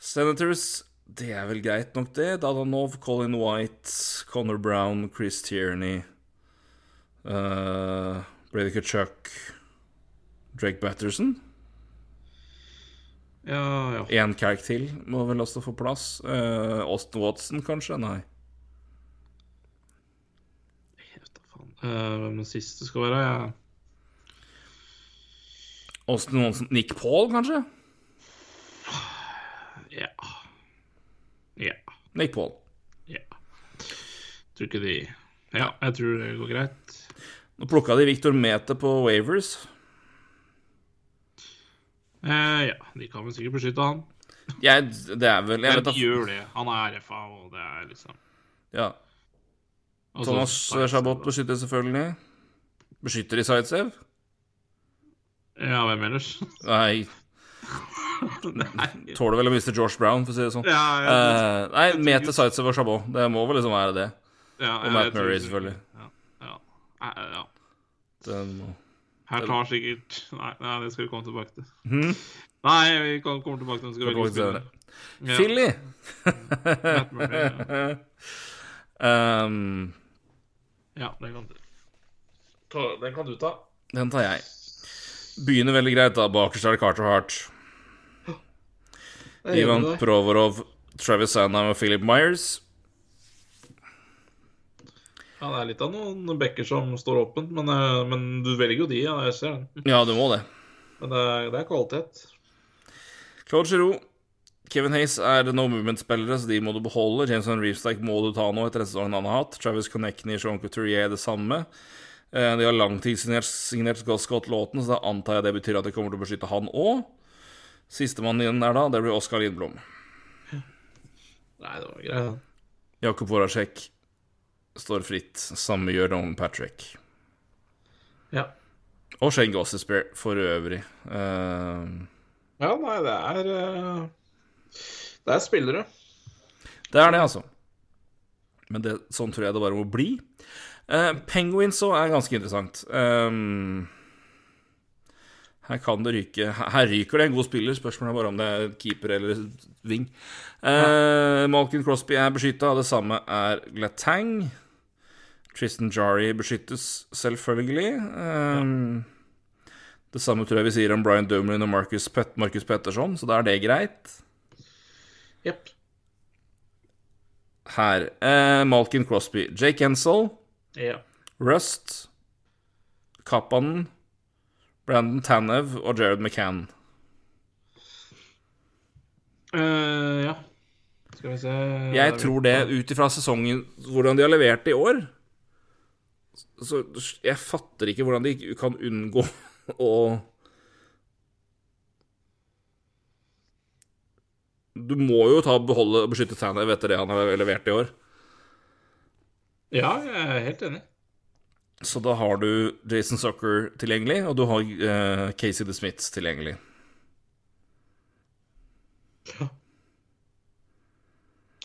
Senators, det er vel greit nok, det. Dadanov, Colin White, Connor Brown, Chris Tierney, uh, Brady Kachuk, Drake Batterson. Ja, ja. Én calc til må vel også få plass. Uh, Austin Watson, kanskje? Nei. Jeg vet da faen. Hvem den siste skal være? Ja. Austin Watson Nick Paul, kanskje? Ja. Ja. Nick Paul. ja. Tror ikke de Ja, jeg tror det går greit. Nå plukka de Victor Mete på Wavers. Eh, ja, de kan vel sikkert beskytte han. Jeg, det er vel Jeg Men de gjør det. Han er RFA, og det er liksom ja. Thomas Chabot beskytter selvfølgelig. Beskytter de Zaitsev? Ja, hvem ellers? Nei. tåler vel å miste George Brown, for å si det sånn. Ja, ja, uh, nei, Mete Zaitsev og Chabot. Det må vel liksom være det. ja, Og Matt Murray, selvfølgelig. Ja, ja. Ja. det. Her tar sikkert Nei, nei, det skal vi komme tilbake til. Hmm? Nei, vi kommer tilbake til den. Skal vi spillere. Ja, Philly! Matt Murray, um, Ja, den kan du ta. Den kan du ta. den tar jeg. Begynner veldig greit, da. Bakerst er det Carter Hart. Ivan. Provorov, Travis Sandheim og Philip Myers. Ja, det er litt av noen bekker som står åpent, men, eh, men du velger jo de, ja, jeg ser den. Ja, du må det. Men det er, det er kvalitet. Claude Giroux. Kevin Hayes er no movement-spillere, så de må du beholde. Jameson Reefstack må du ta nå etter sesongen han har hatt. Travis Connectney og Jean Couturier er det samme. Eh, De har langtidssignert signert Scott Lawton, så da antar jeg det betyr at de kommer til å beskytte han òg. Sistemann igjen er da, det blir Oskar Lindblom. Nei, det var greit. da. Jakob Voracek står fritt. Samme gjør Roman Patrick. Ja. Og Shane Gossespear for øvrig. Uh... ja, nei, det er uh... Det er spillere. Det er det, altså. Men det, sånn tror jeg det bare må bli. Uh, Penguins òg er ganske interessant. Ehm, her kan det ryke Her ryker det en god spiller. Spørsmålet er bare om det er keeper eller wing. Uh, Malkin Crosby er beskytta, det samme er Glatang. Tristan Jari beskyttes selvfølgelig. Ehm, Det samme tror jeg vi sier om Brian Dumlin og Marcus, Pet Marcus Petterson, så da er det greit. Yep. Her. Eh, Malkin Crosby. Jake Ensel. Ja. Rust. Kappanen. Brandon Tanev og Jared McCann. Uh, ja. Skal vi se Jeg tror det, ut ifra sesongen, hvordan de har levert i år Så jeg fatter ikke hvordan de kan unngå å Du må jo ta beholde og beskytte Tanev etter det han har levert i år. Ja, jeg er helt enig. Så da har du Jason Sucker tilgjengelig, og du har uh, Casey the Smith tilgjengelig.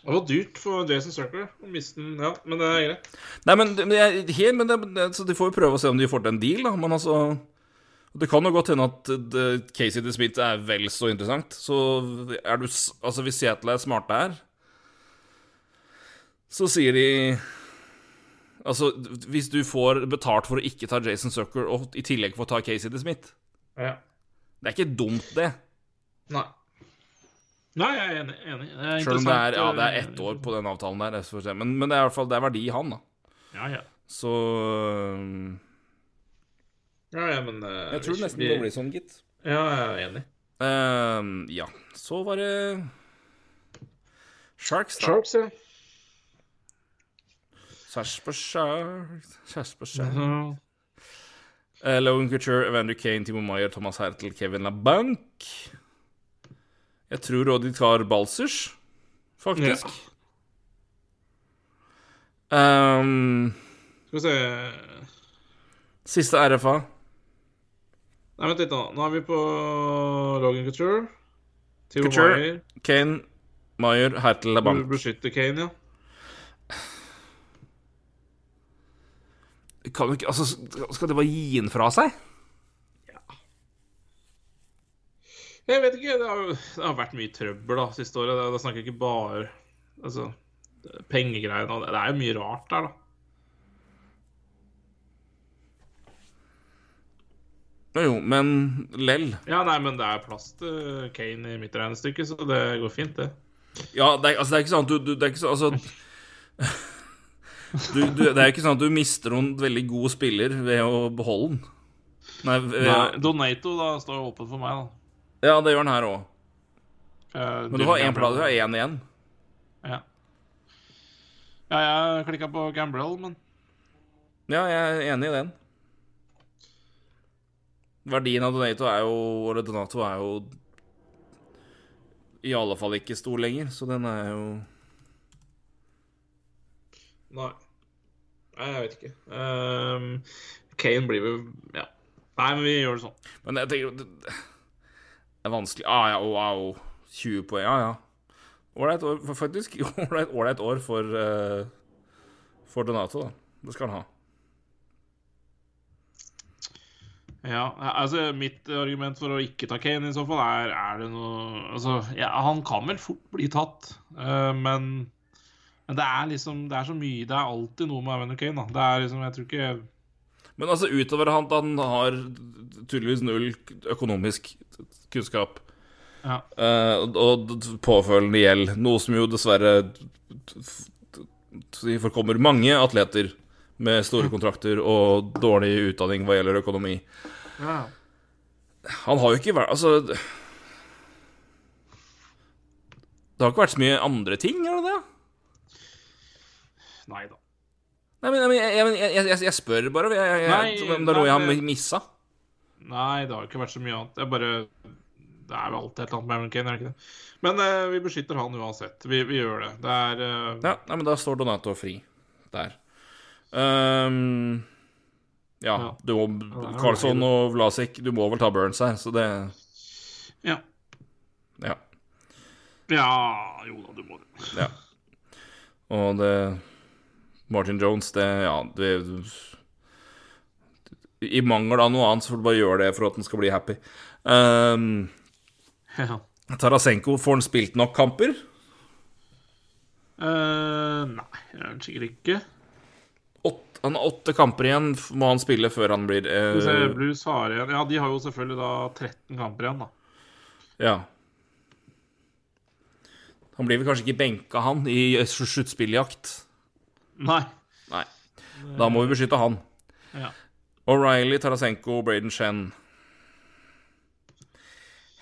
Det var dyrt for Jason Sucker å miste den, ja, men det er greit. Nei, men, jeg, helt, men det, så de får jo prøve å se om de får til en deal, da. Men altså Det kan jo godt hende at det, Casey the Smith er vel så interessant. Så er du Altså, hvis Seattle er smarte her, så sier de Altså, hvis du får betalt for å ikke ta Jason Zucker, og i tillegg får ta Casey DeSmith Smith Ja. Det er ikke dumt, det. Nei. Nei, jeg er enig. enig. Er Sjøl om det er, ja, det er ett år på den avtalen der. Men, men det er i hvert fall det er verdi i han, da. Ja, ja. Så Ja, ja, men uh, Jeg tror nesten vi- det blir sånn, gitt. Ja, jeg er enig. Uh, ja. Så var det Sharks, da. Sharks, ja. Sarpsborg Sarpsborg. Eh, Logan Couture, Evander Kane, Timo Maier, Thomas Hertel, Kevin LaBank. Jeg tror også de tar Balsers, faktisk. Ehm, Skal vi se siste RFA. Nei, vent litt, da. Nå er vi på Logan Couture. Timo Couture. Maier. Kane, Maier, Hertel, LaBank. Du Beskytter Kane, ja. Kan ikke, altså, skal de bare gi den fra seg? Ja. Jeg vet ikke. Det har, det har vært mye trøbbel da siste året. Da snakker jeg ikke bare Altså, pengegreiene det. Det er jo mye rart der, da. Jo, jo, men lell. Ja, nei, men det er plass til Kane i mitt regnestykke, så det går fint, det. Ja, det er, altså, det er ikke sånn at du, du Det er ikke sånn Altså du, du, Det er jo ikke sånn at du mister noen veldig god spiller ved å beholde den. Nei, ved, Nei, Donato da står åpen for meg, da. Ja, det gjør den her òg. Uh, Men du har én plass, du har én igjen. Ja. ja, jeg klikka på Gambrell, men Ja, jeg er enig i den. Verdien av Donato er jo Eller Donato er jo i alle fall ikke stor lenger, så den er jo Nei. Nei, jeg vet ikke. Um, Kane blir vel Ja. Nei, men vi gjør det sånn. Men jeg tenker Det er vanskelig Ah, ja, wow. 20 poeng, ja, ja. Ålreit år, faktisk. Ålreit år for, uh, for Donato, da. Det skal han ha. Ja, altså Mitt argument for å ikke ta Kane i så fall er Er det noe Altså, ja, han kan vel fort bli tatt, uh, men men det er liksom Det er så mye Det er alltid noe med Evander Kane, da. Det er liksom Jeg tror ikke Men altså, utover at han har tydeligvis null økonomisk kunnskap Ja. uh, og påfølgende gjeld, noe som jo dessverre forkommer mange atleter med store kontrakter og dårlig utdanning hva gjelder økonomi. ja. Han har jo ikke vært Altså Det har ikke vært så mye andre ting, har det det? Nei da. Nei, men, men jeg, jeg, jeg, jeg, spør bare om det er noe jeg har missa. Nei, det har ikke vært så mye annet. Jeg bare Det er jo alltid et eller annet med Aaron Kane, er det ikke det? Men eh, vi beskytter han uansett. Vi, vi gjør det. Det er eh, Ja, nei, men da står Donato fri der. Um, ja, Ja. du må Carlsson og Vlasik Du må vel ta Burns her, så det Ja. Ja. Ja, jo da, du må det. ja. Og det Martin Jones, det Ja, det I mangel av noe annet så får du bare gjøre det for at han skal bli happy. Um, Ja. Tarasenko, får han spilt nok kamper? Uh, nei, jeg er sikkert ikke. Åtte, han har åtte kamper igjen, må han spille før han blir uh... Blues har igjen Ja, de har jo selvfølgelig da 13 kamper igjen, da. Ja. Han blir vel kanskje ikke benka, han, i sluttspilljakt. Nei. Nei. Da må vi beskytte han. Ja. O'Reilly, Tarasenko, Braden Shen.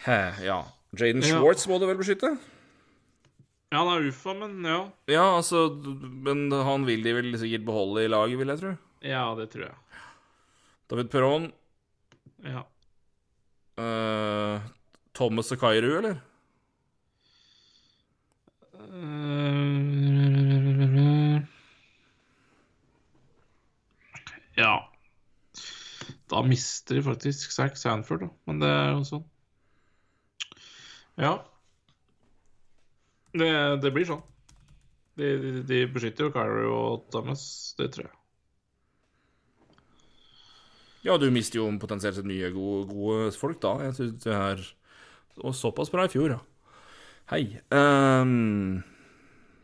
He, ja. Jaden Ja. Schwartz må du vel beskytte? ja, han er UFA, men ja. Ja, altså Men han vil de vel sikkert beholde i laget, vil jeg tro. Ja, det tror jeg. David Perron. Ja. Uh, Thomas og Kairu, eller? Eh, ja. Da mister de faktisk Zack Sanford, da. Men det er jo sånn. Ja. Det, det blir sånn. De, de, de beskytter jo Kyrie og Thomas, det tror jeg. Ja, du mister jo potensielt sett mye gode, gode folk da. Jeg synes det er Og såpass bra i fjor, ja. Hei. Um,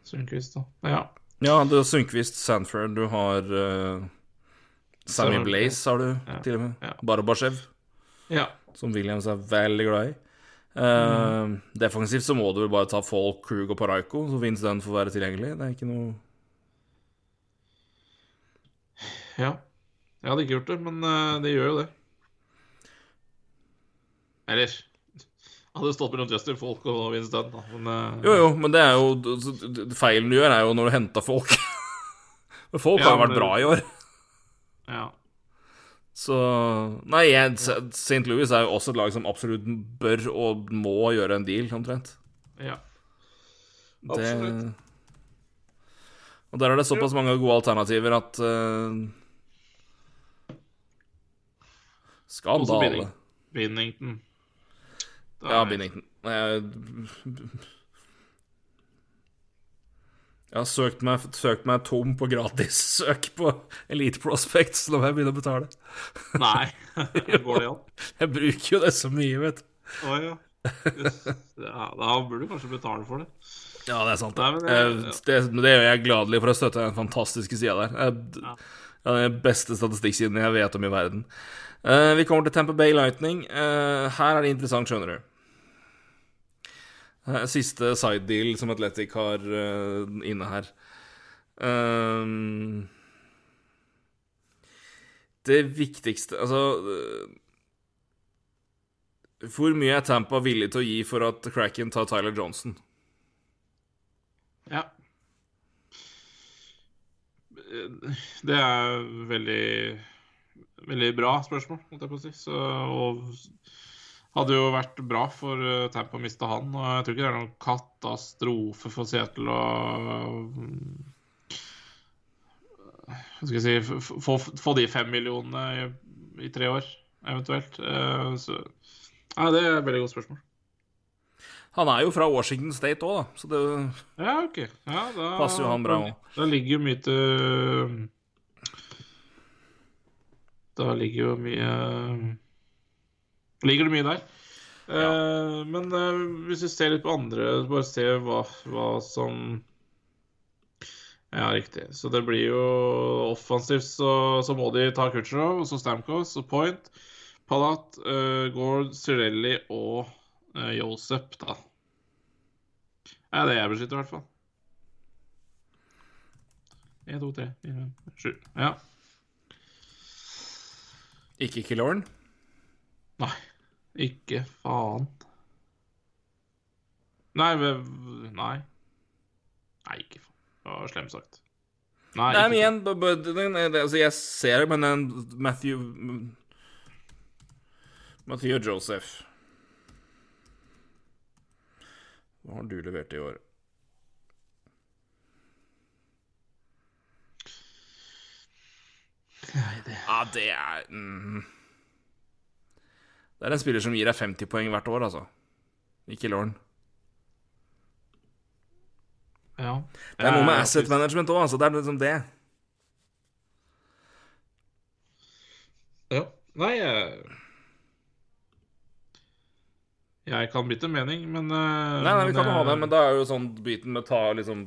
Sundquist, da. Ja. ja, det er Sundquist, Sanford, du har uh, Sammy Blaze, har du Ja. til og med. Ja. Barabashev, ja. som Williams er veldig glad i. Uh, Defensivt så må du vel bare ta Folk, Krug og Paraiko, så Vince Dunn får være tilgjengelig. Det er ikke noe Ja. Jeg hadde ikke gjort det, men uh, det gjør jo det. Eller hadde stått mellom Justin Folk og Vince Dunn, da. Men uh, Jo, jo, men det er jo altså, Feilen du gjør, er jo når du henter folk. Men folk Ja, har vært men- bra i år. Ja. Så Nei, jeg- St. Louis er jo også et lag som absolutt bør og må gjøre en deal, omtrent. ja. Det, Absolutt. og der er det såpass mange gode alternativer at uh, Også Skandale. Binnington. Binnington. Ja, Binnington. Jeg, jeg har søkt meg, søkt meg tom på gratissøk på Elite Prospects. Nå må jeg begynne å betale. Nei, går det an? Jeg bruker jo det så mye, vet du. Oh, ja. ja. Da burde du kanskje betale for det. Ja, det er sant. Nei, det, ja. det, det gjør jeg gladelig for å støtte den fantastiske sida der. Jeg, Ja. den beste statistikksiden jeg vet om i verden. Eh, vi kommer til Tamper Bay Lightning. Eh, her er det interessant, skjønner du. Eh, Siste side deal som Atletic har eh, inne her. Um, det viktigste Altså eh, Hvor mye er Tampa villig til å gi for at Cracken tar Tyler Johnson? Ja. Det er veldig Veldig bra spørsmål, holdt jeg på å si. Så, og hadde jo vært bra for eh, Tampa å miste han. Og jeg tror ikke det er noen katastrofe for Seattle å skal jeg si Få, få de fem millionene i, i tre år, eventuelt. Eh, Så Nei, det er et veldig godt spørsmål. Han er jo fra Washington State òg, da, så det Ja, okay. Ja, da, Passer jo han bra også. Da ligger jo mye til Da ligger jo mye Ligger det mye der. Eh, men eh, hvis vi ser litt på andre, bare se hva, hva som Ja, riktig. Så det blir jo offensivt, så, så må de ta Kutcherov, og så Stamkos og Point. Palat, uh, Gord, Cirelli og uh, Josep, da. Det er det jeg beskytter, i hvert fall. 1, 2, 3, 4, 5, 7. Ja. Ikke Killorn. Nei. Ikke faen. Nei, nei. Nei, ikke faen. Det var slemt sagt. Nei, Nei, men igjen, altså, jeg ser det, men den Matthew Matthew Joseph Hva har du levert i år? Nei, det Ja, det er mm. Det er en spiller som gir deg 50 poeng hvert år, altså. Ikke Lauren. Ja. Det er noe med asset management òg, altså. Det er liksom det. Ja. Nei, jeg kan bytte mening, men eh, Nei, nei, vi kan jo ha det, eh, men da er jo sånn biten med ta liksom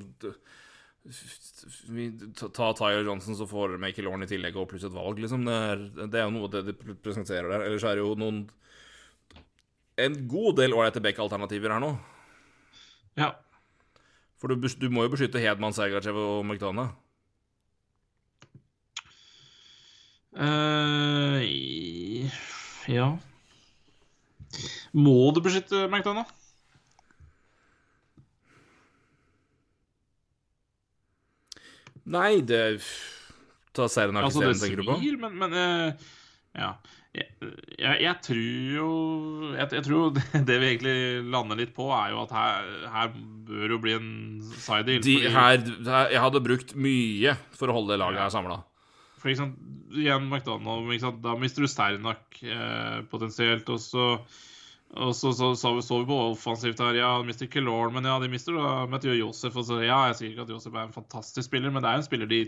ta, ta Tyler Johnson, så får Michael Orne i tillegg, og pluss et valg, liksom. Det er, det er jo noe det de presenterer der. Ellers er det jo noen En god del ålreite back-alternativer her nå. Ja. For du, du må jo beskytte Hedman, Sergachev og McDonagh. Uh, ja Må du beskytte McDonagh? Nei, det Ta Serenak Altså, det isteden, tenker du på? men, men uh, Ja. Jeg, jeg, jeg tror jo jeg, jeg tror det, vi egentlig lander litt på, er jo at her, her bør jo bli en side deal. De, her, her, jeg hadde brukt mye for å holde det laget her samla. For eksempel, igjen McDonald, ikke sant? da mister du Sternak eh, potensielt. Og så, og så, så, så, så vi på offensivt her. Ja, de mister Kelorn, men ja, de mister da Mathieu Josef. Og så, ja, jeg sier ikke at Josef er en fantastisk spiller, men det er en spiller de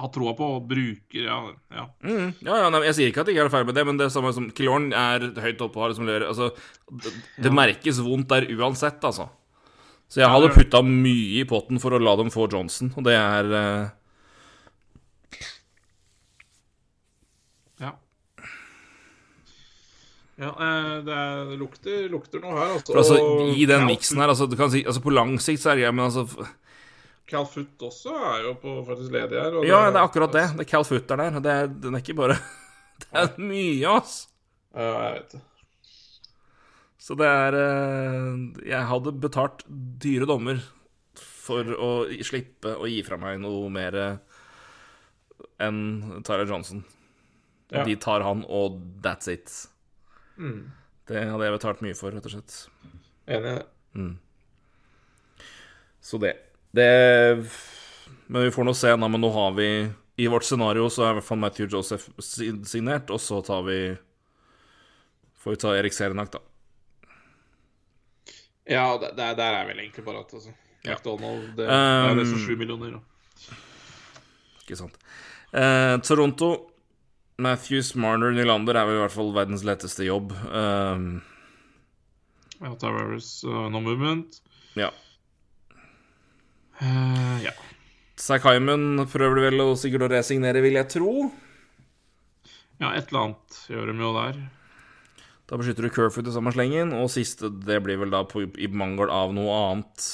har troa på og bruker. Ja, ja. Mm, ja, ja nei, jeg sier ikke at de ikke er ferdig med det, men det er samme som Kilorn er høyt oppe og har liksom Altså, det, det merkes vondt der uansett, altså. Så jeg hadde putta mye i potten for å la dem få Johnson, og det er eh, Ja, eh, det, er, det lukter, lukter noe her, altså. Altså, i den miksen her, altså, du kan si Altså, på lang sikt så er det greit, men altså f- Cal Foot også er jo på faktisk ledig her. og Ja, det er akkurat det. Det er Cal Foot er der, det er, den er ikke bare Det er mye, ass. Ja, jeg vet det. Så det er eh, Jeg hadde betalt dyre dommer for å slippe å gi fra meg noe mer eh, enn Tyler Johnson. Ja. De tar han, og that's it. Mm. Det hadde jeg betalt mye for, rett og slett. Enig i det. Så det. det Men vi får nå se, da. Men nå har vi I vårt scenario så er i hvert fall Matthew Joseph signert, og så tar vi Får vi ta Erik Serenak, da. Ja, der, der er vel egentlig bare at altså. Ja. McDonald, det, det er nesten Um, sju millioner. Da. Ikke sant. Eh, Toronto Matthews, Marner, Nylander er vel i hvert fall verdens letteste jobb. Um, Ja, Tavares, uh, no movement. ja. Uh, ja. Hyman prøver du vel å sikkert å resignere, vil jeg tro. ja, et eller annet gjør de jo der. Da beskytter du Kerfoot i samme slengen, og siste det blir vel da på, i mangel av noe annet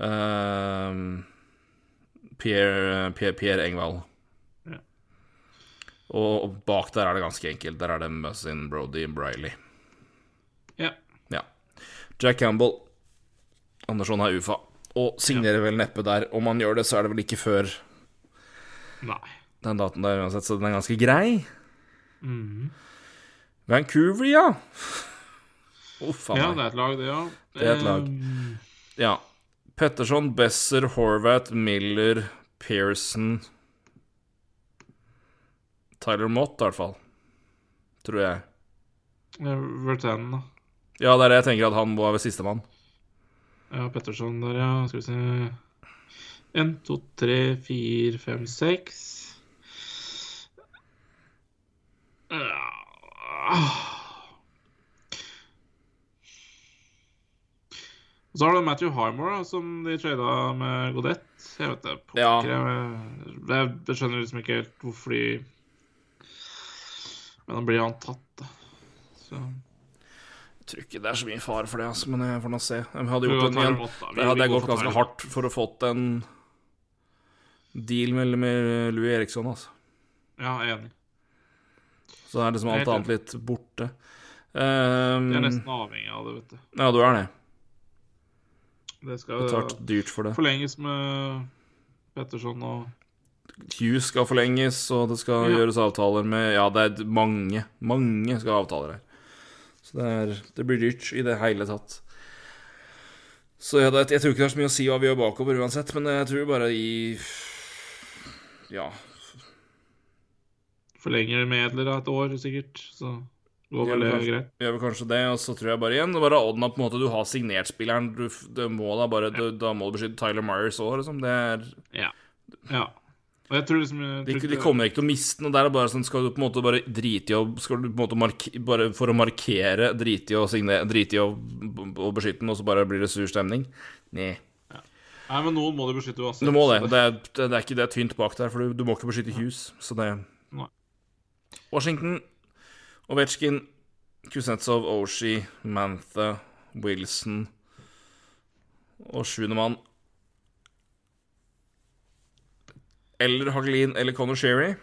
Uh, Pierre, Pierre, Pierre Engvald. Ja. Og, og bak der er det ganske enkelt. Der er det Muzzin, Brody, Briley. Ja. Ja. Jack Campbell. Andersson har UFA. Og signerer vel neppe der. Om han gjør det, så er det vel ikke før Nei. den daten der uansett, så den er ganske grei. Mm. Vancouver, ja. Uff a Ja, det er et lag, det, ja. Det er et lag. Eh, Ja. Petterson, Besser, Horvath, Miller, Pearson Tyler Mott, i hvert fall. Tror jeg. eh, Vertan, da. Ja, det er det jeg tenker at han var ved sistemann. Ja, Petterson der, ja. Skal vi se En, to, tre, fire, fem, seks. Så har du Matthew Highmore, som de trada med Godett. Jeg vet det, pokker, Ja. jeg, jeg skjønner liksom ikke helt hvorfor de Men da blir han tatt, da. Så Jeg tror ikke det er så mye fare for det, altså, men jeg får nå se. Jeg hadde gjort en igjen. Der hadde jeg gått ganske hardt for å fått en deal med, med Louis Eriksson, altså. Ja, enig. Så er liksom alt annet litt borte. Um, Jeg er nesten avhengig av det, vet du. Ja, du er det. Det skal Betalt dyrt for det. forlenges med Petterson og Hughes skal forlenges, og det skal Ja. gjøres avtaler med Ja, det er mange, mange skal ha avtaler her. Så det, er, det blir dyrt i det hele tatt. Så ja, det, jeg tror ikke det er så mye å si hva vi gjør bakover uansett, men jeg tror bare i Ja. forlenger medler av et år, sikkert. Så går Ja, vel det greit. Gjør vel kanskje det, og så tror jeg bare igjen bare odden at på en måte du har signert spilleren. Du, det må da bare du, Da må du beskytte Tyler Myers òg, liksom. Det er Ja. ja. Liksom de, de kommer ikke til å miste noe. Der er bare sånn Skal du på en måte bare drite i å Skal du på en måte marke, Bare for å markere drite i å signere Drite i å, å beskytte den, og så bare blir det sur stemning? Nei. Nei, men noen må du beskytte uansett. Du må det. Det er, det er ikke det er tynt bak der, for du, du må ikke beskytte hus. Så det Nei. Washington, Ovetsjkin, Kuznetsov, Oshie, Mantha, Wilson og sjuende mann Eller Hagelin eller Conor Sherry.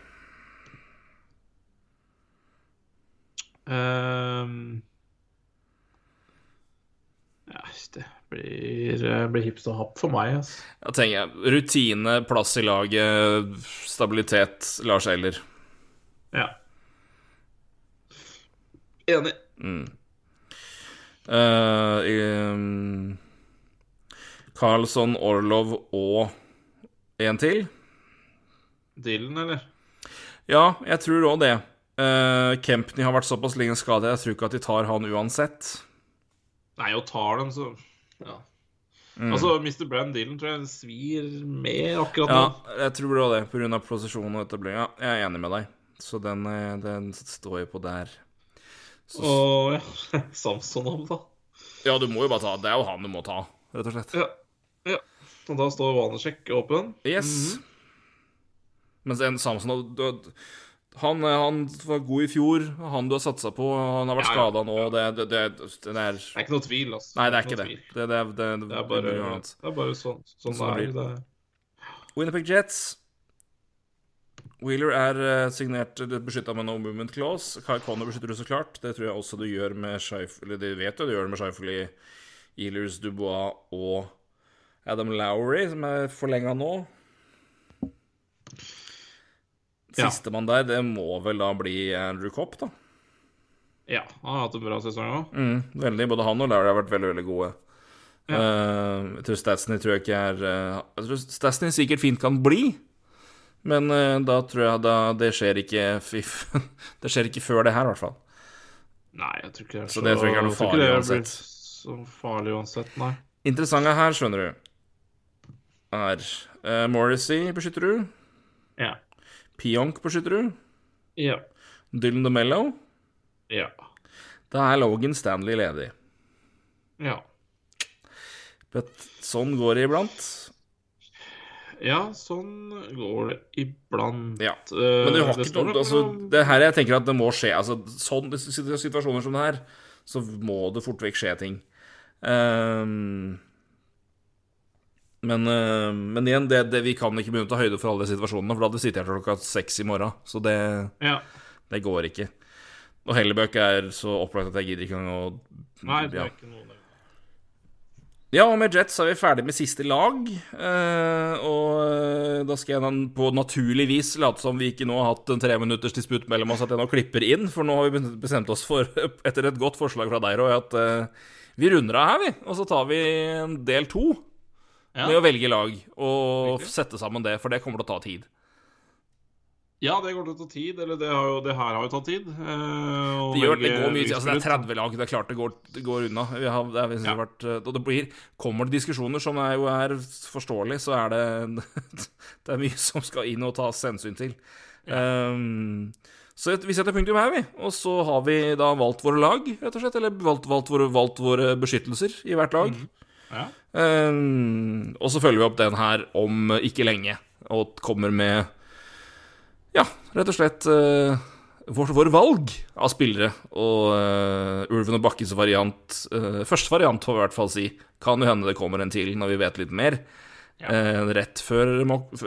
Um, ja, det blir, eh, blir hipp og happ for meg, altså. Ja, tenker jeg rutine, plass i laget, stabilitet, Lars Eller. Ja. Enig. Eh, um, Carlsson, Orlov og en til. Dylan, eller? Ja, jeg tror òg det. Uh, Kempney har vært såpass lenge skadet, jeg tror ikke at de tar han uansett. Nei, og tar dem, så Ja. Mm. Altså, Mr. Brand Dylan tror jeg svir mer akkurat Ja, jeg tror òg det, pga. posisjon og etablering. Ja, jeg er enig med deg. Så den, eh, den står jo på der. Så, Og ja, Samson om, da. ja, du må jo bare ta Det er jo han du må ta, rett og slett. Ja. ja. Og da står Vanesjek åpen. Yes. Mens en Samson du, han, eh, han var god i fjor. Han du har satsa på, han har vært Ja, ja. skada nå. Det, det, det, det er Det er ikke noe tvil, altså. Nei, det er ikke det. Det, det, det, Det er bare, det er bare sånn, sånn, Sånn er. Det Winnerpick Winnipeg Jets. Wheeler er uh, signert beskytta med no movement clause. Kai Conner beskytter du så klart. Det tror jeg også du gjør med Scheif... Eller det vet du du gjør det med Scheifele, Ealers, Dubois og Adam Lowry, som er forlenga nå. Ja. Sistemann der, det må vel da bli Andrew Copp, da. Ja, han har hatt en bra sesong òg. Mm, veldig. Både han og Larry har vært veldig, veldig gode. Eh, jeg tror Statsny tror jeg ikke er uh, Jeg tror Statsny sikkert fint kan bli, men uh, da tror jeg da det skjer ikke Det skjer ikke før det her, i hvert fall. Nei, jeg tror ikke det er Så det tror jeg ikke er noe farlig uansett. Så farlig uansett, nei. Interessante her, skjønner du, er uh, Morrissey beskytter du. Ja. Pionk på Skytterud. Ja. Dylan DeMello. Ja. Da er Logan Stanley ledig. Ja. But sånn går det iblant. Ja, sånn går det iblant. Ja. Eh, Men du har det ikke noe altså, det Det her jeg tenker at det må skje. Altså, sånn, situasjoner som det her, så må det fort vekk skje ting. Ehm, men, eh, men igjen, det, det, vi kan ikke begynne å ta høyde for alle de situasjonene, for da hadde vi sittet her til klokka seks i morgen. Så det, Ja. det går ikke. Og Hellebøk er så opplagt at jeg gidder ikke engang å Nei, det ja. er ikke noe. Ja, og med Jets er vi ferdig med siste lag. eh, og eh, da skal jeg på naturlig vis late som vi ikke nå har hatt en treminutters disputt mellom oss, at jeg nå klipper inn. For nå har vi bestemt oss for, etter et godt forslag fra deg, Roy, at vi runder av her, vi. Og så tar vi en del to Ja. Med å velge lag og Riktig. sette sammen det, for det kommer til å ta tid. Ja, det går til å ta tid. Eller det, har jo, det her har jo tatt tid. eh, Det, gjør, det går mye tid. Altså, det er 30 lag. Det er klart det går, det går unna. Vi har, det, har vært, eh, og det blir, kommer det diskusjoner som er, jo er forståelig, så er det Det er mye som skal inn og tas hensyn til. Um, så vi setter punktum her, vi. Og så har vi da valgt våre lag, rett og slett. Eller valgt, valgt, våre, valgt våre beskyttelser i hvert lag. Ja. Um, og så følger vi opp den her om ikke lenge, og kommer med Ja, rett og slett vår, våre, våre valg av spillere. Og uh, Ulven og Bakkes variant uh, Første variant, får vi i hvert fall si. Kan jo hende det kommer en til når vi vet litt mer. Uh, rett før,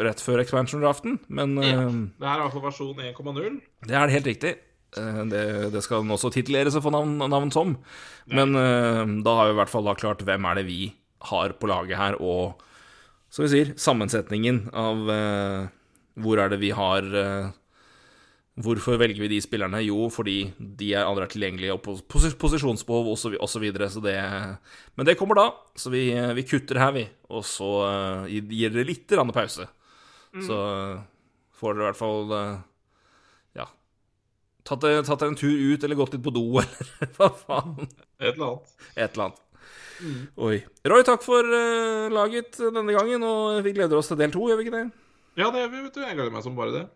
rett før expansion-draften. Men uh, Ja. Det her er altså versjon 1,0. det er helt riktig. Eh, Det, det skal den også tituleres og få navn, navn som. Men eh, da har vi i hvert fall klart hvem er det vi har på laget her, og som vi sier, sammensetningen av eh, hvor er det vi har eh, Hvorfor velger vi de spillerne? Jo, fordi de er er tilgjengelige, og pos pos posisjonsbehov osv. Så, så videre, så det Men det kommer da, så vi, vi kutter her, vi. Og så eh, gir dere litt pause. pause. Så eh, får dere i hvert fall eh, ja, tatt, tatt en tur ut eller gått litt på do, eller hva faen. Et eller annet. Et eller annet. Oi. Roy, takk for uh, laget denne gangen, og vi gleder oss til del to, gjør vi ikke det? Ja, det gjør vi, vet du. Jeg gleder meg som bare det.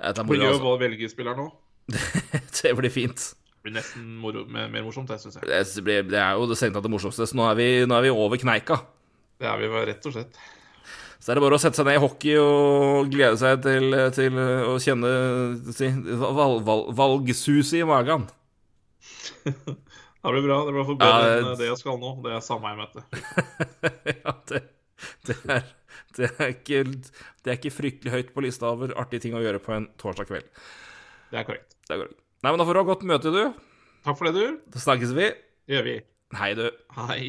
Er Blir gøy å velge spiller nå. Det blir fint. Det blir nesten moro, mer, mer morsomt, jeg, syns jeg. Det, blir, det er jo det strengt tatt det morsomste, så nå er, vi, nå er vi over kneika. Det er vi rett og slett. Så er det bare å sette seg ned i hockey og glede seg til, til å kjenne si, valg, valg, valgsuset i magen. Det blir bra. Det blir i bedre Ja, enn det- jeg skal nå. Det er Samheim-møte. ja, det, det, er, det, er ikke, det er ikke fryktelig høyt på lista over artige ting å gjøre på en torsdag kveld. Det er korrekt. Det går. Nei, men Da får du ha godt møte, du. Takk for det, du. Da snakkes vi. Det gjør vi. Hei, du. Hei.